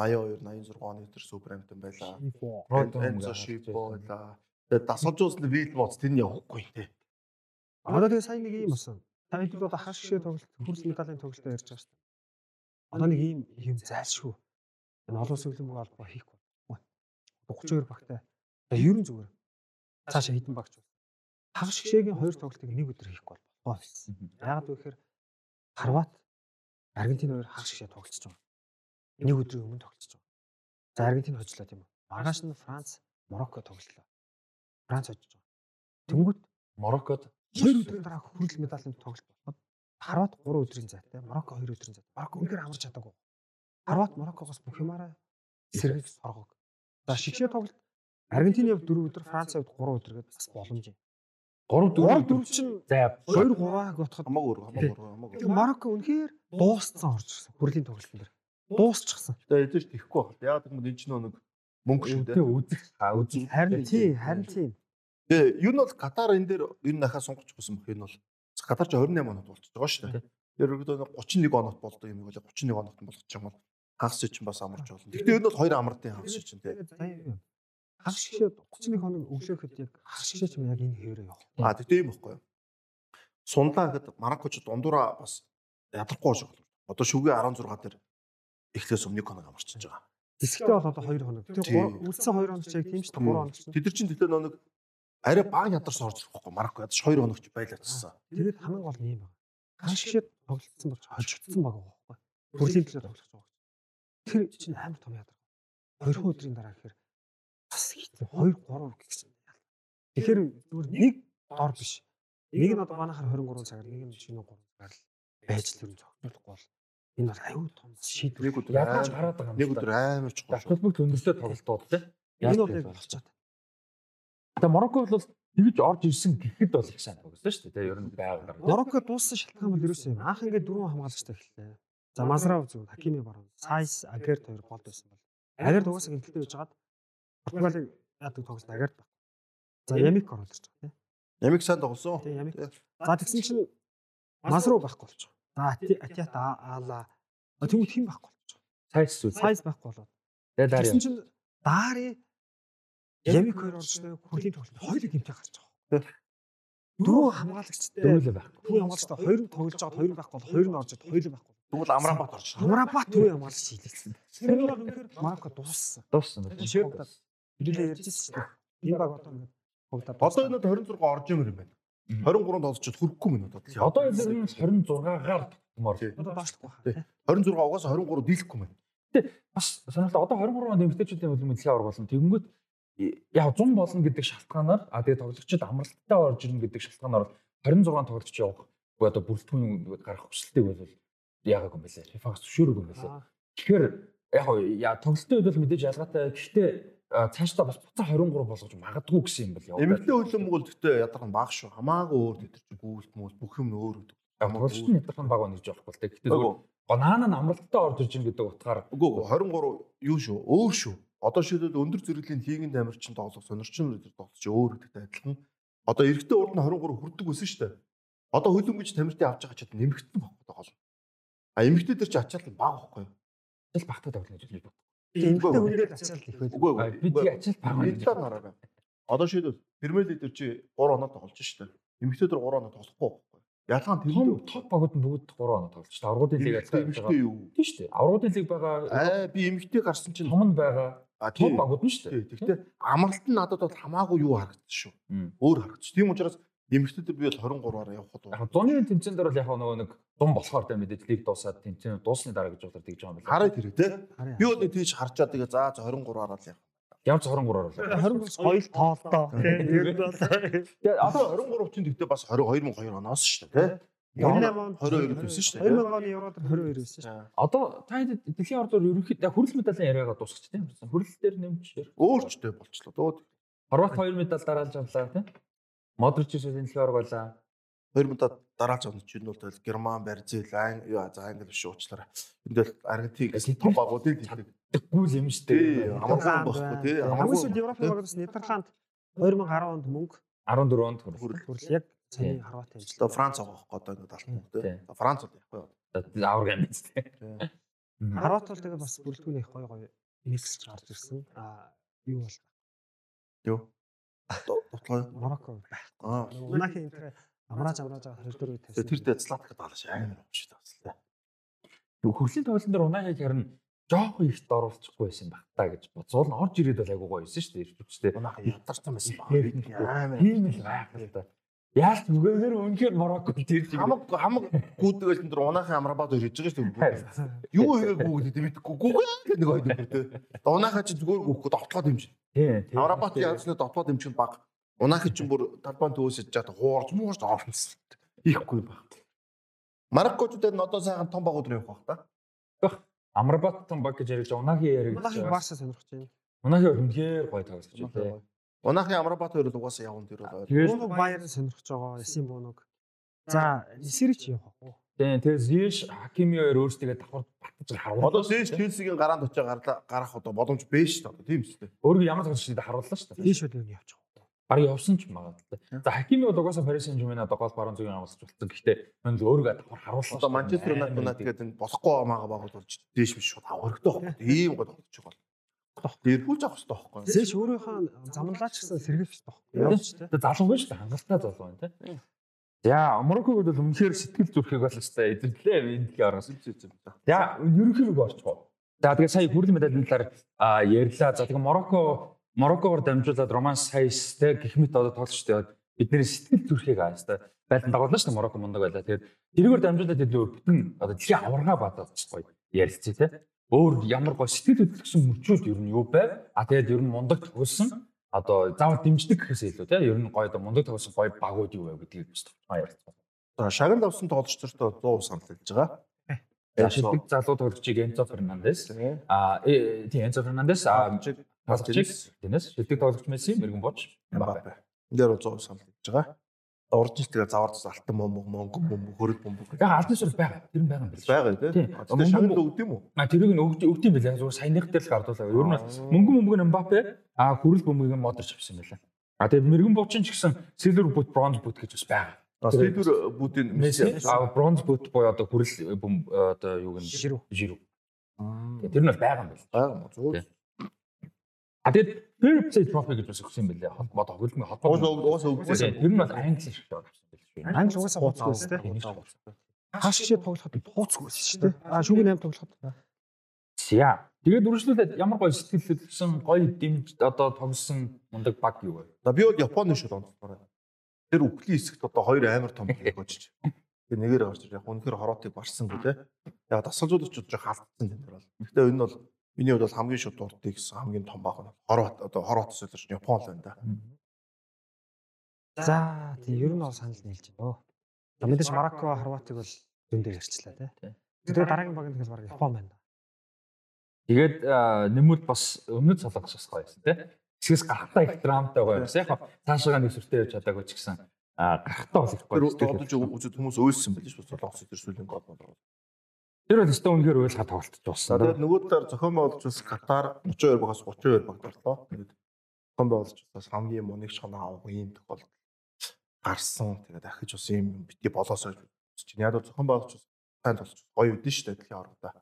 82 86 оны тэр Суперамптон байлаа. Энцо Шипо байлаа. Тэгээд дасгалжуулсан Вил моц тэр нь явахгүй те. Одоо тэгээ сайн нэг юм болсон. Та хэд одоо хаш гişээ тоглолт хөрс медалийн тоглолтоо ярьж байгаа шүү дээ. Одоо нэг ийм юм зайлшгүй. Энэ олон улсын хөлбөмбөг албаа хийхгүй. 32 багтай. За ер нь зүгээр. Цаашаа хідэн багч бол. Хагас гişээгийн хоёр тоглолтыг нэг өдөр болохоо байсан. Яагаад вэ гэхээр Хорват Аргентин хоёр хагас гişээ тоглолцож байгаа. Нэг өдрийн өмнө тоглолцож байгаа. За Аргентин хожлоо тийм үү. Маргааш нь Франц Марокко тоглолоо. Франц хожиж байгаа. Тэнгүүт Мороккод хоёр өдрийн дараа хүрэл медалийн тоглолт болоод Хорват 3 өдрийн зайтай, Марокко 2 өдрийн зайтай. Марокко үнэхээр амарч чадаагүй. Хорват Мароккогоос бүх юмараа сэргийг соргог. За шигшээ тоглолт Аргентины хувьд 4 өдөр, Францын хувьд 3 өдөр гэдэг бас боломж юм. 3 3 4 4 чинь зай 2 3-аг утахад Хамаагүй өөр хамаагүй өөр хамаагүй. тэгээ Марокко үнэхээр дууссан орж ирсэн. Хүрлийн тоглолтын дээр. Дуусчихсан. Тэгээд эдэж тэхгүй байна. Яг гэвэл энэ ч нэг мөнгө шүү дээ. үзэх а үзэх Харин тий, харин тий. Тэгээ юу нь бол Катар энэ дээр энэ нахаа сонгоч гисэн бөх энэ бол Катар ч 28 оноод болчихж байгаа шүү дээ. Тэр өргөдөө 31 оноод болдог юм бол 31 оноод болгочих юм бол хагас чинь бас амарч болно. Гэхдээ энэ бол хоёр амралтын хагас чинь тий. Хагас шигшээ 31 хоног өглөөхөд яг хагас шигшээ ч яг энэ хэвээрээ явах. А тэгтээ юм баггүй юу? Сунлаа гэхэд Мароккоч дундуура бас ядрахгүй шиг байна. Одоо шүгэ 16 дээр эхлээс өмнө хоног амарчиж байгаа. Дисгтээ бол одоо 2 хоног. Тэр үлдсэн 2 хоног ч яг тийм шүү дээ. 3 хоног. Тэд нар чинь төлөө нэг арай баг ядарч орж ирэхгүй Марокко ядаж 2 хоногч байлаачсан. Тэгээд хамгийн гол нь юм байна. Хагас шигшээ тоглолцсон болж хожигдсон байгаа байхгүй. Хүрлийн төлөө тоглож байгаа. Тэр чинь амар том ядар. 2 өдрийн дараа гэхээр бас хийсэн 2 3 гэсэн. Тэгэхээр зүгээр нэг дор биш. Нэг нь одоо манайхаар 23 цагаар нэг нь шинэ 3 цагаар л байж л юм зогсохгүй бол энэ бол аюу тум шийдвэр. Нэг өдөр хараад байгаа юм. нэг өдөр амар чухал. Давталбаг төндөстэй тоглолтууд тий. Энэ бол яг болчиход. Тэгээ Марокко бол тэгж орж ирсэн гэхэд бол их сайн тоглосон шүү дээ. Ер нь байгаар. Марокко дууссан шалтгаан бол ерөөсөө юм. Анх ингээд дөрвөн хамгаалагчтай эхэллээ. За Мазрав зүг, Хакими баруун, Сайс, Агерт хоёр голд байсан бол. Агерт угаасаа гинтэлтэй байж хагаад Португалийг яадаг тоглолт Агерт баг. За Ямик оролцож байгаа тийм. Ямиг сайн тоглосон. Тийм Ямик. За тэгсэн чинь Мазрав байхгүй болчих. За Атиат Аала. Тэнгүүд хэн байхгүй болчих. Сайс үл. Сайс байхгүй болоод. Тэгээ дараа Тэгсэн чинь Даари Ямик хоёр оролцсон хүрлийн тоглолт хоёулаа гимтэй гарч байгаа. Дөрөв хамгаалагчтай дөрүлээ байх. Төвийн хамгаалагчтай хоёр нь тоглож байгаа хоёр нь байхгүй бол хоёр нь орж ирээд хоёулаа байхгүй. Тэгвэл Амраанбат орж ирсэн. Амрабат төвийн хамгаалагч нь бол үнэхээр Марокко дууссан. Дууссан. Шивдад. Ирэлээ ярьж ирсэн шүү дээ. Энэ баг одоо ингээд хогдаад. Одоо энэ 26 орж ирмээр юм байна. Мгм. 23 тоглолцоод хүрэхгүй мэн одоо. Одоо нь 26-гаар тогтмоор. Тий. Одоо доошлохгүй Тий. байна. 26 угаасаа 23 дийлэхгүй мэн. Бас сонирхолтой. Одоо 23 онд эмэгтэйчүүдийн хөлбөмбөг дэлхийн аварга болсон. Тэгэнгүүт яг 100 болно гэдэг шалтгаанаар а тэгээ тоглогчид амралттай орж ирнэ гэдэг шалтгаанаар бол 26 тоглогч явах буюу одоо бүрэлдэхүүн гарах хүсэлтийг бол яагаад юм бэлээ. FIFA-гаас зөвшөөрөг юм бэлээ. Тэгэхээр яг яа тоглолтын үед бол мэдээж ялгаатай. Гэхдээ цаашдаа бас буцаа 23 болгож магадгүй гэсэн юм бэл яваа. Эмэгтэй хөлбөмбөг бол гэхдээ ядархан баг шүү. Хамаагүй өөр төтөр чи гүйлт мөс бүх юм өөр гэдэг. тоглолт нь ядархан баг байна гэж болохгүй л дээ. Гэхдээ гонаана нь амралттай орж ирж байгаа гэдэг утгаар үгүй 23 юу шүү? Өөр шүү. Одоо шийдээд өндөр зэрэглэлийн хийгэн тамирчин тоглох сонирчин өдөр тоглох чи өөр гэдэгтэй адилхан. Одоо эрэгтэй урд нь 23 хүрдэг байсан шүү дээ. Одоо хөлбөмбөж тамиртын авч байгаа ч нэмэгдсэн баггүй гол. А эмэгтэй дээр чи ачаал баг байхгүй юу? ачаал багтаа тоглоно гэж хэлж байна. Эмэгтэй хүндэл ачаал их байдаг. Үгүй А, үгүй. Би тий ачаал баг байна нараа. Одоо шийдвэл Премьер лиг дээр чи 3 оноо тоглож шүү дээ. Эмэгтэй дээр 3 оноо тоглохгүй байхгүй юу? Ялгаан том тэр топ багууд нь бүгд 3 оноо тоглож шүү дээ. Аврагуудын лиг ажиллаж байгаа. Тийм шүү дээ. Аврагуудын лиг байгаа Аа би эмэгтэй гарсан чинь том нь байгаа тийм. багууд нь шүү Тий, дээ. Гэхдээ амралт нь надад бол хамаагүй юу харагдсан шүү. Өөр харагдсан. Тийм учраас эмэгтэйдэр би бол 23-аар явхад Яг зуны тэмцээн дээр бол яг нөгөө нэг дум болохоор тэ мэдээж лиг дуусаад тэмцээн дуусны дараа гэж бодож тэгж байгаа юм байна. хараад те. Харъя. Би бол нэг тийж харчаад тэгээ за за 23-аар л яах. Ямар ч 23-аар бол. 20 гоёл тоолдоо. Тэгээ одоо 23 чинь тэгтээ бас 20 2002 оноос шүү дээ те. 28 онд 22 төсөн шүү дээ. 2000 оны Еврод 22 байсан шүү. Одоо та хэд дэлхийн ордоор ерөнхийдөө хүрэл медалийн яриагаа дуусгач тийм. Хүрэл дээр нэмж. Өөрчтэй болчлоо. Дөө Хорват 2 медаль дараалж авлаа тийм. Модрич гэсэн дэлхийн орг байлаа. 2000-ад дараалж авах чинь бол тэгэл Герман, Бразил, Англи, юу за Англи биш уучлаарай. Энд бол Аргентин гэсэн том багуудыг хэлдэг. Тэггүй л юм шүү дээ. амархан байхгүй тий. Хамгийн сүүлд Амархан. Европын багаас Нидерланд 2010 онд мөнгө 14 онд хүрэл яг Цааны Хорват юм. Одоо Франц авах байхгүй одоо ингэ алтан Тий. тий. Франц бол яахгүй? Авраг юм биз дээ. Тий. Хорват бол тэгээ бас бүрэлдэхүүн их гоё гоё миксж гарч ирсэн. Аа юу бол Юу? Дутлаа. Марокко байх. Аа. Унахийн энэ амрааж амрааж байгаа 24 үед Тэгээ тэр дээр Златка даалаш амар амш таасан. Хүрлийн тоглолтын дээр унаахыг харин жоохон ихт оруулчихгүй байсан баг та гэж нь орж ирээд бол айгуу гоё байсан шүү дээ. Ирчүүчтэй. Унаха ядарсан байсан баг. Амар. Тийм л байх л та. Яаж үгээр үнэхээр Марокко тэр шиг Хамаг хамаг гүйдгээл энэ дөр унахын амрабад хоёр хийж байгаа шүү дээ. Юу хийгээгүй гэдэг мэдхгүй. Гүгэл гэдэг нэг хоёр тий. Унахаа чи зүгээр гүхгүй довтлоод юм чинь. Тийм. Амрабад яасны довтлоод юм чинь баг. Унахын чинь бүр талбайн төвөөсөж жаад хуурж муурж орсон. Ихгүй баг. Мароккочдод нь одоо сайхан том багууд руу явах бах та. Амрабат том баг гэж яриж унаагийн яриг. Унахийн Барса сонирхож байна. Унаагийн үнэхээр гоё тоглож байлээ. Унахын амрабад хоёр л угаасаа явна тэр бол. Тэгээд Бууну Баер сонирхож байгаа. Эсийн буунуг. За, Нисэрийг ч явах уу? тийм тэгээд Зиш Хакими хоёр өөрсдөө давхар батж харуулсан. Одоо Зэш Челсигийн гараанд очиж гарлаа гарах одоо боломж бэж шүү дээ. Тийм шүү дээ. өөргөө ямар тоглож байгааг харууллаа шүү дээ. Үл юу явчих. Бараг явсан ч магадгүй. За Хакими бол угаасаа Paris Saint-Germain одоо гол баруун зүгийн амлаж болсон. Гэхдээ мөн л өөргөө давхар харуулсан. Одоо Манчестер Юнайтед тэгээд энэ болохгүй амаага багууд болж дээш биш шууд аврагтай байхгүй. Ийм гол тоглож байгаа Ливерпул авах хэрэгтэй байхгүй. Зэш өөрийнхөө замналаач гэсэн сэргийлж байгаа. Явж тэ. Тэгээд залуугүй шүү дээ. Хангалттай залуу байна тийм. За Марокког бол үнэхээр сэтгэл зүрхийг бол өстой эзэрлээ эндхийн орноос. За ерөнхийдөө орчихоо. За тэгээд сая хүрлийн медалийн талаар ярьлаа. За тэгээд Марокко Мароккоор дамжуулаад Роман Сайс те гэх мэт одоо тоглолчтой бидний сэтгэл зүрхийг аастай байлдан дагуулна шүү дээ Марокко мундаг байлаа. Тэгээд тэргээр дамжуулаад илүү бүтэн одоо дэлхийн аварга бадаад гоё ярилцъя те. Өөр ямар гоё сэтгэл хөдлөсөн мөчүүд ер нь юу байв? А тэгээд ер нь мундаг тоглосон одоо заавал дэмждэг гэхээс илүү те ер нь гоё одоо мундаг тоглосон гоё багууд юу вэ гэдгийг бас тоо ярилцсан. За шагнал авсан тоглогч нартай 100 санал хэлж байгаа. За шилдэг залуу тоглогчийг Энцо Фернандес а э, тийм Энцо Фернандес а Пасчиг тэнэс шилдэг тоглогч Месси мэрэгэн боч Мбаппе. Энд дээр 100 санал хэлж байгаа. Урдч тэгээ заварц алтан момог монгон бөмбөг хөрөл бөмбөг яг албан суурь байгаа. Тэр нь байгаа юм биш. Байгаа Тийм. Одоо шагнал өгд юм уу? а тэрийг нь өгд өгд юм билээ зүгээр саяных дээр л гардуулаа. Ер нь бол мөнгөн бөмбөг нь Мбаппе. А хүрэл бөмбөгийг нь Модерч авсан байлаа а тэгээд мэрэгэн бочин ч гэсэн Silver Boot Bronze Boot гэж бас байгаа. Сэлбэр бүтийн Месси а Bronze Boot буюу одоо бөм одоо юу гэнэ? Жирүү. жирүү Тэр нь бол байгаа юм байна. байгаа юм уу? Тийм. А тэгээд Fair Play Trophy гэж бас өгсөн юм билээ. Холбоо Уус холбоо. уус өгсөн. Тэр нь бол Англи шиг билээ шүү. Англи угаасаа хууцгүй өстэй. Хааш шиг тоглоход хууцгүй байсан шүү дээ. Аа шүүгийн 8 тоглоход. За. Тэгээд үргэлжлүүлээд ямар гоё сэтгэл хөдлөсөн, гоё дэмж одоо тогсон мундаг баг юу вэ? За би бол Японы шүү онцлогоор. Тэр үхлийн хэсэгт одоо хоёр амар том хийг очиж. Тэгээ нэгээр ирж яг үнэхээр хороотыг барсангүй те. Яг дасгалжуулагч жоо халдсан тэн дээр бол. Гэхдээ энэ бол миний хувьд бол хамгийн шууд дурддаг гэсэн хамгийн том баг нь хороот одоо хороот солирч Япон л байна да. За тийм ер нь бол санал нийлж байна. За мэдээж Марокко, Хорватыг бол зөндөө ярьчлаа тий. Тэгээ дараагийн баг нь тэгэл баг Япон байна. Тэгээд нэмүүд бас өмнөд солонгос бас гоё байсан тий. Хэсгээс гарахтаа их драмтай гоё байсан. Яг цаашаа нэг сүртэй явж чадаагүй ч гэсэн гарахтаа бол их гоё. Тэр одож үзэд хүмүүс өөлсөн байл шүү дээ солонгос төр сүлийн гол бол. Тэр бол өстө үнэхээр уйлгаа тоглолтож болсон. Тэгээд нөгөө талаар зохион байгуулж бас Катар 32 багаас 32 баг дарлоо. Тэгээд зохион байгуулж бас хамгийн муу нэг шоноо авах юм тохиолдол гарсан. Тэгээд дахиж бас юм бити болоосоо чинь яг зохион байгуулж бас сайн болж гоё үдэн шүү дээ дэлхийн орнодоо.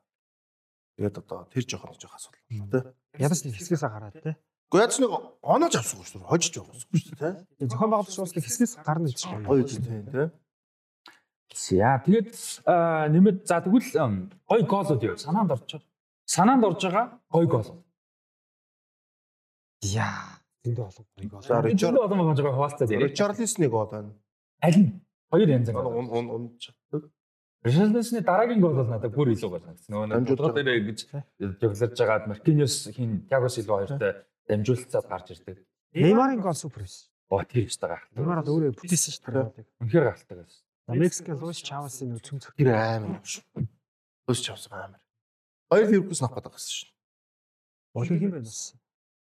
Тэгээд одоо тэр жоохон жоох асуудал байна тий. Ядаж нэг хэсгээс гараад тий. Гэхдээ яаж нэг оноож авсангүй шүү дээ. Хожиж явахгүй шүү дээ тий. Зохион байгуулагч бас хэсгээс гарна гэж. Гоё үдэн тий. За тэгээд нэмээд за тэгвэл гоё гоолууд юу санаанд байгаа. Санаанд орж байгаа гоё гоол. Яа, зөндөө олон гоё гол. За Ричард олон байгаа хуваалцаад яриа. Ричарлисны гол байна. Аль нь? Хоёр янз гол. он он он чаддаг. Ричарлисны дараагийн гол бол надад бүр илүү гол санагдсан. Нөгөө нэг Дамжуулж тулгал дээр гэж жиглэрж байгаад Маркиньос хин Тиаго Силва хоёртой дамжуулцаад гарч ирдэг. Неймарын гол супер байсан. Оо тэр их байгаа. Неймар бол өөрөө бүтээсэн шүү дээ. Үнэхээр галтдаг байсан. Мексикийн Луис Чавасын нэг цөм цөм. Тэр амар шүү. Өсч авсан амар. Хоёр Ливерпулс авах гэдэг гэсэн шүү. Олон юм байна бас.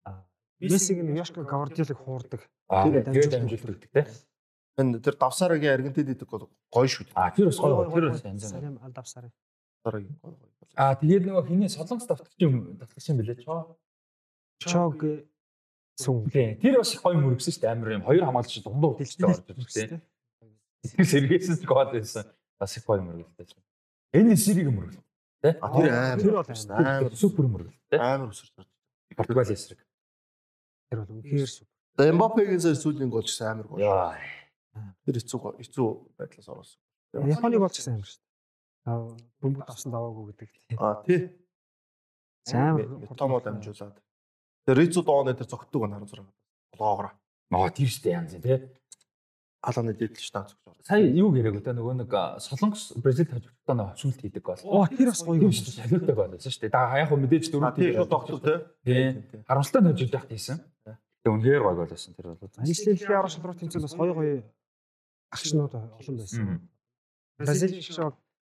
Аа, Мессиг нь Яшко Гвардиолыг хуурдаг. Тэр дамжуулдаг те. Энэ тэр давсарагийн Аргентинд идэх гол гоё шүү. Аа тэр бас гоё. Тэр бас янз бүр. Сарим алдавсараа. Давсарагийн гоё гоё. Аа тэгээд нөгөө хиний солонгос давтагч юм давтагч юм бэлээ чоо. Чог сүн. Тий. Тэр бас гоё мөрөгсөн шүү дээ. Амар юм. Хоёр хамгаалагч дундуур дэлжтэй орж ирж тий. Тэр сэргээсэс гол байсан. Бас их гоё мөрөгөлтэй. Энэ сэрийг мөрөгөл. Тий. А тэр амар. Тэр бол амар супер мөрөгөл тий. амар өсөрч байна. Португал эсрэг. Тэр бол үнэхээр сүп. За Эмбапегийн сая сүүлийн гол ч гэсэн амар гоё. Яа. Тэр хэцүү хэцүү байдлаас оросон. Японы гол ч гэсэн амар шүү дээ. Аа, бөмбөг авсан даваагүй гэдэг. А тий. Амар. Томо дамжуулаад. Тэр Рицу дооны тэр зогтдог байна 16. Лоогоор. Аа тийм шүү дээ янз тий. Алааны дэдэлж таа зогж орсон. Сая юу гэрэг өдөө нөгөө нэг солонгос Бразил хожигдтоо нэг сүлт хийдэг гол. Оо, тэр бас гоё Тийм юм шүү шүү дээ. Солиотой байсан шүү дээ. Да яг хөө мэдээж дөрөв тий шууд тогтдог тий. Харамсалтай нь хожигдох яхад хийсэн. Тэгээ үнээр гоё байсан тэр бол. Англилийн аврал шалруу тэмцээн бас гоё гоё агшнууд олон байсан. Бразил шиг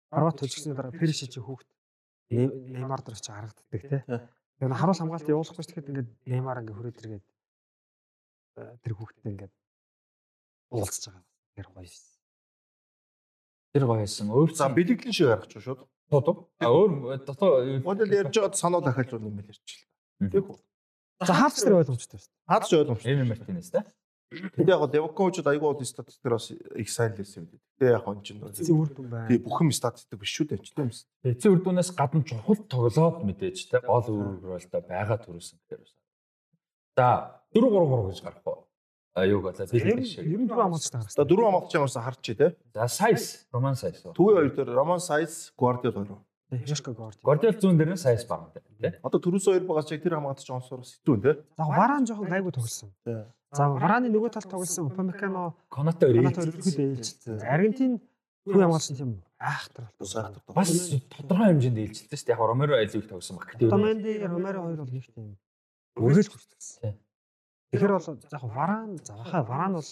Хорват хожигсны дараа Перишич хүүхд Ней- Неймар дээр ч харагддаг тий. Тэгээ харуул хамгаалт явуулахгүй ч тэгэхэд ингээд Неймар ингээд хүрээд иргээд тэр хүүхдэд ингээд уулзж байгаа. Тэр гоё байсан. Тэр гоё байсан. Өөр За бэлэглэн шиг гаргач шууд. тоо. А өөр дотоо Модель ярьж байгаад санаа дахиад юм ярьчих. Тэг үү. За хаач тэр ойлгомжтой байсан. Хаад ч ойлгомжтой. Эми Мартинес те. Тэг яг Девокоучд айгүй бол статистик дээр бас их сайн л байсан юм дээ. Тэг яг он чинь. Эцсийн үр дүн байна. Тэг бүх юм статистик биш шүү дээ. Ч тийм үс. Эцсийн үр дүнээс гадна чухал тоглоод мэдээж те гол өөрөөрөлтөө байгаа төрөөсөн гэхээр. За 4 3 3 гэж гарах уу? А юу болоо нь шиг. ер нь дөрөв хамгаалцтай За гарсан. дөрөв амгалч ямарсан харч тий. За Сайс, Роман Сайс. Төвийн хоёр дээр Роман Сайс, Гвардиол хоёр. Яшка Горд. Гордиал зүүн дээр нь Сайс баг те. Одоо төрөөс хоёр байгаа чиг тэр хамгаалч онсоор сэтүүн тий. За Варан жоохон гайгүй тоглосон. За Вараны нөгөө талд тоглосон Упамекано Конате өрөө. өргөдөө ээлжилсэн. Аргентин төвийн хамгаалсан тийм айхтар Сайхтар. Бас тодорхой хэмжээнд ээлжилсэн шүү дээ. Яг Ромеро айлыг тогсон баг. Гэтэ Томенди Ромеро хоёр бол нэг тийм үргэлж хүртсэн. Тийм. Тэгэхээр бол яг Варан за баха Варан бол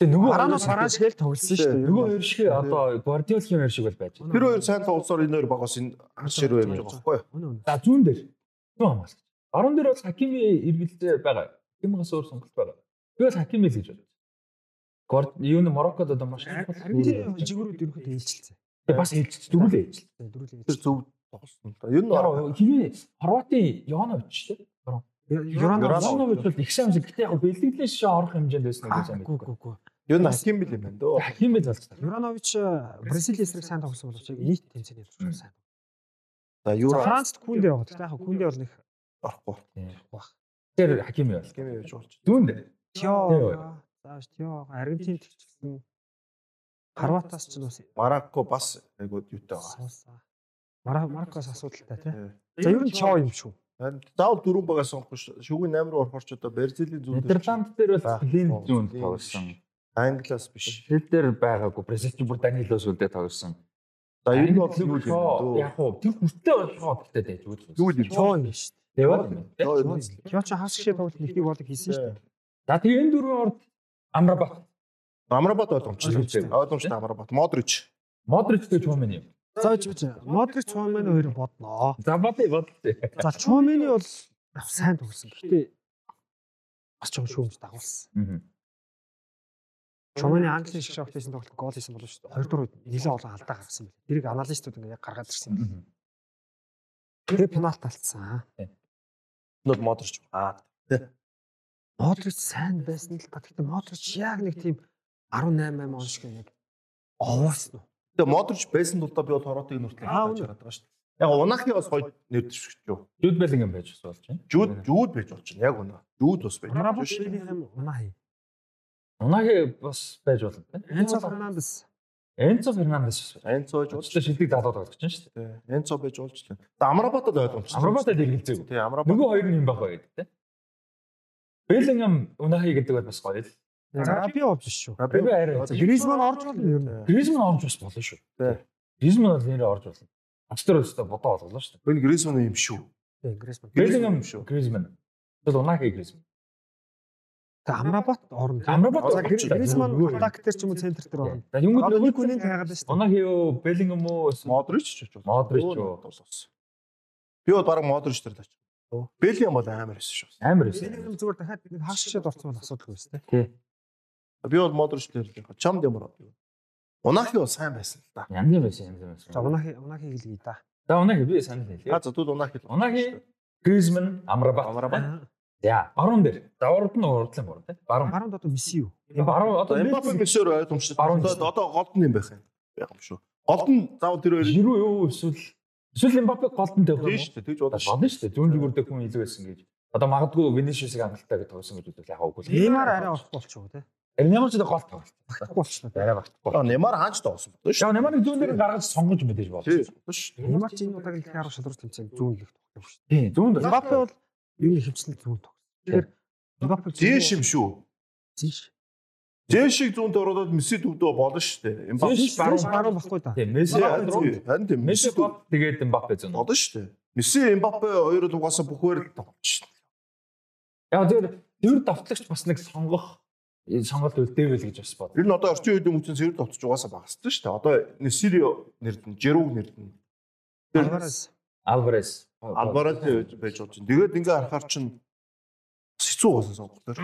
Тэгээ нөгөө Варан бол Варан шиг л тоглосон шүү дээ. нөгөө хоёр шиг одоо Гвардиолын хоёр шиг бол байж байна. Тэр хоёр сайн тоглосоор энэ хоёр багаас энэ хашир байж байгаа байхгүй юу? За зүүн дээр зүүн хамгаалч. Баруун дээр бол Хакими эргэлзээ байгаа. Хакимигаас өөр сонголт байгаа. Би бол Хакими л гэж бодож. Горд юу н Мороккод одоо маш Аргентин жигүүрүүд ерөнхийдөө ээлжилсэн. Тэгээ бас ээлж дөрүлээ ээлж. Дөрүл Тэр зөв тоглосон л да. Ер нь хиний Хорватын Йонович шүү дээ. Юран Йонович бол их сайн шиг гэтээ яг бэлтгэлийн шишээ орох хэмжээнд байсан гэж Гүү амьд. гүү гүү. ер нь хаким бил юм байна дөө. Хакими л болж та. Юранович Бразил эсрэг сайн тоглосон боловч нийт тэмцээний турш сайн. За Юра Францд Күндэ яваад. Тэгтээ яг Күндэ бол нэг орохгүй. бах. Тэр Хакими бол. Хаким яаж болж. Дээр. Тио. Зааш Тио Аргентин төвчлэн Хорватаас ч бас Марокко бас айгуу юутай байгаа. Мароккоос асуудалтай тий. За ер нь Тио юм шүү. Заавал дөрөв багаас сонгохгүй шүү. Шүгэн 8 руу орохоор ч одоо Бразилийн зүүн Нидерланд дээр бол Оо, зүүн тоглосон. Англиас биш. Хэл дээр байгаагүй Бразилч бүр Данилос үлдээ тоглосон. За энэ нь бол юу шоо, юм Яг уу тэр хүртээ болохоо гэхдээ дэж үзсэн. Юу юм? Чоо юм шүү дээ. Тэвэр. Чоо ч хагас шиг тоглолт нэгний болог хийсэн шүү дээ. За тэгээ энэ дөрвөн орд Амрабат, Амрабат ойлгомжтой. Ойлгомжтой. Амрабат. Модрич. Модрич гэж юм юм. За ч бич. Модрич Чуамени хоёрыг бодноо. За бодъё бодъё. За Чуамени бол сайн тоглосон. Гэхдээ бас ч юм шүүмж дагуулсан. Мгм. Чуамени Английн шиг шавхт хийсэн тоглолт гол хийсэн болов шүү дээ. Хоёр дуруу нэлээд олон алдаа гаргасан байна. Тэрийг аналистууд ингээ яг гаргаад ирсэн. Мгм. Тэгээ пенальт алдсан. Нод Модрич. Аа. Модрич сайн байсан л та. Гэхдээ Модрич яг нэг тийм 18 8 он шиг яг овоос нь. Тэгээ Модрич байсан тул би бол хатаж үнэ. хараад байгаа шүү дээ. Яг Унахи бас гоё нэр дэвшигч юу. Жүд Белингем байж болж байна. Жүүд жүүд байж болж байна. Яг үнэ. Жүүд бас байж болж байна. Белингем унаа. Унаги бас байж болно. Энцо Фернандес. Энцо Фернандес бас байна. Энцо байж болж шилдэг залууд болгож байна шүү дээ. байна. Энцо байж болж байна. Тэгээ Амрабат л ойлгомжтой. Амрабатад эргэлзээгүй. Тэгээ Амрабат. Нөгөө хоёр нь юм баг байдаг те. Белингем Унаги гэдэг бол бас гоё л. Раби овж шүү. Раби Би арай. Гризман орж болно ер нь. Гризман орж бас болно шүү. Гризман бол нэрээ орж болно. Ачтар өстө бодоо боллоо шүү. Энэ Гризман юм шүү. Тий, Гризман. Белингем шүү. Гризман. Тэгэл Унаги Гризман. Тэгээ Амрабат орно. Амрабат За. Гризман атак дээр ч юм уу центр дээр орно. За Нөгөө нөгөө хүнийг хайгаад шүү. Унаги юу Белингем уу Модрич ч гэж байна. Модрич юу? Би бол баг Модрич дээр тач. Белиам бол амар байсан шүү. амар байсан. Белингем зүгээр дахиад нэг хагас шишэд орсон бол асуудалгүй байсан тий. Би бол Модрич дээр л чамд ямар бод. Унахи бол сайн байсан л да. Янз юм байсан янз юм байсан. За унахи унахи хэлгий да. За Унаги би санал хэлье. А за тут Унахи. Унаги Гризман Амрабат. Амрабат. За баруун дээр. Давард нь урдлан гур тий. Баруун. Баруунд одоо Месси юу? Баруун одоо Эмбапе мессер ойлгомжтой. Баруун Одоо одоо голд нь юм байх юм. Яг юм шүү. Голд нь заавал тэр хоёр Жирүү юу эсвэл эсвэл Мбаппе голдон тавих юм тийм шүү дээ. Тэгж бодож. Болно шүү дээ. Зүүн зүгүүр дээр хүн илүү байсан гэж. Одоо магадгүй Винишиусыг амралтаа гэж тоосон гэж үзвэл яг үгүй. Неймар арай орох болчихоо тий. Нямар ч голд тоглолт. Багтахгүй болчихлоо. Арай багтахгүй. А Немар хаач тоосон бодож шүү. Нямарыг зүүн дээр гаргаж сонгож мэдээж Тийм болсон. шүү. Неймар ч энэ удаагийн дэлхийн 10 шалралт тэмцээн зүүн лэгт тоглох шүү. Тийм зүүн дээр. Мбаппе бол юуны хөвчлөлт зүүн тоглох. Тэгэхээр Мбаппе Зээш юм шүү. Зээш. Зээшийг зүүнд ороод Месси төвдөө болно шүү дээ. Зээш Баруун баруун баггүй да. Тийм Месси харин тийм Месси голд тэгээд Мбаппе зүүн. болно шүү дээ. Месси Эмбапе хоёр л угаасаа бүхээр л тоглож шүү. Яг зөв зөв давтлагч бас нэг сонгох э, сонголт үлдээвэл гэж бас бод. Тэр нь одоо орчин үед хүмүүс сэрд товтож угаасаа багасдаг шүү дээ. Одоо Несирио нэрдэн, Жеруг нэрдэн. Тэр Альварес. Алварес. Алварес байж болж байна. Тэгээд ингээ харахаар чинь хэцүү болсон сонгох төр.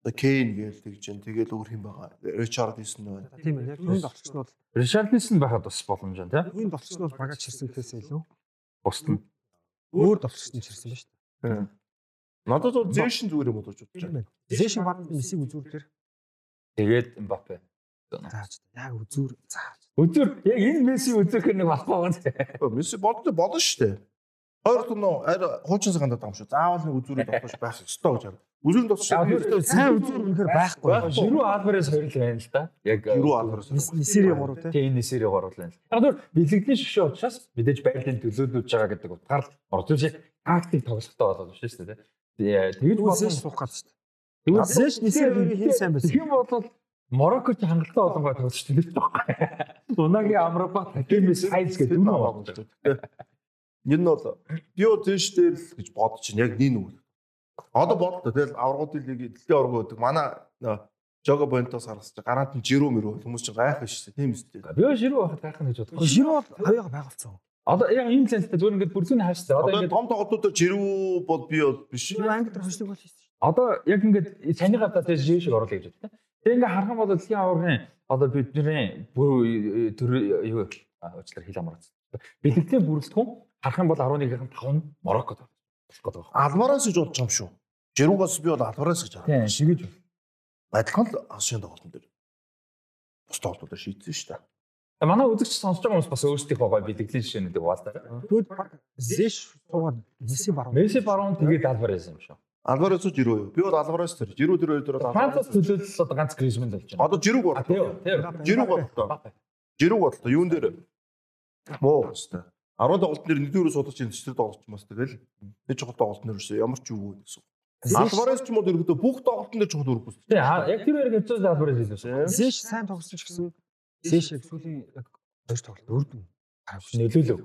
Одоо Кейн гээл тэгж जैन. Тэгээд өөр хэм байгаа. Ричард Дисэн байна. Тийм ээ. Яг тоглогч нь бол Ришарлисон байхад бас боломж байна тийм. тоглогч нь бол багаж чирсэнхээс илүү Бусд нь. өөр нь чирсэн ба шүү. Надад бол Зэшин зүгээр юм бодож бодож байна. Зээшин баг Мессиг үзүүр дээр Тэгээд Мбаппе. зааж яг үзүүр зааж. Өдөр яг энэ Месси үзэх нэг болохгүй гэнэ. Месси бодож болно шүү дээ. Хоёр тон арай хуучин цагаанд байгаа юм шүү. Заавал нэг үзүүрээ тоглож байх ёстой гэж байна. Үзүүрийн тоглож Яг сайн үзүүр үнэхээр байхгүй. Жирүү Алварес хоёр л байна л да. Яг Жирүү Алварес. Нисери 3 тий. Тийм нисэрий гурвал байна. Яг зөв бэлэгдлийн шгшээ учраас мэдээж байдлын төлөөлөж байгаа гэдэг утгаар л орж ирж тактик тоглохтой болоод шүү дээ. Тэгээ тэгж болсон. суух гэдэг шүү дээ. Зээш Нисери хин сайн байсан. Юм бол Морокко ч хангалттай болонгой тоглож төлөж байгаа. Унагийн Амрабат Хакимис Хайц гэдэг юм уу? Энэ бол био зэш дээр л гэж бодож чинь яг нэг үг. Одоо бодлоо тэгэл аврагуудын лиг дэлхийн аврагууд гэдэг манай Жого Бонтос харсаж гарант нь жирүү мөрөө хүмүүс чинь гайх биш тийм үстэй. Би ширүү байхад гайхах гэж бодох. Ширүү бол хавьяа байгуулсан. Одоо яг ийм лэнтэй зүгээр ингээд бүрзүүний хааштай. Одоо ингээд том тоглолтуудаар жирүү бол би бол биш. Англи дээр хөшлөг бол хийсэн. Одоо яг ингээд саний гадаа тэр жишээ шиг оруулах гэж байна. Тэгээ ингээд харах юм бол дэлхийн аваргын одоо бидний бүр төр юу уучлаар хэл амраад. Бэлтгэлийн бүрэлдэхүүн харах юм бол 11-ийн 5 нь Мороккод байна. Алварас гэж бодож байгаа юм шүү. Жирүүгаас би бол Алварас гэж Тийм, хараад. шигэж. Адилхан л Азийн тоглолтын дээр. Бус тоглолтуудаар шийдсэн шүү дээ. Манай үзэгч сонсож байгаа хүмүүс бас өөрсдийнхөө гой бэлтгэлийн жишээнүүдийг хуваалцаа. Тэгвэл баг зээш суугаад Месси баруун. Месси баруун тэгээд Алварес юм шүү. Алварас уу жирүү юу? Би бол Алварас тэр. Жирүү тэр хоёр дээр бол Францад төлөөлөл одоо ганц Гризман болж байна. Одоо жирүүг тийм. Жирүүг бодлоо. Жирүүг бодлоо. Юун дээр? Муу. 10 тоглолт нэр нэгдүгээр суудаж энэ төсөл тоглож мас тэгэл нэг чухал тоглолт нэр ерөөсөө ямар ч юу гэсэн. Алварес ч юм уу ерөөдөө бүх тоглолтын дээр чухал үргэлж. Тий яг тэр яг хэвчээ Алварес хэлсэн. Зэш сайн тоглосон ч гэсэн Зэш яг сүүлийн яг хоёр тоглолт өрдөн нөлөөлөв.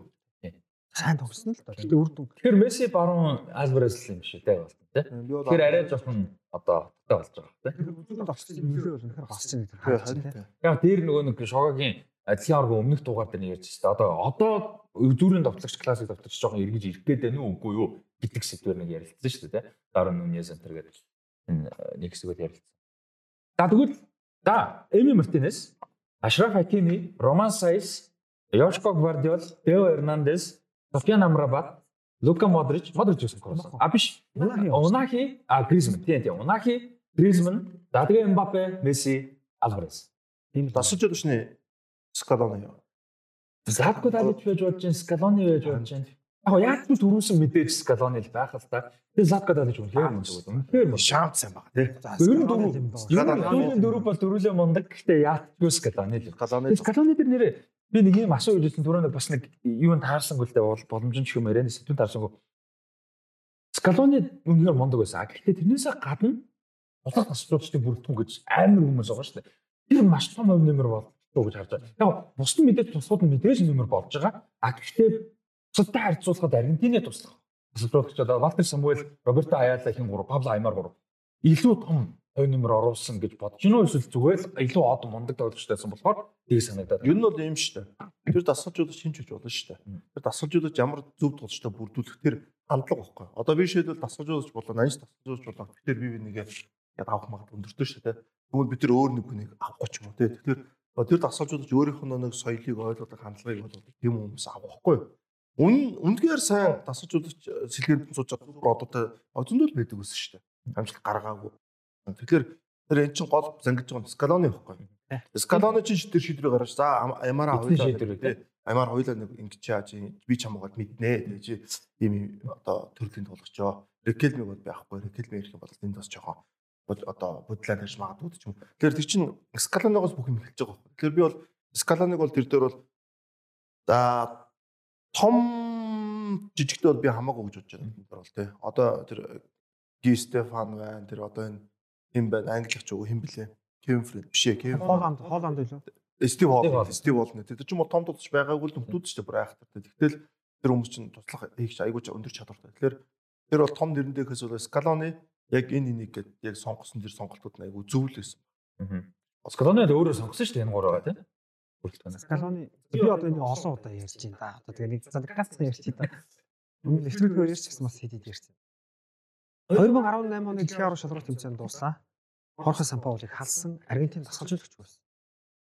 Сайн тоглосон л доо. Гэтэ өрдөн. Тэгэхээр Месси баруун Алварес л юм шүү дээ бол тий. Тэгэхээр арай жоохон одоо тоттой болж байгаа тий. Үзүүлэлт авчихсан нөлөө бол үнэхээр гарч байгаа гэдэг харагдаж байна тий. Яг дээр нөгөө нэг шогагийн адилхан арга өмнөх дугаар дээр ярьж байна. Одоо одоо зүрийн товтлогч классик товтлогч жоохон эргэж ирэх гээд байна уу үгүй юу гэдэг сэдвээр нэг ярилцсан шүү дээ тий. Дараа нүнья центр гэдэг энэ нэг хэсгүүд ярилцсан. За тэгвэл да Эми Мартинес, Ашраф Хакими, Роман Сайс, Йошко Гвардиол, Тео Эрнандес, Софиан Амрабат, Лука Модрич, Модрич гэсэн кросс. А биш. Унахи, а Гризман. Тийм тийм. Унахи, Гризман, тэгээ Мбаппе, Месси, Алварес. Тийм дасаж өдөршний Скалоны? Затко талж байж болж чинь Скалоны байж болж чинь. Яг яг ч түрүүсэн мэдээж Скалоны л байх л та. Тэгээ Затко талж үнэхээр мундаг. Үнэхээр мундаг. Шаамт сайн байгаа тий. Ер нь дөрөв. Ер нь дөрөв бол дөрүлээ мундаг. Гэхдээ яатчгүй Скалоны л. Скалоны Скалоны дээр нэрээ би нэг юм асуу гэж хэлсэн түрүүнд бас нэг юунд таарсангүй л дээ боломжтой ч юм ярианы сэтгүүнд таарсангүй. Скалоны үнэхээр мундаг байсан. Гэхдээ тэрнээсээ гадна улаан тасчлуудын бүрдэн гэж амар хүмүүс байгаа шүү дээ. Тэр маш том өв нэмэр бол гэж харж байгаа. Яг бус нь мэдээж тусууд нь мэдээж нэмэр болж байгаа. А гэхдээ бусадтай харьцуулахад Аргентины туслах. Одоо Валтер Самуэль, Роберто Аяла хин 3, Пабло Аймар 3 илүү том хувь нэмэр оруулсан гэж бодож гинөө эсвэл зүгээр л илүү од мундаг тоглогчтойсэн болохоор тийг санагдаад. Юу нь бол юм шүү дээ. Тэр дасгалжуулах шинж гэж болно шүү дээ. Тэр дасгалжуулах ямар зөв тоглогчтой бүрдүүлэх тэр хандлага байхгүй. Одоо би шийдвэл дасгалжуулах болоо, нанж дасгалжуулах болоо. Тэгэхээр би би нэгээ яд авах магад өндөртөө шүү дээ. Тэгвэл бид тэр өөр нэг хүнийг авахгүй ч юм уу тий. Тэгэхээр тэр дасгалжуулах өөрийнх нь нэг соёлыг ойлгох хандлагыг бол тийм хүмүүс авахгүй. Үн үндгээр сайн дасгалжуулагч сэлгээр сууж байгаа продукт зөндөл байдаг гэсэн шүү дээ. Амжилт гаргаагүй. Тэгэхээр тэр эн чинь гол зангиж байгаа скалоны байхгүй. Скалоны чинь тэр шийдвэр гаргаж за ямаараа хоёулаа тий Аймаар хоёулаа нэг ингэж яаж би чамаагаад мэднэ. Чи ийм одоо төрлийн тулгачоо. Рекелмиг бол байхгүй. Рекелми ирэх юм бол энд бас жоохон одоо бодлоо тавьж магадгүй ч юм. Тэгэхээр тэр чинь скаланыгоос бүх юм эхэлж байгаа байхгүй. Тэгэхээр би бол скаланыг бол тэр дээр бол за том жижигтэй бол би хамаагүй гэж бодож байна. Тэр бол тий. Одоо тэр Ги Стефан байна. Тэр одоо энэ хэн байна? Англи ч үгүй хэн блэ? Кевин Фред биш ээ. Кевин Холланд Холланд илүү. Стив Холл, Стив Холл нэ. Тэр чинь том тулч байгаагүй л нөхдүүд ч бүр айхтартай. Тэгтэл тэр хүмүүс чинь туслах хийх айгуу өндөр чадвартай. Тэгэхээр тэр бол том нэрндэхээс бол Скалоны яг энэ энийг гээд яг сонгосон тэр сонголтууд нь айгуу зөв л байсан. Аа. Скалоны өөрөө сонгосон шүү дээ энэ гурав тий. Бүрэлдэхүүн. Скалоны би одоо энэ олон удаа ярьж байна да. Одоо тэгээ нэг залгаас ярьж байна. Өмнө нэвтрүүлгээр ярьж гэсэн бас хэдийд ярьсан. 2018 оны дэлхийн аврал шалралт тэмцээнд дуслаа. Хорхо Сампаулыг халсан Аргентин тасгалжуулагч байсан.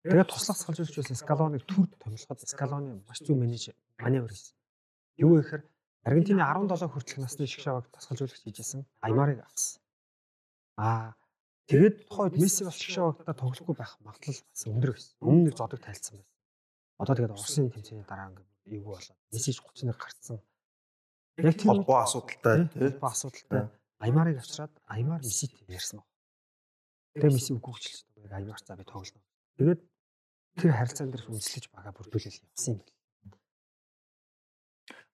Тэгээд туслах тасгалжуулагч байсан Скалоныг түр томилоход Скалоны маш зөв менеж маневр хийсэн. Юу гэхээр Аргентины 17 хүртэлх насны шиг шаваг тасгалжуулагч хийжсэн Аймарыг авсан. Аа тэгээд тухайд Месси бас шиг шавагтаа тоглохгүй байх магадлал бас өндөр байсан. Өмнө нэг зодог тайлцсан байсан. Одоо тэгээд Оросын тэмцээний дараа ингээд эйгүү болоод Месси 31 гарцсан. Яг тийм холбоо асуудалтай тий. Холбоо асуудалтай. Аймарыг авчираад Аймар Мессит ярьсан баг. Тэгээ Месси үгүй хүчилсэн. Аймар цаа би тоглоно. Тэгээд тэр харилцаан дээр үнслэж бага бүрдүүлэл явсан юм байна.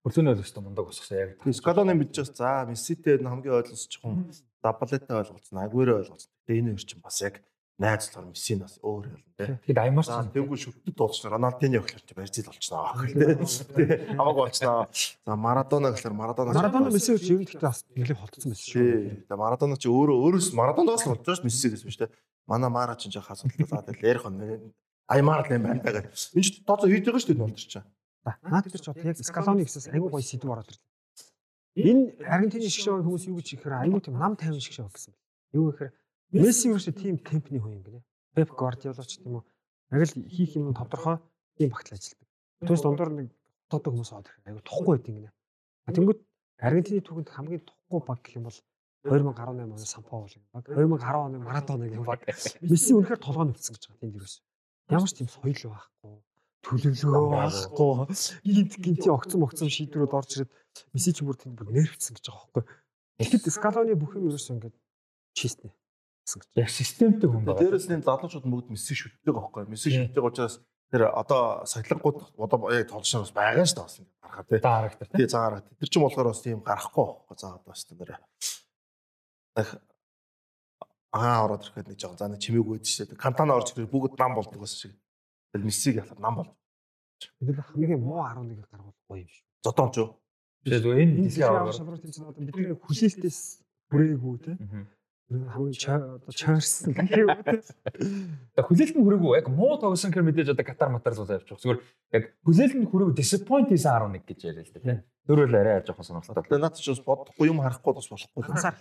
Бүрдүүний ойлгостой мундаг босгосон яг. Скалоны мэдчихс за Месситэй хамгийн ойлгосчхон Даблетай ойлгоцсон, Агуэрэ ойлгоцсон. Тэгээ энэ хоёр чинь бас яг найзлаар Месси нас өөр ялна тий. Тэгэд Аймар за тэгвэл шүтдэг дуулчихна. Рональдиньо гэхэлэр чи барьцил болчихноо. Тий. Хамаагүй болчихноо. За Марадона гэхэлэр Марадона. Марадона Месси ч юм гэхдээ бас нэлээд холтсон байсан шүү. Тэгээ Марадона ч өөрөө өөрөөс Марадоноос л шүү Мессигээс биш тий. Манай Мара ч жоо хасуултаа за тэгэл ярих нь Аймар л юм байна гэдэг. Энд ч тооцоо байгаа шүү дээ болчих чаа. Наад дээр ч яг Скалоны гэсээс айгүй гоё сэдв ороод ирлээ. Энэ Аргентины шиг хүмүүс юу гэж ихээр айгүй тийм нам тайван шиг шавь гэсэн. Юу гэхээр Месси юу ч тийм темпний хүн юм гинэ. Пеп Гвардиола ч тийм үү. Яг л хийх юм тодорхой тийм багтал ажилладаг. Түүнээс дундуур нэг тоодог хүмүүс аваад ирэх айгүй тухгүй байт гинэ. Тэнгүүд Аргентины түүхэнд хамгийн тухгүй баг гэх юм бол 2018 оны Сампаул юм баг. 2010 оны Марадона гэх баг. Месси үнэхээр толгой нүцсэн гэж байгаа тийм дээрээс. Ямар ч тийм соёл байхгүй төлөвлөгөө байхгүй гинт гинти огцом огцом шийдвэрүүд орж ирээд Месси ч бүр тэнд бүр нервцсэн гэж байгаа байхгүй. Тэгэхэд Скалоны бүх юм ерөөсөө ингээд чистнэ гэсэн гэж. Яг системтэй хүн байна. Дээрээс нь залуучууд бүгд Месси шүтдэг байхгүй. Месси шүтдэг учраас Тэр одоо сахилангууд одоо яг толшоо бас байгаа шүү дээ бас ингэ гарахаа тий. За харагдав тий. Тий цаа гараад. Тэр чинь болохоор бас тийм гарахгүй байхгүй заа одоо бас тэр аа ороод ирэхэд нэг жоо за нэг чимээг өөд шүү дээ. Кантана орж ирэх бүгд нам болдог бас шиг. Тэгэл мессиг ялаад нам бол. бид хамгийн муу 11-ийг гаргуулах гоё юм шүү. Зодон ч юу. Зүгээр энэ дэлхийн аврал. шалралт тэмцээн одоо бидний хүлээлтээс хүрээгүй те. Хамгийн чаарсан гэх *laughs* юм. За хүлээлт нь хүрээгүй яг муу тоглосон гэхээр мэдээж одоо Катар матар зул явчих. Зүгээр яг хүлээлт нь хүрээгүй disappoint хийсэн 11 гэж яриа л. Тэр бол арай жоохон сонирхолтой. Тэгээ наад чи бас бодохгүй юм харахгүй бас болохгүй. Азар.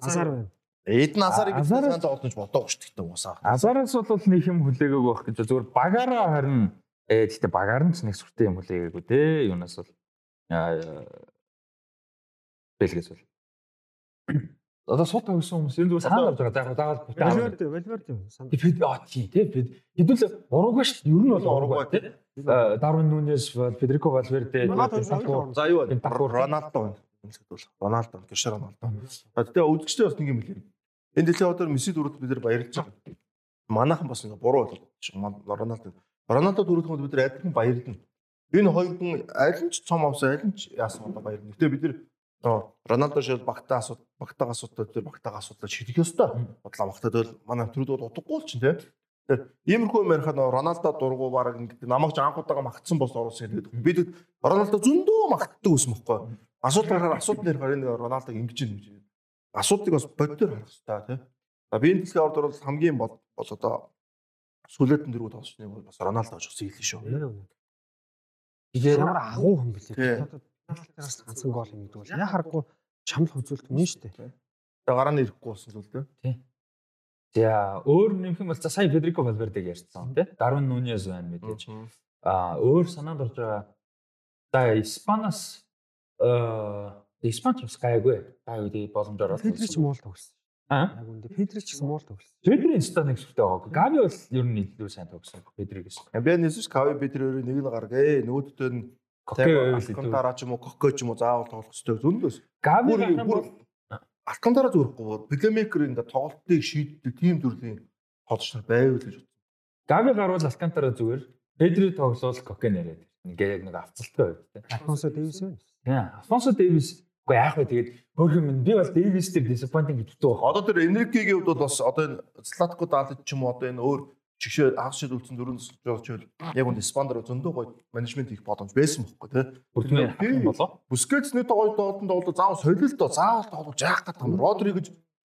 Азар байна. Эд насарыг Азараас- сайн тоглож бодоогүй шүү дээ уусаа. Азараас бол нэг юм хүлээгээгүй байх гэж зүгээр багаараа харин ээ гэхдээ багаар нь ч нэг сүртэй юм хүлээгээгүй те. Юунаас бол аа Бэлгээс бол. Одоо сууд тавьсан хүмүүс энэ зүгээр санаа гарч байгаа. За дагаад бүтэн. Валверде, Валверде юм. Бид аа тий бид хэдүүл уруугаа шүү дээ. Ер нь бол уруугаа те. Дарвин Нунес, Федерико хоёр За юу Роналдо байна. Үнэхээр Роналдо, Криштиано Роналдо. Тэгээ үзэгчтэй бас нэг юм хэлээ. Энэ дэлхийн одоор Месси дөрөвд бид нар баярлж байгаа. Манайхан бас ингээ буруу болоод Роналдо. Роналдо дөрөвд бид нар адилхан баярлна. Энэ хоёр хүн аль нь ч цом авсан, аль нь ч яасан одоо баярлна. Гэтэ бид нар Роналдо шил багтаа асууд, багтаа асуудал дээр багтаа асуудал шийдэх ёстой. Бодлоо багтаад бол манай төрүүд бол утгагүй л чинь тийм. Иймэрхүү юм ярихад Роналдо дургу баг ингээд намайг ч анхудаага магтсан бос оруулсан гэдэг. Бид Роналдо зөндөө магтдаг ус мөхгүй. Асуудал гарахаар асуудал ярихаар энэ Роналдог ингэж юм гэж. Асуудлыг бас боддоор харах хэрэгтэй тийм. За би энэ дэлхийн ордор бол хамгийн бол бол одоо сүлэтэн дөрөв тоглолчны бол бас Роналдо гэж хэлсэн шүү. Тэгээд ямар агуу хүн бэлээ. Тий. Талаас ганцхан гол юм гэдэг бол яа харахгүй чамд хөзөлт юм шүү дээ. Тэгээ гараа нь ирэхгүй болсон зүйл тийм. За өөр нэмэх юм бол за сая Федерико Валвердег ярьсан тий. Дарвин Нунес байна мэдээж. Аа өөр санаанд орж байгаа. За Испанаас э Испанч бас гайгүй. Гайгүй боломжоор бол. Педрич муул тогсон. Аа. Яг үндэ Педрич гэсэн муул тогсон. Педрийн ста нэг сүртэй байгаа. Гави бол ер нь илүү сайн тогсон. Педригээс. Би нэсвч Кави Петр өөрөө нэг нь гаргээ. Нөгөөдөө нь Коке. Алкантара ч юм уу, Коко ч юм уу заавал тоглох хэрэгтэй зөндөөс. Гави Бүр бол Алкантара зүрэхгүй. Плеймейкер ингээ тоглолтыг шийддэг тийм төрлийн тоглогч нар байвал гэж бодсон. Гави гарвал Алкантара зүгээр. Педри тоглол Коке нэрэд. Ингээ яг нэг авцалтай байв тий. Альфонсо Дэвис байна. Тийм. Алфонсо Дэвис үгүй яах вэ тэгээд хөөрхөн минь би бол Дэвис дээр disappointing гэдэгтэй байна. Одоо тэр Энрикигийн хувьд бол бас одоо энэ Златко Далич ч юм уу одоо энэ өөр чигшээ агш шил үлдсэн дөрөв жолчвол яг үнд Испандаар зөндөө гоё менежмент хийх боломж байсан бохгүй тий. Бүртмээр хах юм болоо. Бүскетс нэг тоглолт тоглолтод бол заавал солил доо заавал тоглож яах гэдэг юм. Родри гэж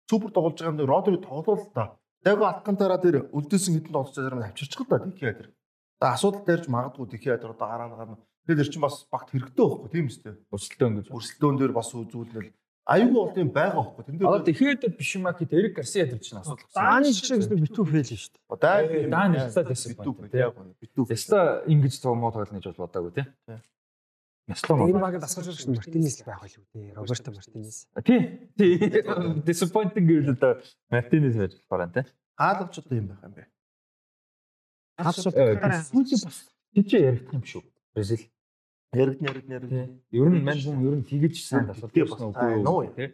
супер тоглож байгаа юм дээр Родри тоглоул та. Дэго Алкантара дээр үлдээсэн хэдэн тоглож байгаа юм авчирчих л да Дихиа дээр. За асуудал дээрж магадгүй Дихиа дээр одоо гараа гарна. Тэгэхээр чинь бас багт хэрэгтэй байхгүй тийм үстэй. Өрсөлдөөн гэж. Өрсөлдөөн дээр бас үзүүлнэл аюулгүй бол тийм байгаа байхгүй. Тэн Одоо дээр тэгэхэд биш юм аа гэд Эрик Гарсиа дээр чинь асуудал. Дааны жишээ гэсэн битүү фейл шүү дээ. даа Даа нэрсээ disappoint, битүү тий. яг битүү. Яста ингэж цогмоо тоглоно гэж бол бодоагүй тий. Яста Энэ багт асгаж байгаа Мартинес л байх байлгүй дээ. Роберто Мартинес. Тий. Тий. Disappointing гэвэл одоо Мартинес байж болохоор тий. Хаалгач одоо юм байх юм бэ. Хаалшууд Сүүлийн бас тийч яригдах юм шүү. Бразил. Яригд яригд яригд. Ер нь мань хүн ер нь тэгэж сайн асуулт таа, нөө. үгүй тий.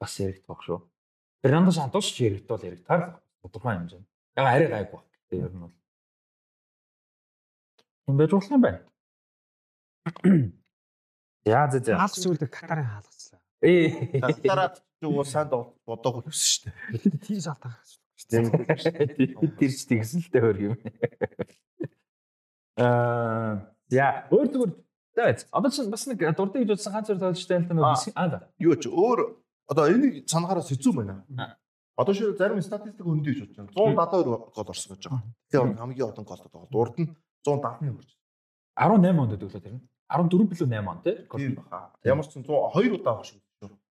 Бас яригдах шүү. Фернандо Сантос ч яригдвал яригдахаар тодорхой хэмжээ. Яг арай гайгүй. Тэгээ ер нь бол. Энд байж болох юм байна. *clears throat* Яа зэ зэ. хаалгач үлдээ Катарын хаалгачлаа. Ээ. Ч уу сайн бодоагүй төссөн шүү Тэд тийм шалт гаргаж дээ. Тэр ч тэгсэн л дээ хөр юм. *laughs* Аа, яа, өөр зүгээр Тэгвэл одоо чинь бас нэг дуртай гэж бодсон ганц зур тоглолттой л Аа. тань аа да. Юу ч өөр одоо энийг санахаараа сэцүү байна. Одоо шил зарим статистик хөндөө гэж бодож байна. 172 гол орсон гэж байгаа. Тэгээ хамгийн олон гол тоглолт урд нь 170-ны хүрч. 18 онд төглөө тэр нь. 14 билүү 8 он тий. Тийм баха. Ямар ч 102 удаа шүү.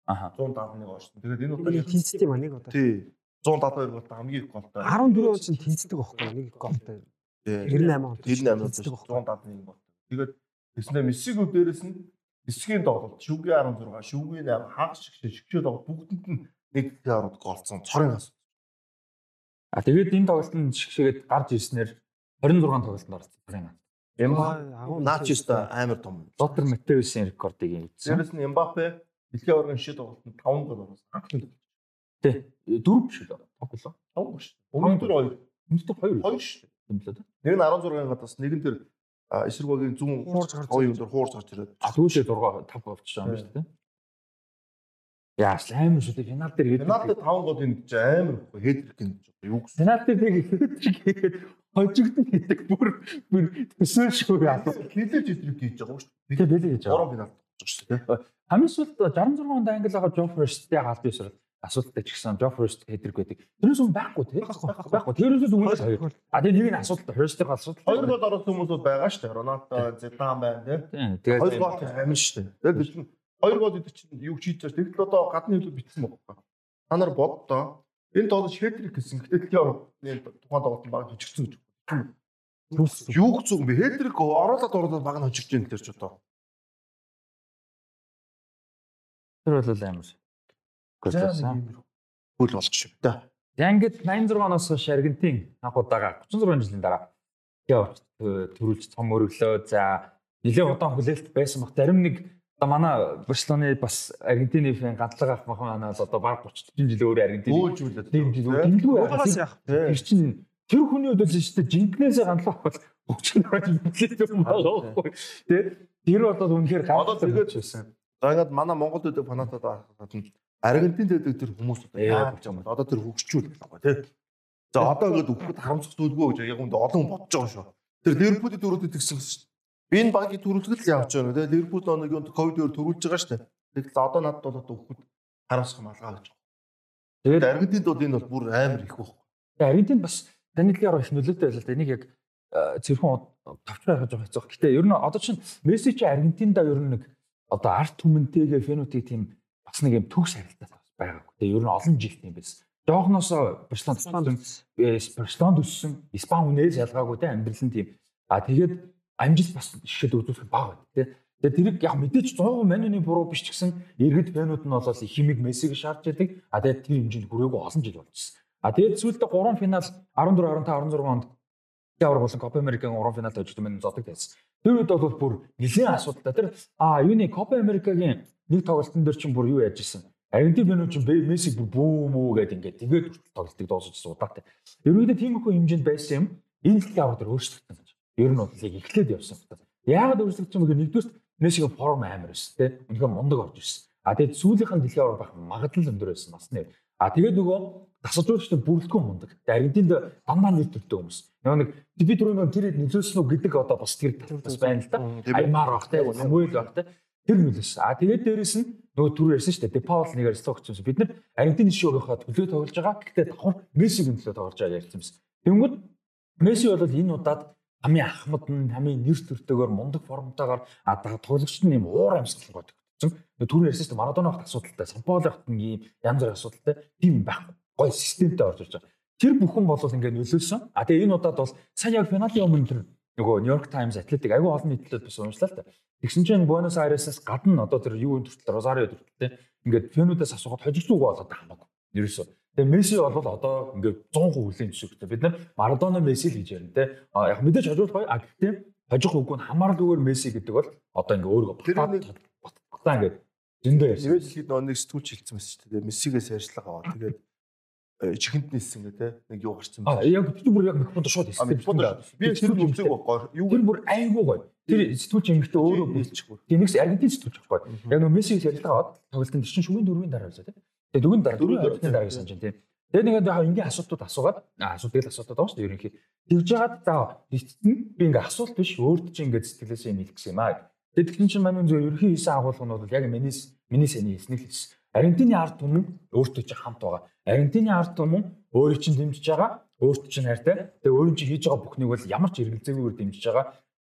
Аха. 171 орсон. Тэгээд энэ удаа тэнцтэй маань нэг одоо. тий 172 гол хамгийн их голтой. 14 он чинь тэнцдэг байхгүй нэг голтой. 98 он. 98 он тэнцдэг байхгүй. 171 гол. Тэгээд тэгснээр Мессиго дээрэс нь Мессигийн тоглолт шүгийн 16, шүгийн 8, хагас шигшээ шигшээ тоглолт бүгдэнд нь нэг ярууд голцсон цорын ас. А тэгээд энэ тоглолтод шигшээгээд гарч ирснээр 26 тоглолтод орсон. Эмба Начиста амар том. Лотер Матеусын рекордыг эзэн. Дээрэс нь Эмбапе дэлхийн аваргын шид тоглолтод 5 гол оруулсан. Анхны Тий. Дөрөв биш үү? Тоглолоо. 5 гол шүү. Өмнөдөр 2. Өнөөдөр 2. 2 шүү. юм л да. Нэг нь 16 гадаас нэг нь тэр эсэргүүгийн зүүн Хуурж гарч хоёр юм дээр хуурж гарч ирээд Сүүлдээ 6 5 болчихсон юм байна шүү дээ. Яаш амар шүү дээ. Финал дээр хэд Пенальти 5 гол энэ чи амар ихгүй хедрик юм юу гэсэн. Финал дээр нэг хийгээд хожигдсон гэдэг бүр бүр төсөөл шүү яа. Хилэж хедрик хийж байгаа шүү дээ. Тэгээ бэлээ гэж байгаа. 3 пенальти болж шүү дээ. Хамгийн сүүлд 66 онд англи байгаа Джо Фресттэй галт бисэр асуудалтай ч гэсэн Джо Фрест хэдрэг байдаг. Тэрнээс өмнө байхгүй тий. Байхгүй. Тэрнээс өмнө хоёр. А тэгээ нэг нь асуудалтай Фресттэй асуудал. Хоёр гол оруулсан хүмүүс байгаа шүү дээ. Роналдо, Зидан байна тий. Хоёр Тэгээ гол амин шүү дээ. Тэгээд бид чинь хоёр гол идэх чинь юу хийж чаж. Тэгвэл одоо гадны хөлөг битсэн байгаа. Та нар боддоо энэ тоглож хедрик гэсэн. Гэтэл дэлхийн тухайн тоглолт баг хожигдсон гэж. Юу зүг юм бэ? Хедрик оруулаад оруулаад баг нь хожигдж байна гэж одоо. тэр бол амар. Гөлсөн. Хөл болох шүү дээ. Янгид 86 оноос хойш Аргентин анх удаага 36 жилийн дараа явж төрүүлж том өргөлөө. За нэлээд удаан хүлээлт байсан баг. Зарим нэг одоо манай Барселоны бас Аргентины фэн ганцлага авах манаас одоо баг 30 40 жил өөр Аргентин. Жил дэмдүү Угаас яах. Тэр чинь тэр хүний хувьд л шүү дээ жинкнээсээ ганцлах бол өгчнөр хүлээлт юм байгаа байхгүй. Тэ тэр бол үнэхээр Одоо тэгээд байсан. За ингээд манай Монголд үүдэг фанатад байхад нь Аргентинд үүдэг тэр хүмүүс одоо яа болж байгаа юм бэ? Одоо тэр хөгжчүүл байгаа тий. За одоо ингээд өгөхөд харамсах зүйлгүй гэж яг үнд олон бодож байгаа шүү. Тэр Ливерпулийн дөрөвдөд тэгсэн шүү. Би энэ багийн төрүүлгэл явж байгаа тий. Ливерпул оног юунд ковид-ээр төрүүлж байгаа шүү. Тэгэл одоо надад бол одоо өгөхөд харамсах малгай гэж. Тэгээд Аргентинд бол энэ бол бүр амар их баг. Тэгээ Аргентин бас Даниэлиар их нөлөөтэй байлаа л да. Энийг яг зэрхэн товч байхаж байгаа хэцүү. Гэтэ ер нь одоо чинь Месси чи Аргентиндаа ер нь нэг одоо арт түмэнтэйгээ фенотип тийм бас нэг юм төгс харилцаа байгаагүй. Тэгээ ер нь олон жил тийм байсан. Жоохноосоо Барселона Барселонд өссөн Испани хүнээс ялгаагүй те амьдрал нь тийм. А тэгээд амжилт бас шишэд үзүүлэх баг байна те. Тэгээд тэрийг яг мэдээж 100% манины буруу биш ч гэсэн иргэд фэнүүд нь бол их химиг Мессиг шаардж байдаг. А тэгээд тэр хэмжээнд хүрээгүй олон жил болчихсон. А тэгээд сүүлдээ 3 финал 14 15 16 онд Явар болон Копа Америкийн 3 финалд очсон мэн зодог тайсан. Тэр үед бол бүр нэлийн асуудалтай. Тэр а юуны Копа Америкагийн нэг тоглолтын дээр чинь бүр юу яаж исэн. Аргентин фэнүүд чинь Месси бүр бүүм үү гэдэг ингээд тэгээд тоглолтыг дуусгаж удаатай. Ерөөдөө тийм их хэмжээнд байсан юм. Энэ явар дээр өөрчлөгдсөн гэж. Ер нь бол яг эхлээд явсан. Яагаад өөрчлөгдсөн бэ гэхээр нэгдүгээр Мессигийн форм амар байсан тий. Үнэхээр мундаг орж ирсэн. А тэгээд сүүлийнхэн дэлхийн аваар байх магадлал өндөр байсан бас нэр. А тэгээд нөгөө тасалжуулагчтай бүрэлдэхүүн мундаг. Аргентинд дандаа нэр төртэй хүмүүс. Нөгөө нэг би түрүүн тэр нөлөөсөн үү гэдэг одоо бас тэр бас байна л да. Аймаар баг тий. Самуэль баг тий. Тэр нөлөөсөн. А тэгээд дээрэс нь нөгөө түр ярьсан шүү дээ. Депаул нэгээр стокч юмсан. Бид нар Аргентины шоугийнхаа төлөө тоглож байгаа. Гэхдээ давхар Мессигийн төлөө тоглож байгаа ярьсан юмсан. Тэнгүүд Месси бол энэ удаад хамгийн ахмад нь хамгийн нэр төртэйгээр мундаг формтойгоор а тоглогчд нь юм уур амьсгал годсон. Түрүү ярьсан шүү дээ Марадона багт асуудалтай, Самполи багт ийм янз бүр асуудалтай тийм байхгүй. Гой системтэй орж ирж байгаа. Тэр бүхэн бол ингээд нөлөөлсөн. А тэгээ энэ удаад бол сайн яг финалийн өмнө тэр нөгөө Нью-Йорк Таймс атлетик аюу олон нийтлэлд бас уншлаа л та. Тэгсэн чинь Буэнос Айресээс гадна одоо тэр юу төртөл Розарио төртөлтэй ингээд фэнүүдээс асуухад хожигдуугүй болоод хамаагүй. Ерөөсөө. Тэгээ Месси бол одоо ингээд 100% хүлээн зөвшөөрөлтэй. Бид нар Марадона Месси л гэж ярина те. А яг мэдээж хожуулах бай. А гэхдээ хожих үгүй нь хамаарлаггүйгээр Месси гэдэг бол одоо ингээд өөрөө батлаа ингээд зөндөө ярьсан. Ирээд хэлэхэд нөгөө нэг сэтгүүлч хэлсэн байсан шүү дээ. Мессигээс ярьцлага аваа. Тэгээд э, чихэнд нээсэн гэ те. Нэг юу гарсан байна. яг тэр бүр яг микрофонд шууд хэлсэн. би тэр үзег байхгүй. Юу Тэр бүр айгүй гоё. Тэр сэтгүүлч эмэгтэй өөрөө хэлчихгүй. Тэнэгс Аргентин сэтгүүлч байхгүй. Яг нөгөө Мессигээс ярилцлага аваад тоглолтын чинь шүгэн дөрвийн дараа байсан тийм. Тэгээ дөрвийн дараа дөрвийн дараа гэсэн чинь тийм. Тэгээ нэгэд яг ингийн асуултууд асуугаад аа асуулт тэгэл асуултууд байгаа шүү дээ ерөнхий. Тэгж жагаад за эцэст нь би ингээ асуулт биш өөрт чинь ингээ сэтгэлээсээ юм хэлэх гэсэн юм аа. Тэгээ тэгсэн чинь манай зөв ерөнхий хийсэн агуулга нь бол яг миний миний сэний хийснийг хэлсэн. Аргентины ард түмэн өөртөө чинь хамт байгаа. Аргентины ард түмэн өөрийг чинь дэмжиж байгаа. Өөртөө чинь хайртай. Тэгээ өөрийн чинь хийж байгаа бүхнийг бол ямар ч эргэлзээгээр дэмжиж байгаа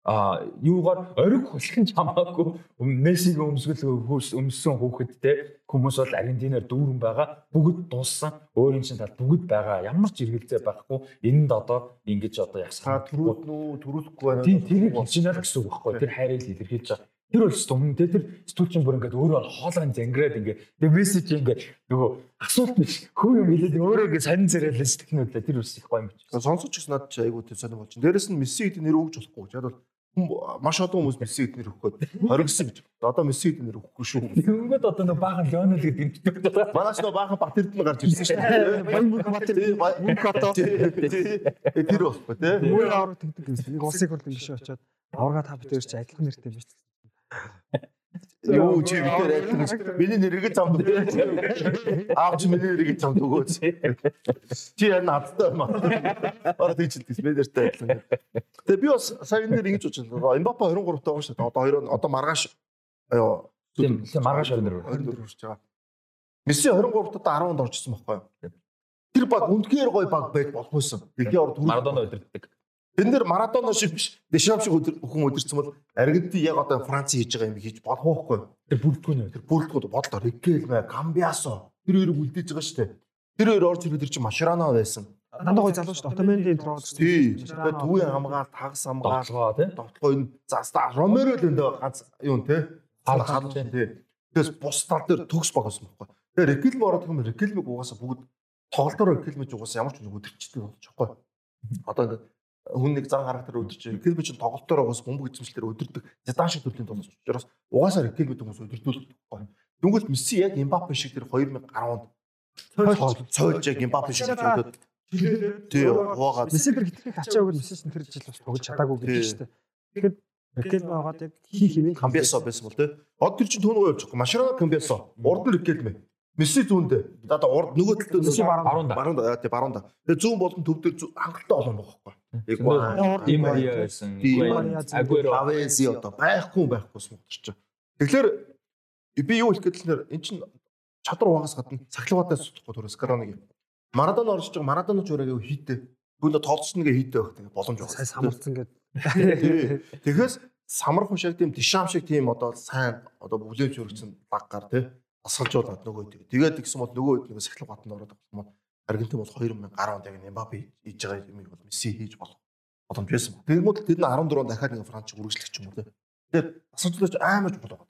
а юугаар ориг хулхин ч хамаагүй Мессиг өмсгөл өмссөн хүүхэдтэй хүмүүс бол Аргентинаар дүүрэн байгаа. Бүгд дууссан. Өөрийн чинь тал бүгд байгаа. Ямар ч эргэлзээ байхгүй. Энд одоо ингэж одоо Та ясаа төрүүлнэ үү, төрүүлэхгүй байна. тийм тэрийг л гэсэн үг байхгүй. Тэр хайрыг илэрхийлж байгаа. Тэр бол стум тэ тэр стүүчин бүр ингээд өөрөө хоолойн зангираад ингээд тэгээ Месси чи ингээд нөгөө асуулт биш. Хөө юм хэлээд өөрөө ингээд сонин зэрэлэн сэтгэнүүлээ тэр үс их гоё юм чи. Сонсож гэсэн надад айгуу тэр сонир болж. Дээрэс нь Месси гэдэг нэр өгж болохгүй. Яг бол маш олон хүмүүс Месси эднэр өгөх гээд хоригсон гэж. Одоо Месси эднэр өгөхгүй шүү. Тэгэнгүүт одоо нөө баахан Леонел гэдэг нэртэй. Манайч нөө баахан Батэрд нь гарч ирсэн шүү. Баян мөнх батэр мөнх одоо Тэр байхгүй тий. мөр авраг тэгдэг гэсэн. Нэг улсыг хурлын гişэ очоод аврага та битэр чи адилхан нэртэй биш. Юу чи битэр адилхан гэж. Миний нэрийг замд өгөөч. Аав чи миний нэрийг замд өгөөч. Чи яа надтай юм аа. Ороо тийч хэлдэг бэнэртэй адилхан. Тэгээ би бас сая энэ нэр ингэж бодчихлоо. Эмбапа 23 таа шүү дээ. Одоо хоёр одоо маргааш ёо Тийм маргааш орнор. 24 хүрч байгаа. Месси 23-т одоо 10-нд орчихсон байхгүй юу? Тэр баг үнэхээр гоё баг байж болохгүйсэн. Дэлхийн орд Марадона өдөрддөг. Тэн дээр Марадона шиг биш. Дешам шиг өдөр- хүн өдөрцөн бол Аргентин яг одоо Франц хийж байгаа юм хийж болох байхгүй? Тэр бүрдгүүнэ. Тэр бүрэлдэхүүн бодлоо Рикелме, Камбиасо тэр хоёрыг үлдээж байгаа шүү дээ. Тэр хоёр орж ирээд тэр чинь Машрано байсан. Дандаа гоё залуу шүү дээ. Отомендийн шүү Тий. Тэгээд төвийн хамгаалт, тагс хамгаалт, Тоглоо тий. тоглоо энэ заста Ромеро л энэ ганц юу те. Хал Хал тий. Тэгээс бус тал дээр төгс баг байсан байхгүй. Тэгээд Рикелме ороод юм Рикелмег угаасаа бүгд тоглолтоор Рикелмеж угаасаа ямар ч юм өдөрчтэй болж байгаа байхгүй. Одоо ингээд хүн нэг зан характер өдөрч Рикелме чинь тоглолтоор угаасаа бөмбөг эзэмшлэр өдөрдөг. Зидан шиг төрлийн тоглож учраас угаасаа Рикелме хүмүүс өдөрдүүлдэг байхгүй. Дүнгээр Месси яг Эмбапе шиг тэр 2010 онд цойлж яг Эмбапе шиг төлөд тий хуугаад Месси тэр хитрхийг ачаа өгөл Месси тэр жил бас тоглож чадаагүй гэдэг шүү дээ. Тэгэхээр Рекел байгаад яг хийх юм Камбиасо байсан бол тий. Одоо тэр чинь түүнөө явж байгаа. Машрано Камбиасо. Урд нь Рикелме. Месси зүүндээ. Одоо урд нөгөө талд Месси баруун. Баруун тий баруун да. Тэгээ зүүн болон төв дээр хангалттай олон байгаа байхгүй. Яг Урд Ди нь Мария байсан. Ди Мария зүүн. Агуэро. Авенси одоо байхгүй байхгүйс мөгтөрч. Тэгэхээр би юу хэлэх гэдэг нь эн чинь чадвар угаас гадна сахилгаатай судахгүй төрөөс Скароныг. Марадона орж байгаа Марадона ч өрөөг хийдэ. Бүгд тоолцсон нэгэ хийдэ байх тэгээ боломж байна. сая самарцсан гэдэг. Тэгэхээр самархан шиг тийм дишам шиг тийм одоо сайн одоо бүлээн чөрөгцөн баг гар тий асгалжуулаад нөгөө тийм. Тэгээд гэсэн бол нөгөө хэд нөгөө сахилга батанд ороод байгаа юм. Аргентин бол 2010 онд яг Эмбапе хийж байгаа юм бол Месси хийж болох боломж байсан. Тэгмүүд тэр нь 14 дахиад нэг Франц үргэлжлэх юм уу. Тэгээд асгалжуулаач аймаж болоо.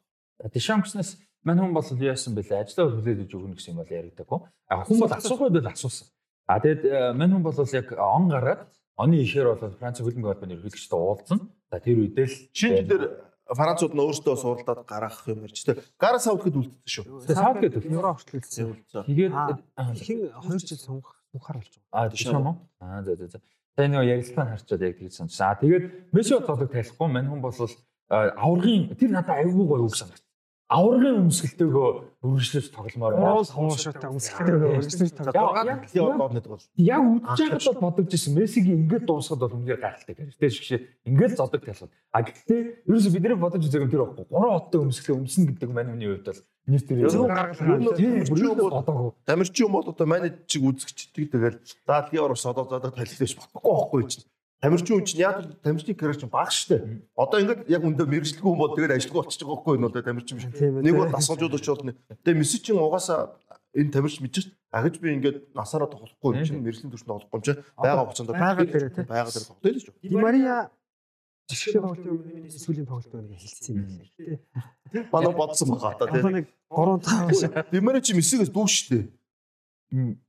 Дишам гэснээс мань хүн бол яасан бэлээ ажлаа хүлээж өгнө гэсэн юм бол яригдаггүй. А хүн бол асуух үед л асуусан. А тэгээд э, мань хүн бол яг он гараад оны ихээр бол Франц хөлбөмбөг холбооны ерөнхийлөгчтэй уулзсан. За тэр үедээ л Шинэ дээр Францууд нь өөрсдөө суралдаад гаргах юм ярьж тий. Гара савдгэд үлдсэн шүү. тэгээд саад гэдэг. Евро хүртэл хэлсэн. Тэгээд Аа, Хин 2 жил сунгах сунхаар болж байгаа. А дишам уу? Аа за за за. Тэгээ нөгөө ярилцлага нь харчаад яг тэгж санаж. Аа тэгээд Месси бодлого тайлахгүй мань хүн бол аврагын тэр надад аюулгүй гоё үг санагд. Аврагын өмсгөлтэйгөө үргэлжлэж тогломоор байна. Хоошоотой өмсгөлтэй өргөжлөж Яг- тоглоод. орд нэг бол Яг үдчихэж бол бодож ирсэн. Мессигийн ингээд дуусгаад бол үнээр гайхалтай гэж. Тэр шиг шиг ингээд зодог талхад. А гэхдээ ерөөсө бидний бодож үзэх юм тэр байхгүй. Гурван хоттой өмсгөлтэй өмснө гэдэг мань хүний хувьд бол нийт тэр Зөв гаргалгаа. Бодоогүй. Тамирчин юм бол одоо манай чиг үзэгчдэг тэгэл за дэлхийн орос одоо задаг талхилж болохгүй байхгүй чинь. Тамирчин хүн чинь яг тамирчны карьер чинь бага штэ. Одоо ингээд яг өндөө мэрэгжлгүй хүн бол тэгэл ажилгүй болчихж байгаа байхгүй энэ бол тамирчин биш. Тийм. Нэг бол асуужууд очоод тэгээ мессеж чинь угаасаа энэ тамирч мэдчих агаж би ингээд насаараа тоглохгүй юм чинь мэрэгжлийн түвшинд тоглохгүй юм чинь байгаа хугацаанд Байгаль дээр тий. байгаль дээр тоглоё л шүү. Ди Мария жишээ тоглолтын өмнө сүүлийн тоглолтын өмнө хэлсэн юм байна. Тий. Манай бодсон байгаа та Одоо тий. нэг 3 5 шиг Димэрэ чи мессигээс дүү штэ.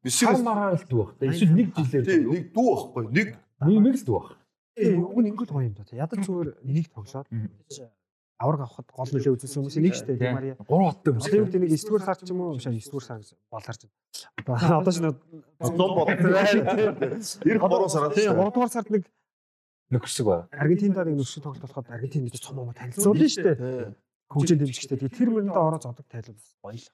Мессигээс мараар л дүү баг. Эсвэл нэг жилээр тий нэг дүү байхгүй нэг нэмэг л дүү баг. Ээ, уг нь ингээд гоё юм да. Ядаж *coughs* зүгээр энийг тоглоод авраг авахд гол нөлөө үзүүлсэн хүмүүс нэг штэ Ди Мария. Гурван хоттой юу гэдэг нэг 9 дугаар сар ч юм уу, шаа 9 дугаар сар гэсэн болоор ч. Одоо ч нэг зон бод. 93 сард тийм 3 дугаар сард нэг нөхөсөг байна. Аргентинд нэг нөхөсөд тоглолт болоход Аргентин мэдээ цом юм танилцуулна штэ. Тий. Хөгжин дэмжигчтэй. Тэгээ тэр мөрөндөө ороо зодог тайлбар гоё л.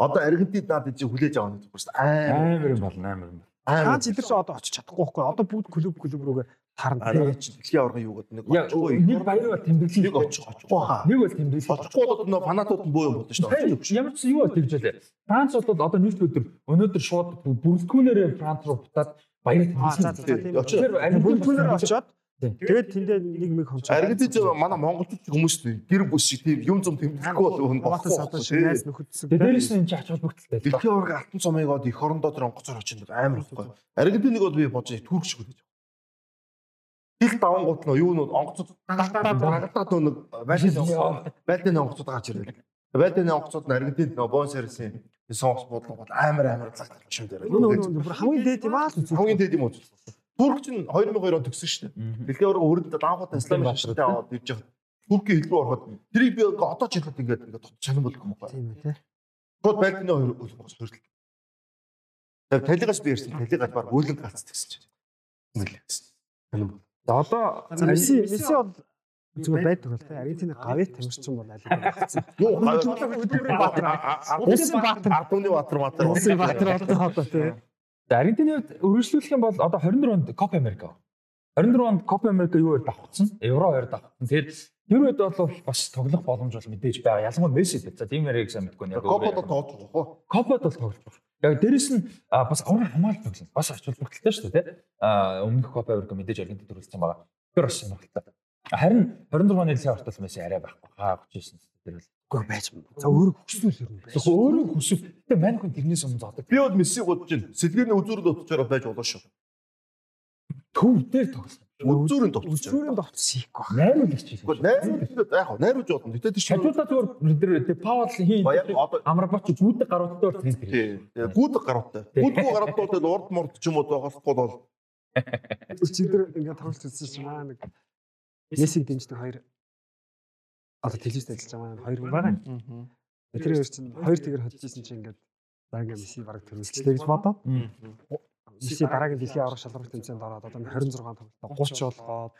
Одоо Аргентин надад чи хүлээж авах нэг зүгээр шүү дээ. Амар юм болно амар юм. Ганц эдэр чи одоо очиж чадахгүй байхгүй. Одоо бүгд клуб клуб рүүгээ тарна. Аа чи дэлхийн аварга юу гэдэг нэг очихгүй. нэг баяр ба тэмдэглэл Нэг очих очихгүй хаа. Нэг бол тэмдэглэл. Очихгүй бол нөө фанатууд нь боо юм бодно шүү дээ. Ямар ч юу тэгж байлаа. Франц бол одоо нийт өдөр өнөөдөр шууд бүрэлдэхүүнээр Франц руу бутаад баяр Аа за за тэмдэглэл. Тэгээд тэндээ нэг мэг хонцоо. Аргентин ч манай монголчууд хүмүүс нь гэр бүс шиг тийм юм зам тэмдэглэхгүй бол хүн шиг найз нөхөдсөн. Дээрээс нь энэ ч ач холбогдолтой. Дэлхийн аварга алтан цомыг од эх орондоо тэр онгоцоор очинд амар ихгүй. Аргентиныг бол би бодож турк шиг үлээж. Хил даван гут нөө юу нөө онгоцод дагтаад нөө нэг байлын байлын онгоцод гаач ирэл. Байлын онгоцод нь Аргентинд нөө бонсерсэн сонгос бодлого бол амар амар цаг талч юм дээр. Нөө нөө бүр хамгийн дээд юм аа. Хамгийн дэд юм уу? Турк чинь 2002 он төгсөн шүү дээ. Дэлхийн аварга өрөнд даанхуутай исламын шашинтай аваад ирж байгаа. Туркийн хэлбэр ороход тэрийг би одоо ч хэлэхэд ингээд ингээд тод чанан болох юм байна. Тийм үү те. Шууд байлганы хөлбөс хөртөл. Яг талигаас би ярьсан. Талигаас баг үүлэн галц гэсэн чинь. Ингээл. За одоо Месси Месси бол зүгээр байдаг бол те. Аргентины гавьяа тамирчин бол аль багцсан. Юу Усын баатар. Ардууны баатар баатар. Усын баатар одоо одоо те. Аргентины хувьд үргэлжлүүлэх юм бол одоо 24 онд Копа Америка. 24 онд Копа Америка юу хоёр давхцсан? Евро хоёр давхцсан. Тэгээд тэр үед бол бас тоглох боломж бол мэдээж байгаа. Ялангуяа Месси дээр. За тийм яриг сайн мэдгүй яг. Копод тоож байгаа хөө. Копод бол тоглож байгаа. Яг дээрэс нь бас аврал хамгаалалт тоглосон. Бас ач холбогдолтой шүү дээ, тий. А өмнөх Копа Америка мэдээж Аргентин төрүүлсэн байгаа. Тэр бас сонирхолтой. Харин 24 оны дэлхийн ортол Месси арай байхгүй. Хаа 39 тэр бол. Үгүй байж. За өөрөө ер нь байж. Тэгэхээр өөрөө хүсв. Тэгээ мань хүн тэрнээс өмнө зоодог. Би бол Месси бодож байна. Сэлгээний үзүүрд утчаараа байж болно шүү. Төв дээр тоглосон. Товчж байгаа. Зүрийн довт сийх гоо. Найруулагч. Гэхдээ найруулж яг хаа найруулж болно. Гэтэ тийш Хажуудаа зүгээр тэр тэр Паул хийн амрабач гүдэг гаруудтай бол тийм тэр. тий. Гүдэг гаруутай. Гүдгүү гаруутай бол урд мурд ч юм уу тоглохгүй бол *laughs* Чигдэр ингээд тоглож үзсэн чинь маа нэг Мессиг дэмждэг хоёр одоо телевизд ажиллаж байгаа маань хоёр хүн байгаа. юм. Тэр хоёр чинь хоёр тэгэр исэн чинь ингээд за ингээд Месси бараг төрүүлчихлээ гэж бодоод Месси дараагийн дэлхийн аврах шалралт тэмцээнд ороод одоо 26 тоглолтоо 30 болгоод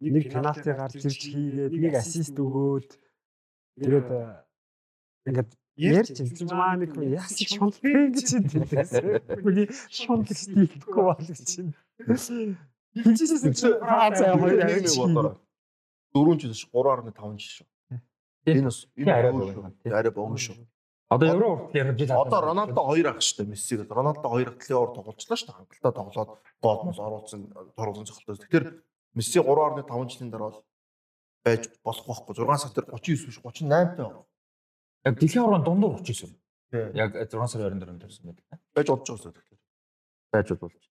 нэг пенальти гарч ирж хийгээд нэг ассист өгөөд тэгээд э, ингээд ярьж чинь маа нэг хүн ясыг шунлах гэж чинь тийм. Хүний шунлах стилгүй бол гэж чинь. Хинжсэн чинь Франц аа хоёр нэг бодороо. Дөрөв жил ш 3.5 жил шүү. Энэ бас Тийм, арай энэ богино. арай богино шүү. Одоо евро урт яриж байгаа. Одоо Роналдо хоёр ах шүү дээ Мессиг. Роналдо хоёр ах дэлхийн ор тоглолцлоо дээ. Хангалттай тоглоод гол мол оруулсан торуулсан цогцолтой. Тэгэхээр Месси 3.5 жилийн дараа бол байж болох байхгүй. 6 сар дээр 39 биш 38 таа. яг дэлхийн аврал дундуур 39. Тий. Яг 6 сарын 24-нд төрсэн байдаг. Байж болж байгаа шүү дээ. Байж болж.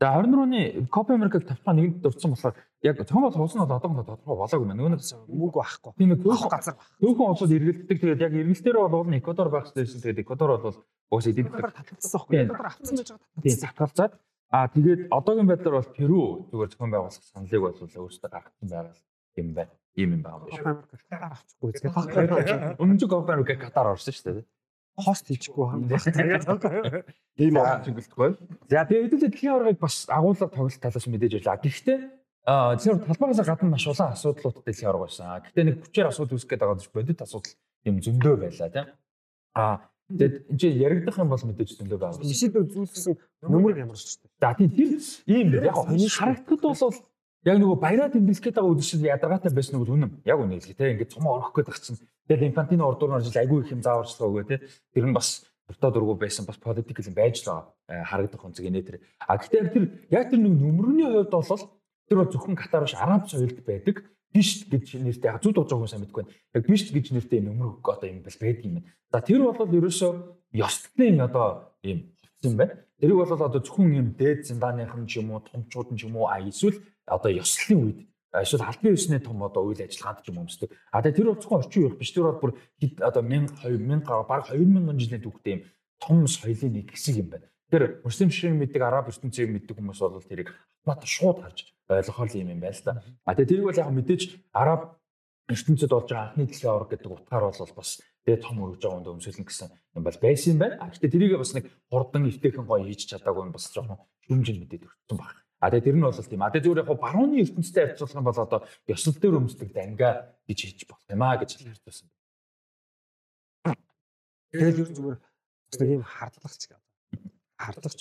За 24 оны Копа Америкт тавтаа нэгэнд дурдсан болохоор яг цөөн бол хуусан бол одоо тодорхой болоогүй байна. Нэг мөнгө байхгүй. тийм Авах төөхөн газар байх. төөхөн улсууд эргэлддэг. Тэгээд яг эргэлтээр бол уул нь Эквадор байх гэсэн. Тэгээд Эквадор бол уус Татвар татгалцсан байхгүй. Татвар авцсан байж байгаа. Тийм татгалзаад аа тэгээд одоогийн байдлаар бол Перу зүгээр зохион байгуулах саналыг бол өөрсдөө гаргасан байгаа юм байна. Ийм юм шүү. Америк татвар авчихгүй үзгээ. Өмнөд Копа Америк Катар орсон шүү дээ. Хост хийчихгүй хаа. Ийм олон цэнгэлдэх байна. За тэгээд хэдүүлээ дэлхийн аваргыг бас агуулга тоглолт талаас мэдээж байлаа. Гэхдээ аа зөвхөн талбараас гадна маш улаан асуудлууд дэлхийн аварга байсан. Гэхдээ нэг хүчээр асуудал үүсгэх гээд байгаа гэж бодит асуудал юм зөндөө байлаа тийм. Аа тэгээд энэ чинь яригдах юм бол мэдээж зөндөө байгаа. Мессид үзүүлсэн нөмөр ямарч шүү дээ. За тийм тэр ийм дээ. Яг хонь харагдахад бол яг нөгөө баяраа тэмдэглэх гээд байгаа үдшил ядаргаатай байсан нь үнэн. Яг үнэ хэлээ те. Ингээд цомоо орох гээд багцсан. Тэгээд инфантино ордуур орж айгүй их юм зааварчлаа өгөө те. Тэр нь бас өртөө дургу байсан бас политик юм байж л байгаа. Э, Харагдах онцг нэ тэр. А яг тэр яг тэр нэг нөмрөний хувьд бол тэр бол зөвхөн Катар биш Араб соёлд байдаг. Биш гэж нэртэй яг зүд болж байгаа хүн сайн мэдгүй байна. Яг биш гэж нэртэй нөмөр одоо юм бол байдаг юм байна. За тэр бол ерөөсөө ёслолын одоо юм юм байна. Тэрийг бол одоо зөвхөн юм дээд зинданыхан ч юм уу, томчууд нь ч юм уу, а эсвэл одоо ёслолын үед а, эсвэл албан ёсны том одоо үйл ажиллагаанд ч юм өмсдөг. А тэгээ тэр бол зөвхөн орчин үеих биш. Тэр бол бүр одоо 1000 2000 гаруй баг 2000 жилийн түүхтэй юм том соёлын нэг хэсэг юм байна. Тэр муслим ширхэг мэддэг, араб ертөнцийг мэддэг хүмүүс бол тэрийг бат шууд харж ойлгохол юм юм байна л да. А тэгээ тэрийг бол яг мэдээж араб ертөнцид болж байгаа анхны дэлхийн авраг гэдэг утгаар бол бас тэгээ том өргөж байгаа хүнд өмсөлнө гэсэн юм бол байсан юм байна. А гэхдээ тэрийг бас нэг хурдан эвтэйхэн гоё хийж чадаагүй нь бас жоохон шүмжил мэдээд өгсөн баг. А тэгээ тэр нь бол тийм. А тэгээ зүгээр яг барууны ертөнцтэй харьцуулах юм бол одоо ёслол дээр өмсдөг данга гэж хийж болох юм аа гэж хэлсэн. Тэгээд ер нь зүгээр бас нэг юм хардлагч гэдэг. Хардлагч.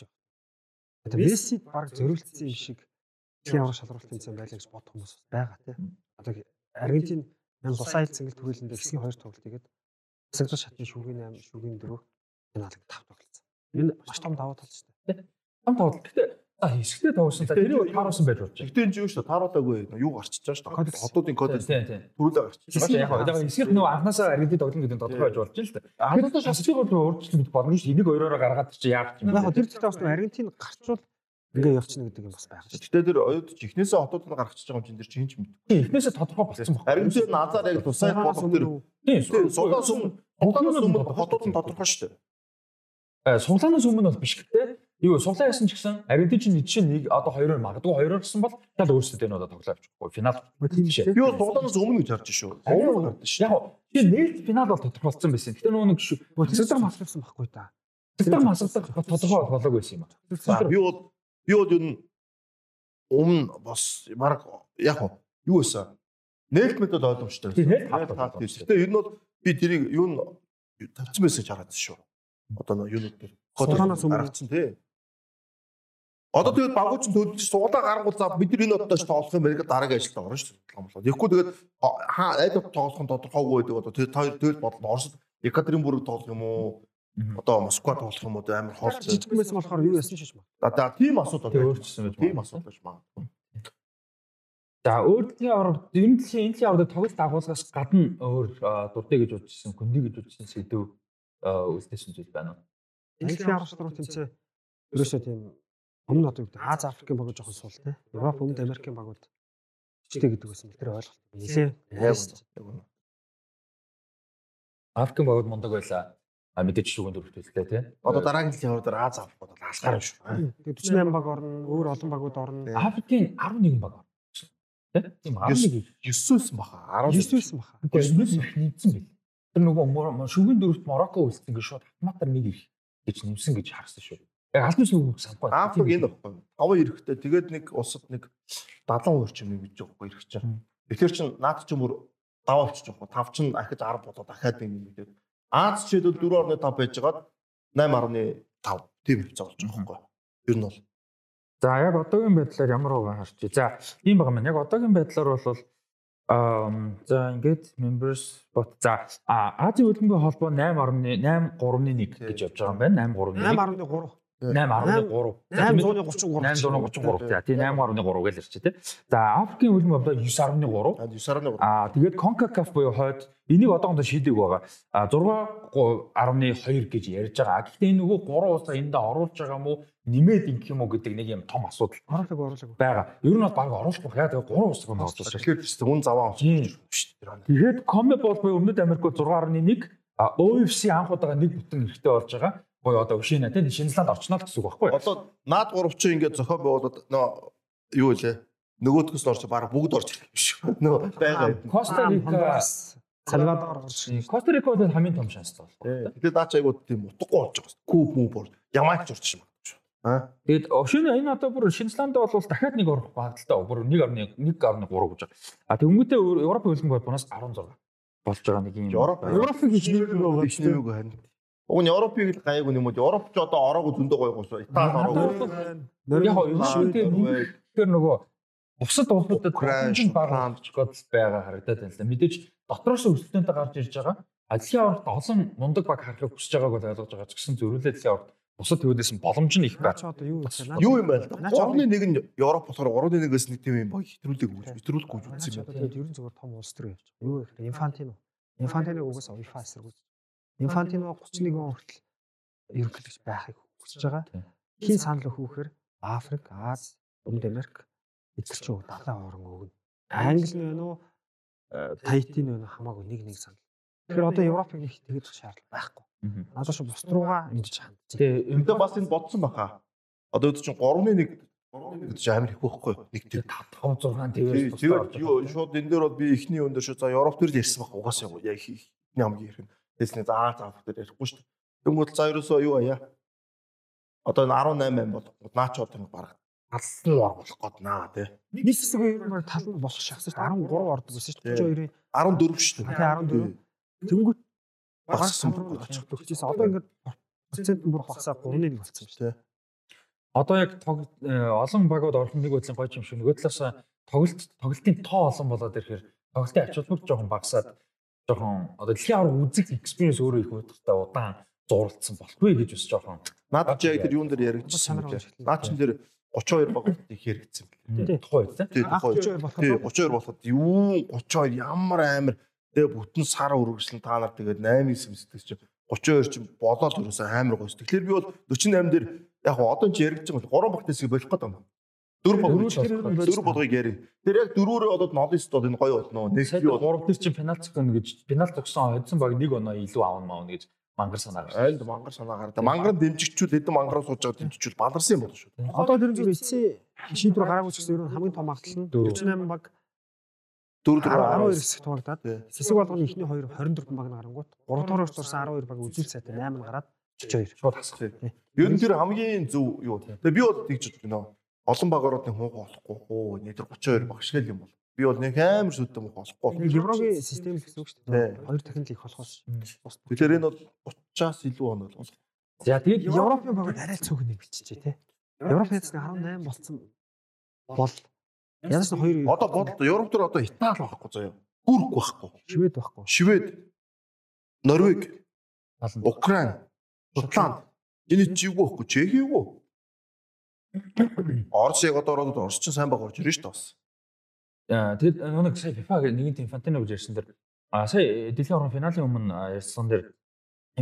Одоо Месси баг зөрүүлсэн юм шиг дэлхийн аврах шалралт тэмцээн байлаа гэж бодох хүмүүс бас байгаа тийм. Одоо Аргентин яг тусаа хил цэнгэлт хүрээлэндээ хэсгийн хоёр тоглолт тэгээд Сэгдэл шатны шүүгийн 8 шүүгийн 4 энэ алг 5 тоглолцсон. Энэ маш том даваа толч шүү дээ. Том тоглолт. Гэхдээ за хэсэгтэй тоглосон. За тэрийг тааруулсан байж болж байна. Энэ юу шүү дээ тааруулаагүй юу гарчиж байгаа шүү дээ. Хотуудын тийм. төрүүлээ гарчиж Яг байгаа. яг эсгэх нөгөө анханасаа аргентин тоглоно гэдэг нь тодорхой байж болж байна л да. Анханасаа шасчиг бол өөрчлөлт болно шүү. Энийг хоёроор гаргаад чи яах юм. Яг тэр зэгтээ бас Аргентин гарчвал ингээ явчихна гэдэг юм бас байгаа шүү дээ. Гэхдээ тэр оюут чихнээсээ хотууд нь гаргачихж байгаа юм чинь тэр чинь ч. Тийм, эхнээсээ тодорхой болсон баг. Аргентин назар яг тусаа болох тэр Тийм, сулаас өмнө хотууд нь тодорхой шүү дээ. Э, Сулаанаас өмнө бол биш гэхдээ юу суглаа ясан ч гэсэн Аргентин жишээ нэг одоо хоёроор магадгүй хоёроор гэсэн бол шал өөрсдөө энэ удаа тоглоо авчихгүй финал. Тийм. Би бол тоглоомоос өмнө гэж харж шүү. Өмнө гардаг шүү. Яг тийм нээлт финал бол тодорхойлцсон байсан. Гэтэ нөгөө нэг шүү. Цэцэг маслагсан байхгүй та. Цэцэг масалдаг тодорхой болоогүй байсан юм аа. Би бол би бол юу өмнө бас баг яг юу байсан. Нээлт метод ойлгомжтой. Тийм, нээлт хавтаа. Гэтэ энэ бол би тэрийг юу н тавьсан байсан гэж хараад шүү. Одоо нөө юунууд дээр. Сулаанаас өмнө. гаргацсан тий. Одоо тэгээд багууч нь төлж суулаа гаргуул за бид нар энэ одоош тоглох юм байна гэдэг дараагийн ажилд орно шүү дээ. Тоглоом болоо. Тэгэхгүй тэгээд хаа аль тоглох нь тодорхойгүй байдаг одоо тэгээд хоёр тэгэл бодлоо. Оросд Екатеринбург тоглох юм уу? Одоо Москва тоглох юм уу? Амар хоол. Жижиг мэс болохоор юу яасан шиш маа. За тийм асуудал байна. өөрчлөсөн байж Тийм магадгүй. асуудал байж магадгүй. За өөр дэлхийн аврал энэ дэлхийн энэ дэлхийн аврал тоглолт агуулгаас гадна өөр дуртай гэж үзсэн, күндий гэж үзсэн сэдв үлдээсэн зүйл байна уу? Дэлхийн аврагч руу тэмцээ ерөөсөө тийм өмнө одоо юу гэдэг Аз Африкийн багууд жоохон суул те. Европ, Өмнөд Америкийн багууд чтэй гэдэг байсан. Тэр ойлголт. Нилээ. Яг. Африкийн багууд мундаг байлаа. А мэдээж шүүгэн дөрөвт хэллээ тий. Одоо дараагийн аврал дээр Аз Африк бол алсгаар юм шүү. Тэгээд 48 баг орно, өөр олон багууд орно. Африкийн 11 баг. Тий? Тийм 11. 9-өөс баха 9 19 байсан баха. Гэхдээ энэ их нэмсэн байл. Тэр нөгөө шүүгэн дөрөвт Марокко үлдсэн гэж шууд автоматар нэг их гэж нэмсэн гэж харсан шүү. Яг албан шүүгэн санахгүй. Африк энэ баггүй. Таван эрэхтэй тэгээд нэг улсад нэг 70 орчим нэг гэж байгаа эрэх чинь. Тэгэхээр чин наад чинь бүр даваа болчих жоохгүй. Тав чинь ахиж 10 болоо дахиад нэг юм гэдэг. Аз ч хэдэл 4.5 байжгаад 8.5 тийм хэвцээ болж байгаа байхгүй. Ер нь бол За яг одоогийн байдлаар ямар байгаа харчих. За ийм байгаа маань яг одоогийн байдлаар бол ам за ингээд members бот за Азийн хөлбөмбөгийн холбоо 8.8 3.1 гэж явж байгаа юм байна. 8.1 8.3. 8.3 833. 833 за тий 8.3 гэж ярьчих тий. За Африкийн хөлбөмбөг одоо 9.3 9.3 Аа тэгээд CONCACAF буюу хойд энийг одоохондоо шийдэг байгаа. А 6.2 гэж ярьж байгаа. Гэхдээ энэ нөгөө 3 улсаа энд оруулж байгаа мó нэмээд ингэх юм уу гэдэг нэг юм том асуудал Оруулаг оруулаг. байгаа. Ер нь бол баг оруулахгүй. Яг тэгээд 3 улс байгаа болчихсон. байна. Тэгэхээр үн заваа Тийм. авчих шүү дээ. Тэгээд CONMEBOL буюу Өмнөд Америкт 6.1 а OFC анх удаага нэг бүтэн хэрэгтэй болж байгаа. Буюу одоо Ушина тийм Шинзланд орчноо гэсэн үг байхгүй юу? Одоо наад гурав чинь ингээд зохион байгуулад нөө юу лээ? Нөгөөдгөөс орч баг бүгд орж ирэх шүү. Нөө байгаа. Коста Рика Сальвадор гарч. Коста Рика бол хамгийн том шанстай байна. Тэгээд наач айгуу тийм утгагүй болж байгаа. Куб муу бор. Ямаач орч юм байна. Аа. Тэгэд Ошино энэ одоо бүр Шинзланд бол дахиад нэг орох багталтай бүр 1.1 1.3 гэж байгаа. А тэгмүүдээ Европ хөлбөмбөг бонус 16 болж байгаа нэг юм. Европ байгаа биш нэмэг харин. Уг нь Европыг л гайгүй юм уу? Европ ч одоо ороогүй зөндөө гоё гоо. Итали ороогүй. Яг энэ шүнтэй тэр нөгөө бусад улсуудад Украин, боломж баг Франц. гол байгаа харагдаад байна л да. Мэдээж дотроос өрсөлдөөнтэй гарч ирж байгаа. Азийн аварт олон мундаг баг харахыг хүсэж байгааг ойлгож байгаа ч гэсэн зөрүүлээд азийн аварт бусад төвөөдөөс нь боломж нь их байна. одоо юу вэ? Юу юм бэ? Наач 3-ны 1 нь Европ болохоор 3-ны 1-ээс нэг тийм юм баг хэтрүүлэг үү? Хэтрүүлэхгүй үзсэн юм байна. тэгээд ерөн зөвөр том улс төр явж байгаа. Юу вэ Инфантино. Инфантино UEFA эсрэг үз. Инфантино 31 он хүртэл ерөнхийлөгч байхыг хүсэж байгаа. Хин санал өгөх вэхээр Африк, Аз, Өмнөд Америк эдгэр чинь далайн орон өгнө. Англи нь байна уу? э, Таити нь байна уу? хамаагүй нэг нэг санал. Тэгэхээр одоо Европыг нэг тэгээд шаардлага байхгүй. Надад шиг бус руугаа ингэж хандж энэ Энтэй бас энэ бодсон баха. Одоо үүд чинь 3-ны 1 3-ны 1 гэж амар их байхгүй нэг тийм. 5 6 Тэгээд тэрээс тэгээд юу шууд энэ дээр бол би эхний өндөө шүү. За Европ төр л ярьсан баг угаасаа яг ихний хамгийн ирэх. Тэсний заа заа дээр ярихгүй шүү. Тэнгүүд за ерөөсөө юу аяа. Одоо энэ 18 8 бол наач одоо нэг баг алсан ор болох гээд наа тий. Нэг хэсэг юм тал нь босох шахсан шүү. 13 ордог байсан шүү. 32-ийн 14 шүү дээ. тий 14. Тэнгүүт Багассан багассан бүр очих төгсөөс одоо ингээд процент бүр багасаа 3-1 болсон шүү. тий. Одоо яг тог э, олон багууд орох нэг бодлын гоё юм шиг нөгөө талаас тоглолт тоглолтын тоо олон болоод ирэхээр тоглолтын ач холбогдол жоохон багасаад жоохон одоо дэлхийн авраг үзэг experience өөрөө их удахтай удаан зурлцсан болохгүй гэж бас жоохон Наад чи яг тэр юун дээр яригдчихсан юм тий. Наад чин дээр 32 баг их хэрэгцсэн. тухай тийм Тий Ах, 32 болоход Тий 32 болоход юу 32 ямар амар тэгээ бүтэн сар үргэлжлэн та нар тэгээд 8 9 сэтгэж чи 32 чинь болоод ерөөсөө амар гоёс. Тэгэхээр би бол 48 дээр яг одоо ч яригдж байгаа бол 3 багт хэсэг болох гэдэг юм. Дөрв болгож дөрв болгоёг яри. Тэр яг дөрвөөрөө одоо нолист бол энэ гоё болно. Нэг би бол гурав дээр чинь пенальт зогсоно гэж пенальт зогсон хоцсон баг нэг оноо илүү аавна маавна гэж мангар санаа гарч. Айлд мангар санаа гардаг. Мангар дэмжигчүүд хэдэн мангараа сууж байгаа дэмжигчүүд баларсан юм болно шүү. Одоо тэр зүгээр эцсийн шийдвэр гараагүй ч гэсэн ер нь хамгийн том магадлал нь 48 баг Дөрөв дөрөв 12 хэсэг Тий. хэсэг болгоны ихний 2 24 баг нарангууд 3 дугаар орсон 12 баг үзүүл сайтай 8 гараад 42. Шууд хасах. Ер нь тэр хамгийн зөв юу. Тэгээ би бол тэгж бодож байна. Олон багааруудын хууг болохгүй хуу. Нийтэр 32 баг шиг л юм бол. Би бол нэг амар шүтэн мөх болохгүй. Нэг Еврогийн систем л гэсэн үг шүү дээ. Хоёр дахин л их болохоос. Тэгэхээр энэ бол 30-аас илүү онол болох. За тэгээд Европын багууд арай л цөөхөн нэг биччихэ тий. Европ яцны 18 болцсон бол янз нь хоёр Одоо бодол Европ төр одоо Итали байхгүй заяа. Бүрк байхгүй. шивэд байхгүй. Швед, Норвег. Украин, Шотланд. Энэ чивгүй байхгүй. Чехийгүй. Орос яг одоо ороод Орос ч сайн баг орж ирж шүү дээ бас. Тэгэд нэг сая FIFA-г нэгэн тийм Фантино гэж ярьсан дэр а сая дэлхийн орон финалийн өмнө ярьсан дэр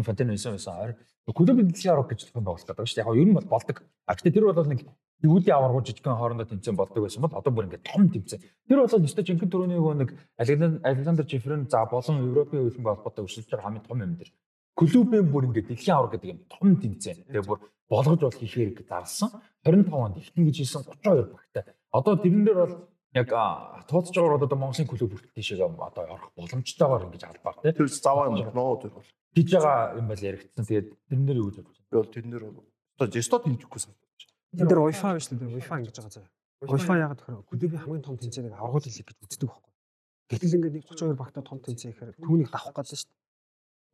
Фантино исэн байсан ойр клуб дэлхийн орон гэж зохион байгуулах гэдэг шүү дээ. Яг нь ер нь бол болдог. А гэхдээ тэр бол нэг Юуди аваргуу жижигхэн хоорондоо тэмцээн болдог байсан бол одоо бүр ингээд том тэмцээн. Тэр бол өстой жинхэнэ төрөний нэг Александр Жифрен за болон Европын хөлбөмбө холбоотой өршөлж байгаа хамгийн том юм дэр. Клубын бүр ингээд дэлхийн авар гэдэг юм том тэмцээн. Тэгээ бүр болгож бол хийхээр гэж зарлсан. 25 онд ихтэн гэж хэлсэн 32 багтай. Одоо тэрэн дээр бол яг тооцож байгаа одоо Монголын клуб бүрт тийшээ одоо орох боломжтойгоор ингэж албаар тий. Тэр заваа юм болно тэр бол. Хийж байгаа юм бол яригдсан. Тэгээд тэрэн дээр юу гэж бодож Би бол тэрнэр бол одоо жесто тэмжихгүй санагдаж байна. Энд дээр Wi-Fi биш үү? Wi-Fi ингэж байгаа заа. Wi-Fi ягаад гэхээр клубийн хамгийн том тэмцээнийг аврагууд хэлэх гэж үздэг байхгүй. Гэтэл ингээд нэг 32 багтаа том тэмцээн гэхээр түүнийг давах гэдэг шүү дээ.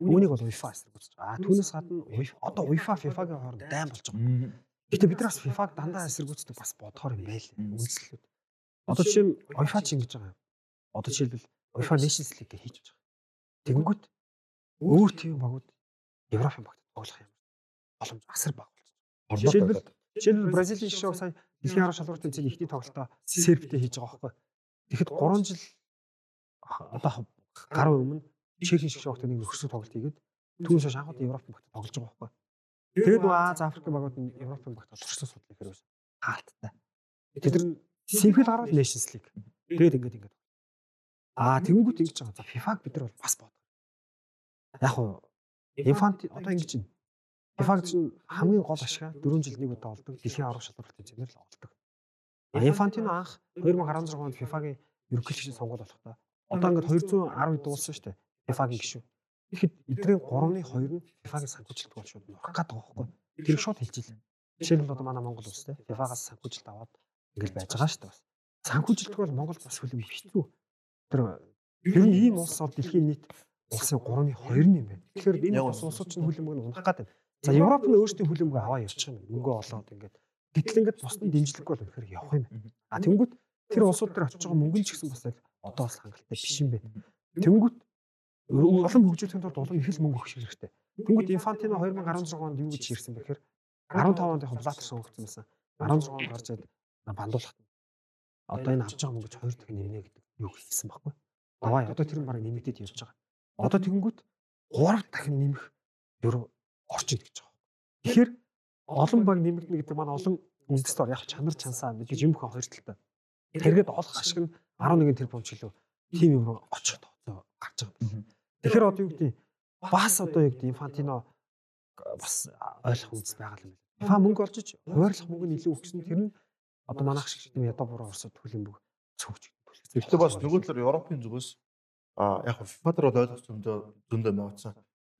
Үүнийг бол Wi-Fi эсрэг үзэж байгаа. А түүнээс гадна одоо Wi-Fi FIFA-гийн хооронд дайм болж байгаа. Гэтэ бид нар бас FIFA-г дандаа эсэргүүцдэг бас бодохоор юм байл. Үндэслэлүүд. Одоо жишээ нь UEFA ч ингэж байгаа юм. Одоо жишээлбэл UEFA Nations League хийж байгаа. Тэгэнгүүт өөр тийм багууд Европын багт тоглох юм. Боломж асар бага болж байгаа. Жишээлбэл жишээлбэл Бразилийн шишээ сая дэлхийн арга шалралт тэмцээний ихний тоглолтоо Сербтэй хийж байгаа байхгүй. Тэгэхэд 3 жил одоо гаруй өмнө Чехийн шишээ багт нэг нөхөрсөг тоглолт хийгээд түүнээс хойш анхудаа Европын багт тоглож байгаа байхгүй. Тэгээд Аз Африкийн багууд нь Европын багт туршсан судлах хэрэг байсан. Хаалттай. Тэд нар Симфил гараад Nations League. Тэгээд ингээд ингээд. Аа тэгэнгүүт ингэж байгаа. За FIFA-г бид нар бол бас бод. Яг уу Инфанти одоо ингэж байна. FIFA-г чинь хамгийн гол ашиг 4 жил нэг удаа болдог. Дэлхийн аврах шалралт тэмцээнээр л болдог. А Инфантино анх 2016 онд FIFA-гийн ерөнхий гишүүн сонгуул болохдоо одоо ингээд 210 дуулсан шүү дээ. FIFA-гийн гишүүн. Тэгэхэд эдгээр 3-ны 2 нь FIFA-гийн санхүүжилт болж шууд нурах гэдэг байгаа байхгүй. Тэр шууд хэлчихлээ. Жишээлбэл одоо манай Монгол улс те FIFA-гаас санхүүжилт аваад ингээл байж байгаа шүү дээ бас. Санхүүжилт бол Монгол бас хүлэм хэцүү. Тэр ер нь ийм улс бол дэлхийн нийт улсын 3-ны 2 нь юм байна. Тэгэхээр энэ улсууд чинь хүлэмжийг унах гэдэг. За Европ нь өөрсдийн хүлэмжийг аваа явчих юм. Мөнгө олоод ингээд гэтэл ингээд бусдын дэмжлэггүй бол үнэхээр явах юм байна. А тэнгүүт тэр улсууд дээр очиж байгаа мөнгө нь ч гэсэн бас яг одоо бас хангалттай биш юм байна. Тэнгүүт улам хөгжүүлэхэд тулд улам их л мөнгө өгөх хэрэгтэй. Тэнгүүт Инфантино 2016 онд юу гэж ирсэн бэхээр 15 онд яг Блатер сонгогдсон байсан. 16 онд гарч ирээд бандуулахт. Одоо энэ авч байгаа мөнгө ч хоёр дахин нэмнэ гэдэг юу хэлсэн байхгүй. Аваа одоо тэр нь бараг нэмэгдээд явж байгаа. Одоо тэгэнгүүт 3 дахин нэмэх ерөө орчид гэж байгаа. Тэгэхээр олон баг нэмэгдэнэ гэдэг маань олон үндэстээр яг чанар чансаа мэдээж юм хөө хоёр талтай. Тэргээд олох ашиг нь 11 тэрбум ч илүү тим юм руу очих тооцоо гарч байгаа юм. Тэгэхээр одоо юу гэдэг бас одоо гэдэг инфантино бас ойлгох үндэс байгаа юм байна. Фа мөнгө олж ич хуваарлах мөнгө нь илүү өгсөн тэр нь одоо манайх шиг тийм ядаа буруу орсод хүлэмбэг цөвч. Гэхдээ бас нөгөө талаар Европын зүгээс а яг дээр бол ойлгох зөндөө зөндөө нөөцсөн.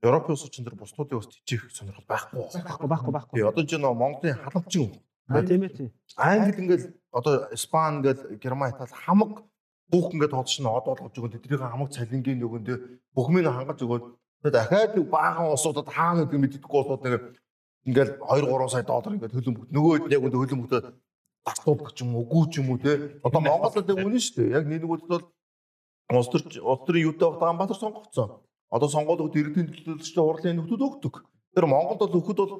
Европын улсууд чинь тэр бусдуудын ус тижих сонирхол байхгүй. Баггүй баггүй баггүй. Тэгээ одоо ч нөө Монголын халамжийн А тийм ээ тийм. Англи ингээл одоо Испани ингээл Герман Итали хамаг бүх ингээд тооцож нь од болгож өгөн тэднийг хамаг цалингийн нөгөөндөө бүхмийг хангаж өгөөд дахиад нэг баахан улсуудад хаана гэдэг мэддэггүй улсууд нэг ингээл 2 3 сая доллар ингээд хөлбөмбөг нөгөө хэд яг өндө хөлбөмбөгтөө татуулах ч юм уу үгүй ч юм уу те? Одоо Монголд яг үнэн шүү дээ. Яг нэгнүүд бол улс төр улс төрийн юутай Улаанбаатар сонгогдсон. Одоо сонгуулиуд иргэдийн төлөөлөгчдөө хурлын нөхдөд өгдөг. Тэр Монголд бол өгөхөд бол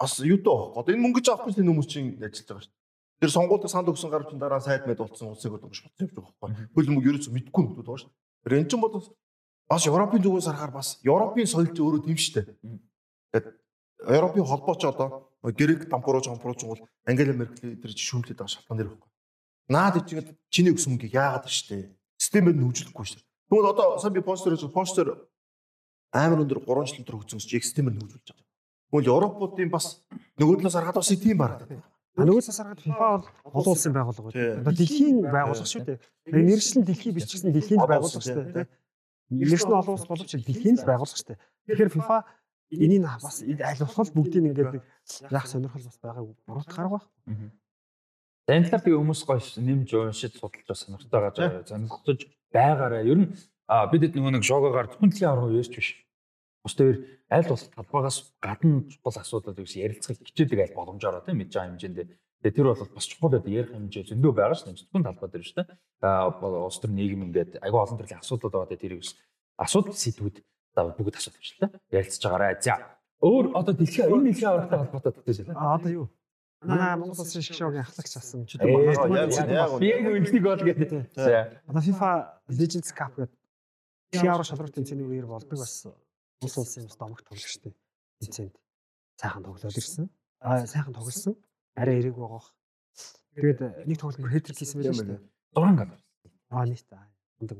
бас юутай байхгүй одоо энэ мөнгөж авах гэж хүмүүс чинь ажиллаж байгаа шүү тэр сонгуульд санд өгсөн гарч дараа сайд мэд болсон улсыг бол угш бодсон явж байгаа байхгүй хөлбөмбөг ерөөсөө мэдгүй нөхдөд байгаа шүү дээ тэр эн чинь бол бас Европын зүгээс харахаар бас Европын соёл чинь өөрөө тийм шүү дээ тэгээд Европын холбоо ч одоо грек дампууруулж хампруулж бол Ангела Меркель тэр шүүмлээд байгаа шалтгаан дээр байхгүй. Наад ичгээд чиний өгсөн мөнгийг яагаад штэ. Системээр нь хөгжүүлэхгүй штэ. Тэгвэл одоо сайн би постэр хийж постэр амар өндөр 3 жил өндөр хөгжсөн экстремээр нөхөжүүлж байгаа. Тэгвэл Европуудын бас нөгөө талаас харахад бас тийм бараг. А нөгөө талаас харахад FIFA бол олон улсын байгууллага үү. Одоо дэлхийн байгууллага шүү дээ. Яг Нэршлэн дэлхий биш ч гэсэн дэлхийн байгууллага шүү дээ. Нэршлэн олон улс боловч дэлхийн л байгууллага шүү дээ. Тэгэхээр FIFA энийг бас аль болох бүгдийг ингээд яах сонирхол бас байгааг буруут гарах байх. За энэ талаар би хүмүүс гоё нэмж уншиж судалж бас сонирхтой байгаа сонирхож байгаараа. Ер нь бид хэд нөгөө нэг шогоогоор түнтлийн арга ярьж биш. Бус дээр аль болох талбайгаас гадна чухал асуудлууд биш ярилцахыг хичээдэг аль боломжоор тийм мэдж байгаа хэмжээнд. Тэгээ тэр бол бас чухал байдаг ярих хэмжээ зөндөө байгаа шүү дээ. Зөвхөн талбай дээр шүү дээ. А улс төр нийгэм ингээд айгүй олон төрлийн асуудлууд байгаа дээ тэрийг бас асуудал сэдвүүд бүгд асуудал л дээ. Ярилцж байгаарай. За өөр одоо дэлхийн энэ дэлхийн аврагтай холбоотой төдөөс л. А одоо юу? Манай Монгол улсын шгшөөгийн ахлагч асан. Тэр яг яг яг би яг үнэлтийг бол гэдэг. За. Одоо FIFA Legends Cup гэдэг дэлхийн аврал шалралт тэмцээний үеэр болдог бас улс улсын бас домогт тоглогчтой тэмцээнд сайхан тоглоод ирсэн. Аа сайхан тоглосон. Арай эрэг байгаа. Тэгээд нэг тоглолт хэтрик хийсэн байлаа шүү дээ. 6 гал. Аа нийт аа. Ундаг.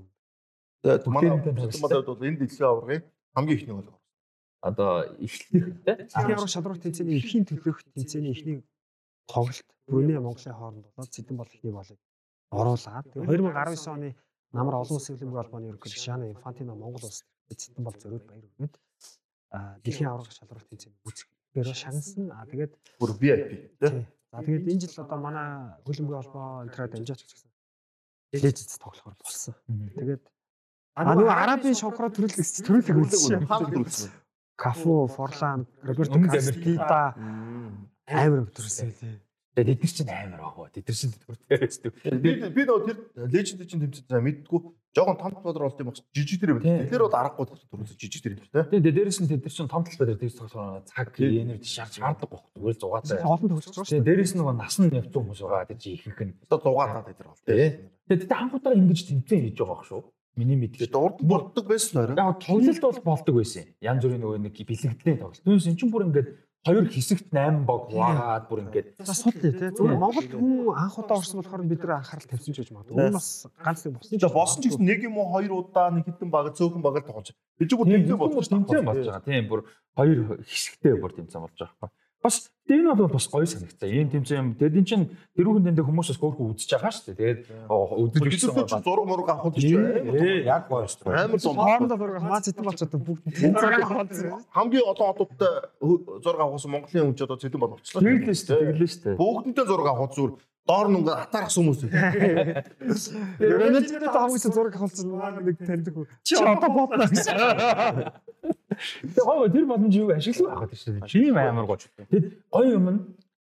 Тэгээд манай модод бол энэ дэлхийн аваргын хамгийн ихний бол. Одоо эхлэхтэй. Дэлхийн аврал шалралт тэмцээний эрхийн төлөөх тэмцээний эхний тоглолт Бруней Монголын хооронд болоод Цэдэн бол ихний болыг оруулаад тэгээд 2019 оны намар олон улсын хөлбөмбөгийн холбооны ерөнхийлөгч Шана Инфантино Монгол улс Цэдэн бол зөрүүд баяр өгөөд аа дэлхийн аврал шалралт тэмцээний үзэхээр шагнасан. Аа тэгээд Бүр VIP тий. тий. За тэгээд энэ жил одоо манай хөлбөмбөгийн холбоо энтраа дамжаач гэсэн лежиц тоглохоор болсон. Тэгээд а нөгөө арабын шовхроо төрүүлсэн төрүүлэг үлдсэн. Кафу, Форлан, Роберто Өмнөд Кастида амар өвдөрсөн лээ. Тэгээд эдгээр чинь амар аа. Тэд нар чинь төртөөсдөг. Би би нөгөө тэр леженд чинь тэмцэж байгаа мэддгүү. Жохон том талбар болт юм багс жижиг дээр Тий. байна. Тэр бол аргагүй төрүүлсэн жижиг дээр юм шүү дээ. Тэгээд дээрээс нь тэд нар чинь том талбай дээр тэгс тоглохоор цаг энерги шаарч шаарддаг байхгүй. Зүгээр л зугаатай. Олон төгсөж шүү Тэгээд дээрээс нь нөгөө нас нь явцсан хүмүүс байгаа. Тэр чинь ихэнх нь. Одоо зугаатаад тэр бол. Тэгээд тэд хангуудаа ингэж тэмцээн хийж байгаа шүү. Миний. Тэгээд урд болдог байсан орой. Яг тоглолт бол болдог байсан. Янз бүрийн нөгөө нэг бэлэгдлийн тоглолт. Түүнээс эн чинь бүр ингээд хоёр хэсэгт 8 баг хуваагаад бүр ингээд судлаа тий. Зүгээр Монголд хүн анх удаа орсон болохоор бид нэр анхаарал тавьсан ч гэж магадгүй. Энэ бас ганц нэг босно. За босон ч гэсэн нэг юм уу хоёр удаа нэг хэдэн баг цөөхөн баг л тоглож. Би ч бүр тэмцээн болж тэмцээн болж байгаа. Тийм бүр хоёр хэсэгтэй бүр тэмцээн болж байгаа байхгүй. Бас энэ бол бас гоё санагцаа. Ийм тэмцээн юм. Тэгээд эн чинь тэрүүхэн дэндээ хүмүүс бас хөөрхөн үзэж байгаа шүү дээ. Тэгээд ирсэн ч зураг мураг авах гэж Ээ яг гоё шүү дээ. амар зам. Хоорондоо зураг маа зэтэн болчиход бүгд тэнцээ аваад. Хамгийн олон одуудтай зураг авахсан Монголын хүн ч одоо цэдэн бол болчихлоо. Тэгэлээ шүү дээ. Тэгэлээ шүү дээ. Бүгдэнтэй зураг авах зүгээр доор нь ингээ атаархсан хүмүүс. Менежертэй хамгийн зураг авалцсан маа нэг таньдаг. Чи одоо бодлоо гэсэн. Тэгээ гоё гоё тэр боломж юу ашиглах байгаад шүү дээ. Тийм амар гоё. Тэгэд гоё юм нь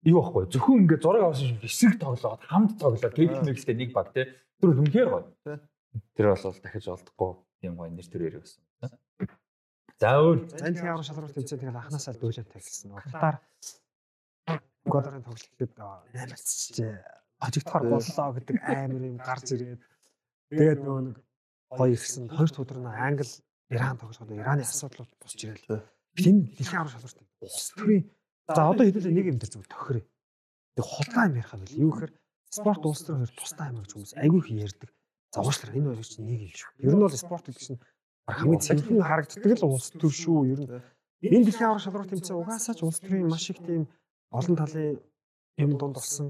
юу байхгүй. Зөвхөн ингээд зураг авсан шиг хэсэг тоглоод хамт тоглоод тэгэл мэрэгтэй нэг баг те. Тэр бол үнэхээр гоё. Тэр бол дахиж олдохгүй юм гоё нэр төр яриг байсан. За өөр. Энэ дэлхийн аврал шалралт тэмцээн тэгэл анханасаа дүүлэн тагсан. Катар Гуадарын тоглолтод наймалцчихжээ. Хожигдохоор боллоо гэдэг амар юм гарч ирээд тэгээд нөгөө нэг гоё ирсэн. Хоёр өдөр нь Англи Иран тоглоход Ираны асуудлууд босч ирэл. Энэ дэлхийн аврал шалралт улс төрийн за одоо хэдүүлээ нэг юм дээр зүгээр тохирё. Тэг хулгай юм ярих байл. Юу гэхээр спорт улс төр хоёр тустай юм гэж хүмүүс айгүй их ярьдаг. За уучлаарай энэ хоёр чинь нэг юм шүү. Ер нь бол спорт гэдэг чинь хамгийн цэвэрхэн харагддаг л улс төр шүү. Ер нь энэ дэлхийн аврал шалралт тэмцээн угаасаа ч улс төрийн маш их тийм олон талын юм дунд болсон.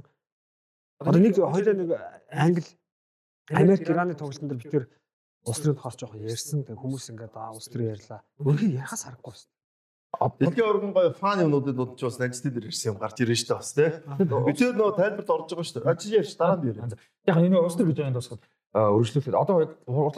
Одоо нэг хоёлаа нэг англи Америк Ираны тоглолтын дээр битэр улс төрийн тухай жоохон ярьсан. Тэг хүмүүс ингээд аа улс төр ярьлаа. Өөрхий яхаас харахгүй байна. Дэлхийн оргон гоё фан юмнуудад бол ч бас найзтай дээр ирсэн юм гарч ирэн штэ бас тий. Би тэр нөө тайлбарт орж байгаа штэ. А чи ярьж дараа нь ярьж. Яг энэ улс төр гэж байгаа тусахад өргөжлүүлээд одоо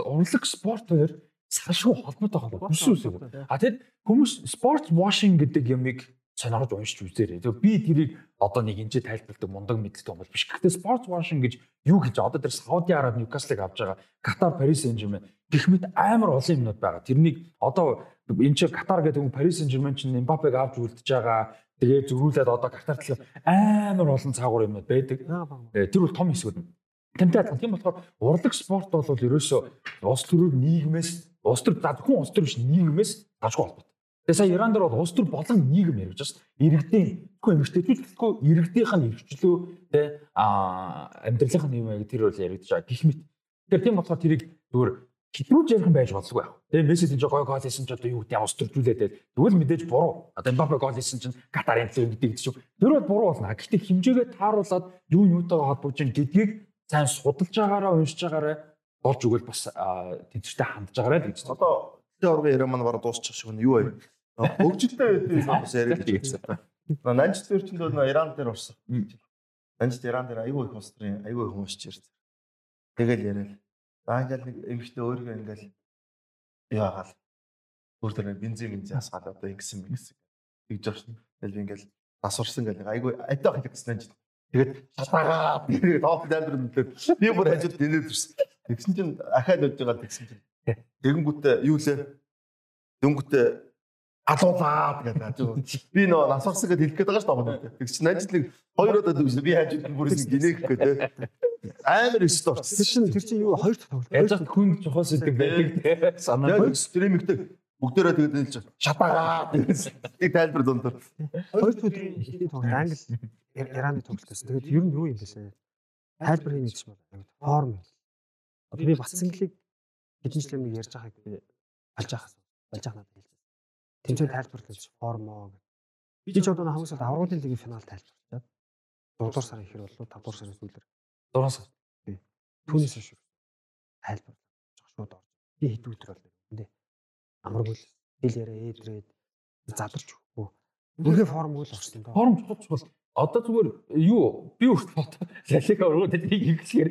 урлаг спорт хоёр салшгүй холбоотой холбоо биш үү? А тэгэд хүмүүс спорт washing гэдэг ямыг сонирхож уншиж үзээрэй. Тэгээ би тэрийг одоо нэг энэ тайлбарладаг мундаг мэдлэлтэй юм бол биш. Гэхдээ спорт washing гэж юу гэж одоо тэр Сауди Араб Ньюкаслыг авч байгаа. Катар, Парис Сен-Жермен гэх мэт амар олон юмнууд байгаа. Тэрнийг одоо энэ чи Катар гэдэг хүн Парис Сен-Жермен чинь Мбаппег авч үлдэж байгаа. Тэгээ зөрүүлээд одоо Катар талаар амар олон цаагуур юмнууд байдаг. Э, Тэр бол том хэсгүүд нь. Тэмтэй адилхан. Тийм болохоор урлаг спорт бол ерөөсөө улс төрөөр нийгмээс улс төр за зөвхөн улс төр биш нийгмээс тажгүй холбоотой. Тэгээ сая Иран дээр бол улс төр болон нийгэм ярьж байна шүү дээ. Иргэдийн зөвхөн эмэгтэйчүүд гэхгүй иргэдийнх нь эрхчлөө тэ а амьдралынх нь юм яг тэр бол яригдж байгаа. Гэх мэт. Тэгэхээр тийм болохоор тэрийг зүгээр хэтрүүлж ярих юм байж болдгүй яг. Тэгээ Месси энэ гой гол хийсэн ч одоо юу гэдэг ямар өсtöрлүүлээд байл. Тэгвэл мэдээж буруу. Одоо Мбаппе гол хийсэн чинь Катарын төлөв гэдэг чинь тэр бол буруу болно. Гэхдээ хэмжээгээ тааруулаад юу юутайгаа холбож ин гэдгийг сайн судалж байгаараа уншиж байгаараа болж өгвөл бас тэнцвэртэй хандж байгаарай л гэж. Одоо тэ ургын яриа маань бараг дуусчих шиг байна. Юу вэ? Хөгжилтэй байдгийг бас яриад байсан. Нанжт төрчөнд нөө Иран дээр орсон. Нанжт Иран дээр айгүй их устрын айгүй их хүмүүсч ирсэн. Тэгэл яриад. За ингээл нэг эмэгтэй өөрийгөө ингээл яагаал. Бүр тэр бензин бензин асгаал одоо ингэсэн мэгсэн. Тэгж орсон. Тэгэл би ингээл насварсан гэл айгүй адаа хэлсэн нанжт. Тэгээд шатаагаа тэгээд топ дайвер нүлээд би бүр хажууд дэнэ төрсөн. Тэгсэн чинь ахаад өж байгаа тэгсэн чинь. Тэгэнгүүтээ юу лээ? Дөнгөтээ алуулаад гэдэг. Би нөө насварсан гэдээ хэлэх гээд байгаа шүү дээ. Тэг чи найзлыг хоёр удаа дүүс би хажууд бүрээс гинээх гэдэг. Амар орсон. Тэр чинь тэр чинь юу хоёр дахь тоглолт. Яаж хүн чухал сэдэг байдаг те. Санаа. Яг стримingтэй бүгдээрээ тэгээд хэлж шатаагаа гэдэг тайлбар дундор. Хоёр дахь өдрийн тоглолт англи Ираны тоглолтоос. Тэгээд ер нь юу юм бэ? Тайлбар хийнэ гэж байна. Форм. Одоо би бас инглийг хэдэн жил өмнө ярьж байгааг би алж байхаас алж байхнаа хэлсэн. Тэмцээн тайлбарлаж формоо гэх. Би ч одоо хамгийн сүүлд аврагын лигийн финал тайлбарлаад 4 дугаар сарын ихэр болов 5 дугаар сарын сүүлээр 6 сар. түүнээс хойш тайлбарлаж шууд орж. Би хэд өдөр бол үндэ. Амаргүй л хэл яриа ээдрээд задарч өгөө. Бүрхэ форм үл орсон доо. Форм чухал чухал. Одоо зүгээр юу би өөртөө фото лалика өргөө тэднийг хийхээр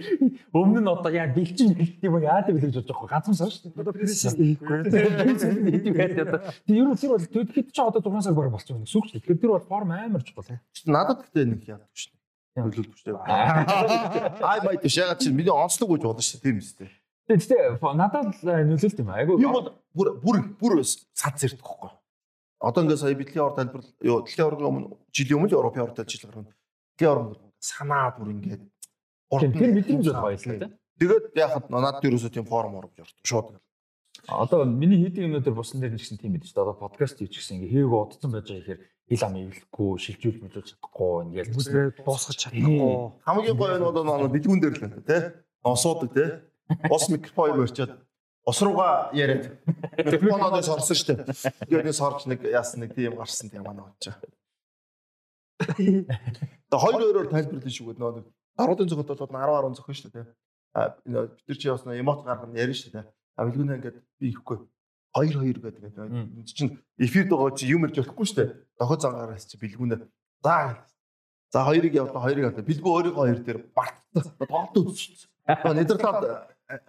өмнө нь одоо яа бэлчин бэлт юм яа гэж бодож байгаа ганцхан сар шүү дээ. Одоо пресист хийхгүй. Одоо. Тэг ер нь тэр бол төдөхөд ч одоо 6 сар бараг болчихсон. Сүгч. Тэгэхээр тэр бол форм амар чухал. Надад гэхдээ нэг яадаг шүү дээ. Хөлөөлдөг шүү дээ. Ай май тийш ягаад чи миний онцлог гэж бодсон шүү дээ. Тийм үстэй. Тэгээ надад нөлөөлт юм айгу. Би бол бүр бүр бүр сад зэрдэг хөхгүй. Одоо ингээд сая бидлэгийн ор тайлбар юу дэлхийн орны өмнө жилийн өмнө Европын ор тайлбар гаргана. Дэлхийн орн санаа бүр ингээд тэр мэдрэмж бол баялаа тийм. Тэгээд яхад надад ерөөсөө тийм форм орж орд шууд. Одоо миний хийдэг юмнууд төр бусан дээр нь гэсэн тийм шүү дээ. Одоо подкаст хийж гисэн ингээ хээг удцсан байж байгаа ихээр хэл ам ивлэхгүй, шилжүүл мөжүүлж чадахгүй ингээл бүсрээ дуусгаж чадахгүй. Хамгийн гоё нь бол манай бэлгүүн дээр л байна тий. Осуудаг тий. Ус микрофон өрчөөд ус руугаа яриад микрофоноос орсон шүү дээ. Тэгээд нэг сорж нэг яасан нэг тийм гарсан тийм манай очоо. Тэгээ хоёр өөрөөр тайлбарлаж шүү гэдэг нэг даруудын зохиол бол 10 10 зохиол шүү дээ. А бид нар чи бас эмот гаргана ярина шүү дээ. А бэлгүүнээ ингээд би ихгүй. 2 2 гэдэг ингээд чинь эфирд байгаа чи юм ирж болохгүй шүү дээ. Дохоо зангаараас чи бэлгүүнээ за За хоёрыг явуулаа хоёрыг авлаа. Бэлгүү өөрийнхөө хоёр дээр бартсан. Тоглолт үзчихсэн. Нидерланд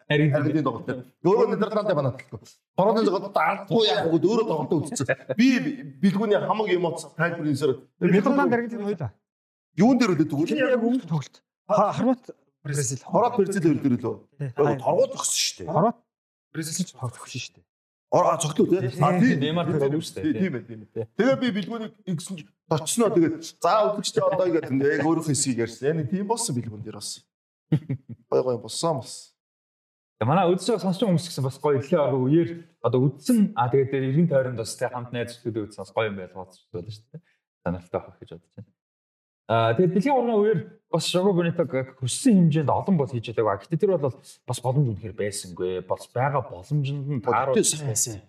Харин тоглолт. Өөрөө Нидерландтай банатлахгүй. Хорооны зогод алдахгүй яах вэ? Өөрөө тоглолт үзчихсэн. Би бэлгүүний хамаг эмоц тайлбарласаар Нидерланд Аргентин хоёлаа. Юун дээр үлдээд өгвөл яг өмнө тоглолт. Хорват Бразил. Хорват Бразил хоёр дээр лөө. Торгууд зогссон шүү дээ. Хорват Бразил ч тоглохгүй шүү дээ. А цогтлоо тий. А тийм Неймар төлөв шүү дээ. Тийм ээ тийм ээ. Тэгээ би бэлгүүнийг ингэсэн чи очсноо тэгээд за өдөрчтэй одоо ингээд яг өөрийнхөө хэсгийг ярьсан. Яг тийм болсон бэлгүүн дээр бас. *laughs* Гой гой болсон бас. Тэгээ манай үдсэж сонсч хүмүүс гэсэн бас гоё ихлэ байгаа үеэр одоо үдсэн а тэгээд дээр 90 тойронд бас тэг хамт найз зүйлүүд үдсэн бас гоё юм байл бодож байна шүү дээ. Саналтай авах гэж бодож байна. Аа тэгээд дэлхийн урны үеэр бас Шого Бонитог хүссэн хэмжээнд олон бол хийж байгааг. Гэхдээ тэр бол бас боломж үнэхээр байсангүй. Бас байгаа боломжинд нь тааруулсан байсан.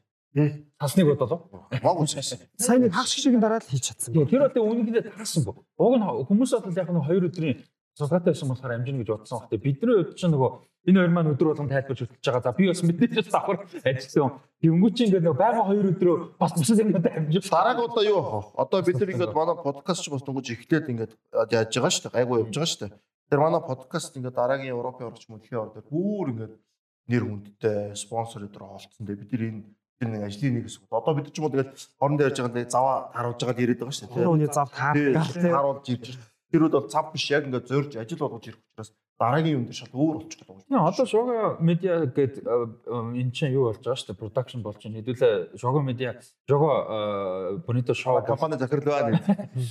Тасныг бодлоо. Могон сайн. Сайн нэг хагас шиг дараа л хийж чадсан. Тэр одоо үнэндээ таасангүй. Уг нь хүмүүс бол яг нь хоёр өдрийн сулгаатай байсан болохоор амжина гэж бодсон. Гэхдээ бидний хувьд ч нөгөө энэ хоёр маань өдөр болгон тайлбарж хөтлөж байгаа. За би бас мэдээж давхар ажилласан. Тэнгүү чи ингээд нөгөө байга хоёр өдрөө бас бусад юмнууд амжиж. Дарааг одоо юу ах вэ? Одоо бид нар ингээд манай подкаст ч бас дөнгөж эхлээд ингээд яаж байгаа шүү дээ. Гайгүй явж байгаа шүү дээ. Тэр манай подкаст ингээд дараагийн Европын орч мөдлийн ор дээр бүр ингээд нэр хүндтэй спонсор өдр олцсон. Тэгээ бид нар энэ тэр нэг ажлын нэг хэсэг. Одоо бид ч юм уу тэгээд орон дээр ярьж байгаа нэг заваа харуулж байгаа ирээд байгаа шүү дээ. Хүний зав таарах харуулж ирж тэрүүд бол цав биш яг ингээд зорж ажил болгож ирэх учраас дараагийн юм дээр шал өөр болчих гэдэг. Тийм одоо Шого медиа гэдэг эн чинь юу болж байгаа шүү дээ production болж байна. Хэдүүлээ Шого медиа Шого Bonito show компани захирлаа нэг.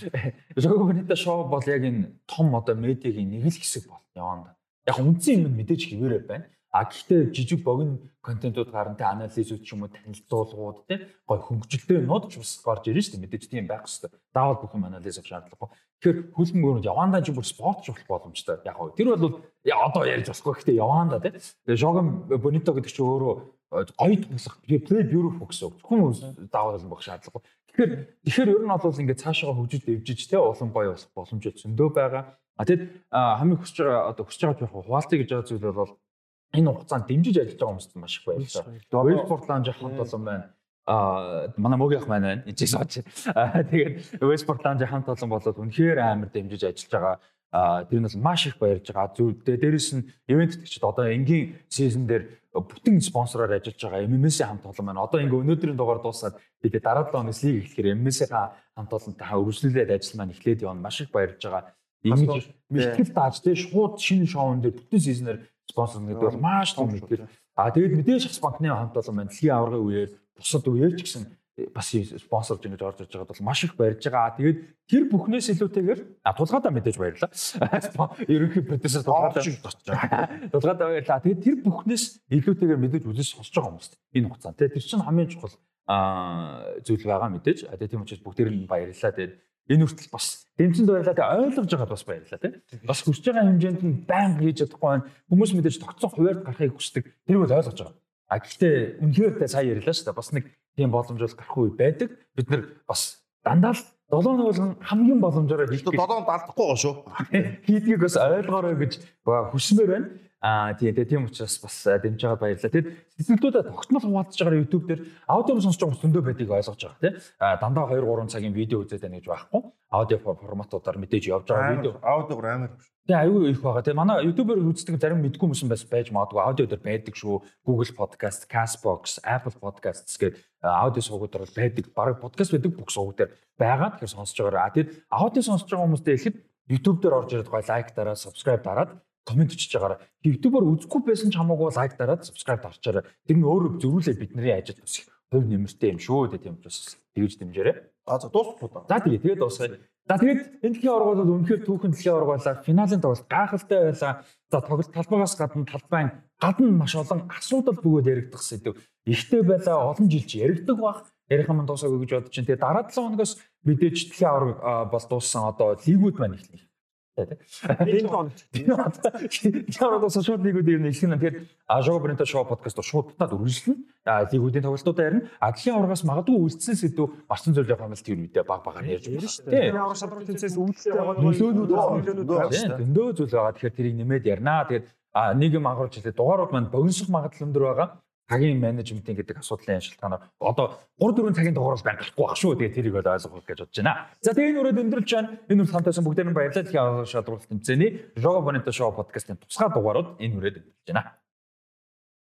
*laughs* Шого Bonito show бол яг энэ том одоо медиагийн нэг л хэсэг бол яванда. Яг үндсэн юм мэдээж хിവэрэ байна. А гэхдээ жижиг богино контентууд гарan тэ анализууд ч юм уу танилцуулгууд тэ гой хөнгөлөлтэй нууд ч бас гарч ирж штэ мэдээж тийм байх хэвээр. Заавал бүх юм анализ авах шаардлагагүй. Тэгэхээр хөлбөмбөрөнд явандаа ч бүр спортч болох боломжтой. Яг гоо тэр бол одоо ярьж болохгүй гэхдээ явандаа тэ. Тэгээ Жогон Бонито гэдэг чинь өөрөө гоё тоглох play beautiful гэсэн үг. Хүн заавал болох шаардлагагүй. Тэгэхээр тэгэхээр ер нь бол ингээд цаашаа хөгжиж дэвжиж тэ улам гоё болох боломж зөндөө байгаа. А тэгэд хамгийн хүсэж байгаа одоо хүсэж байгаа жоох хуваалцъя гэж байгаа зүйл бол энэ хугацаанд дэмжиж ажиллаж байгаа хүмүүст маш их баярлалаа. Westport Lounge хамт олон байна. А манай мөгийн маань байна. Эцэг сууж. Тэгээд Westport Lounge хамт олон болоод үнэхээр амар дэмжиж ажиллаж байгаа. А тэр нь бол маш их баярлж байгаа. Зүг дээрээс нь ивент тэгчд одоо энгийн сизон дээр бүтэн спонсороор ажиллаж байгаа MMS-ийн хамт олон маань одоо ингээ өнөөдрийн дугаар дуусаад бид дараа 7 хоногс лиг эхлэхээр MMS-ийн хамт олонтой үргэлжлүүлээд ажил маань эхлээд явна. Маш их баярлж байгаа. Ингэж мэтгэл дааж тий шууд шинэ шоунд дээр бүтэн сизнэр спонсор гэдэг бол маш том мэтгэл. А тэгээд мэдээж шахс банкны хамт олон маань дэлхийн аваргын үеэр бусад үеэр ч гэсэн бас спонсорж ингэж орж иж байгаад бол маш их барьж байгаа. Тэгээд тэр бүхнээс илүүтэйгээр а тулгаадаа мэдээж баярлаа. *laughs* Ерөнхий продюсер тулгаадаа тулгаадаа *laughs* баярлаа. Тэгээд тэр бүхнээс илүүтэйгээр мэдээж үзэж сонсож байгаа хүмүүс энэ хугацаанд. Тэгээд тэр чинь хамгийн чухал а зүйл байгаа мэдээж. Тэгээд тийм учраас бүгдээр нь баярлалаа. Тэгээд энэ хүртэл бас дэмжинд баярлаа тэ ойлгож байгаад бас баярлаа тэ. Бас хүсэж байгаа хэмжээнд нь байнга хийж чадахгүй байна. Хүмүүс мэдээж тогтсон хуваард гарахыг хүсдэг. Тэр бол ойлгож байгаа. А гэхдээ үнэхээр тэ сая ярьлаа шүү дээ. Бас нэг тийм боломж бол гарах үе байдаг. Бид нар бас дандаа л долоо болгон хамгийн боломжоор хийх. Долоон далдахгүй гоо шүү. *laughs* Хийдгийг бас ойлгоорой гэж хүсмээр байна. Аа тий тийм учраас бас дэмж байгаа баярлалаа. Тэгэд сэтгэлдүүдэд тогтмол хуваалцж байгаа YouTube дээр аудио сонсож байгаа хүмүүс зөндөө байдгийг ойлгож байгаа тий. Аа дандаа 2 3 цагийн видео үзээд байна гэж байхгүй. Аудио форматуудаар мэдээж явж байгаа видео. Аудиогоор амар. Тэгээ аюу их байгаа. Тэгээ манай YouTube-ээр үздэг зарим мэдгүй хүмүүс бас байж магадгүй аудио дээр байдаг шүү. Google Podcast, Castbox, Apple Podcasts гэдэг аудио сувгуудаар байдаг. Бараг подкаст байдаг бүх сувг дээр байгаа. Тэгэхээр сонсож байгаарай. А тэгэд аудио сонсож байгаа хүмүүстээ ихэд YouTube дээр орж ирээд гой лайк дараа, subscribe дараад комент өчөж байгаараа. YouTube-оор үзэхгүй байсан ч хамаагүй лайк дараад subscribe дарчаарай. Тэр нь өөрөө зөрүүлээ бидний ажил бас их хувь нэмэртэй юм шүү дээ тийм учраас тэгж дэмжээрэй. А за дуусахгүй да. За тэгээ тэгээд дуусгая. За тэгээд энэ дэлхийн оргол бол үнэхээр түүхэн дэлхийн оргуулаа финалийн тоглолт гайхалтай байлаа. За тоглолт талбайгаас гадна талбайн гадна маш олон асуудал бөгөөд яригдах сэдв. Ихтэй байлаа олон жил чи яригдах бах. Ярих юм дуусаагүй гэж бодож чинь. Тэгээд дараа 7 хоногоос мэдээж дэлхийн орг бол дууссан одоо лигүүд маань эхлэх Энэ тоног. Тэр одоо сошиал лигүүд ер нь ихсэн нь тэгэхээр Ажоо Бренто шоу подкаст шууд татаад үргэлжлэнэ. А лигүүдийн тоглолтуудаа ярина. Адлын аваргаас магадгүй үлдсэн сэдв марцсан зүйл явах юм л тэр үедээ баг багаар ярьж байна шүү дээ. Тэр авраг шалралт тэмцээс үүдэлтэй байгаа нөлөөнүүд байгаа. Дөндөө зүйл байгаа. Тэгэхээр тэрийг нэмээд ярина. Тэгээд нэг юм анхаарч хэлээ дугаарууд маань богиносох магадлал өндөр байгаа цагийн менежментийн гэдэг асуудлын шалтгаанаар одоо 3 4 цагийн дугаараас байнг гарахгүй байх шүү. Тэгээ тэрийг бол ойлгох гэж бодож байна. За тэгээ энэ үрээд өндөрлж байна. Энэ үр хамтайсан бүгдээр нь баярлалаа. Тэгэхээр шалралт тэмцээний Jogo Bonito Show podcast-ийн тусгай дугаарууд энэ үрээд өндөрлж байна.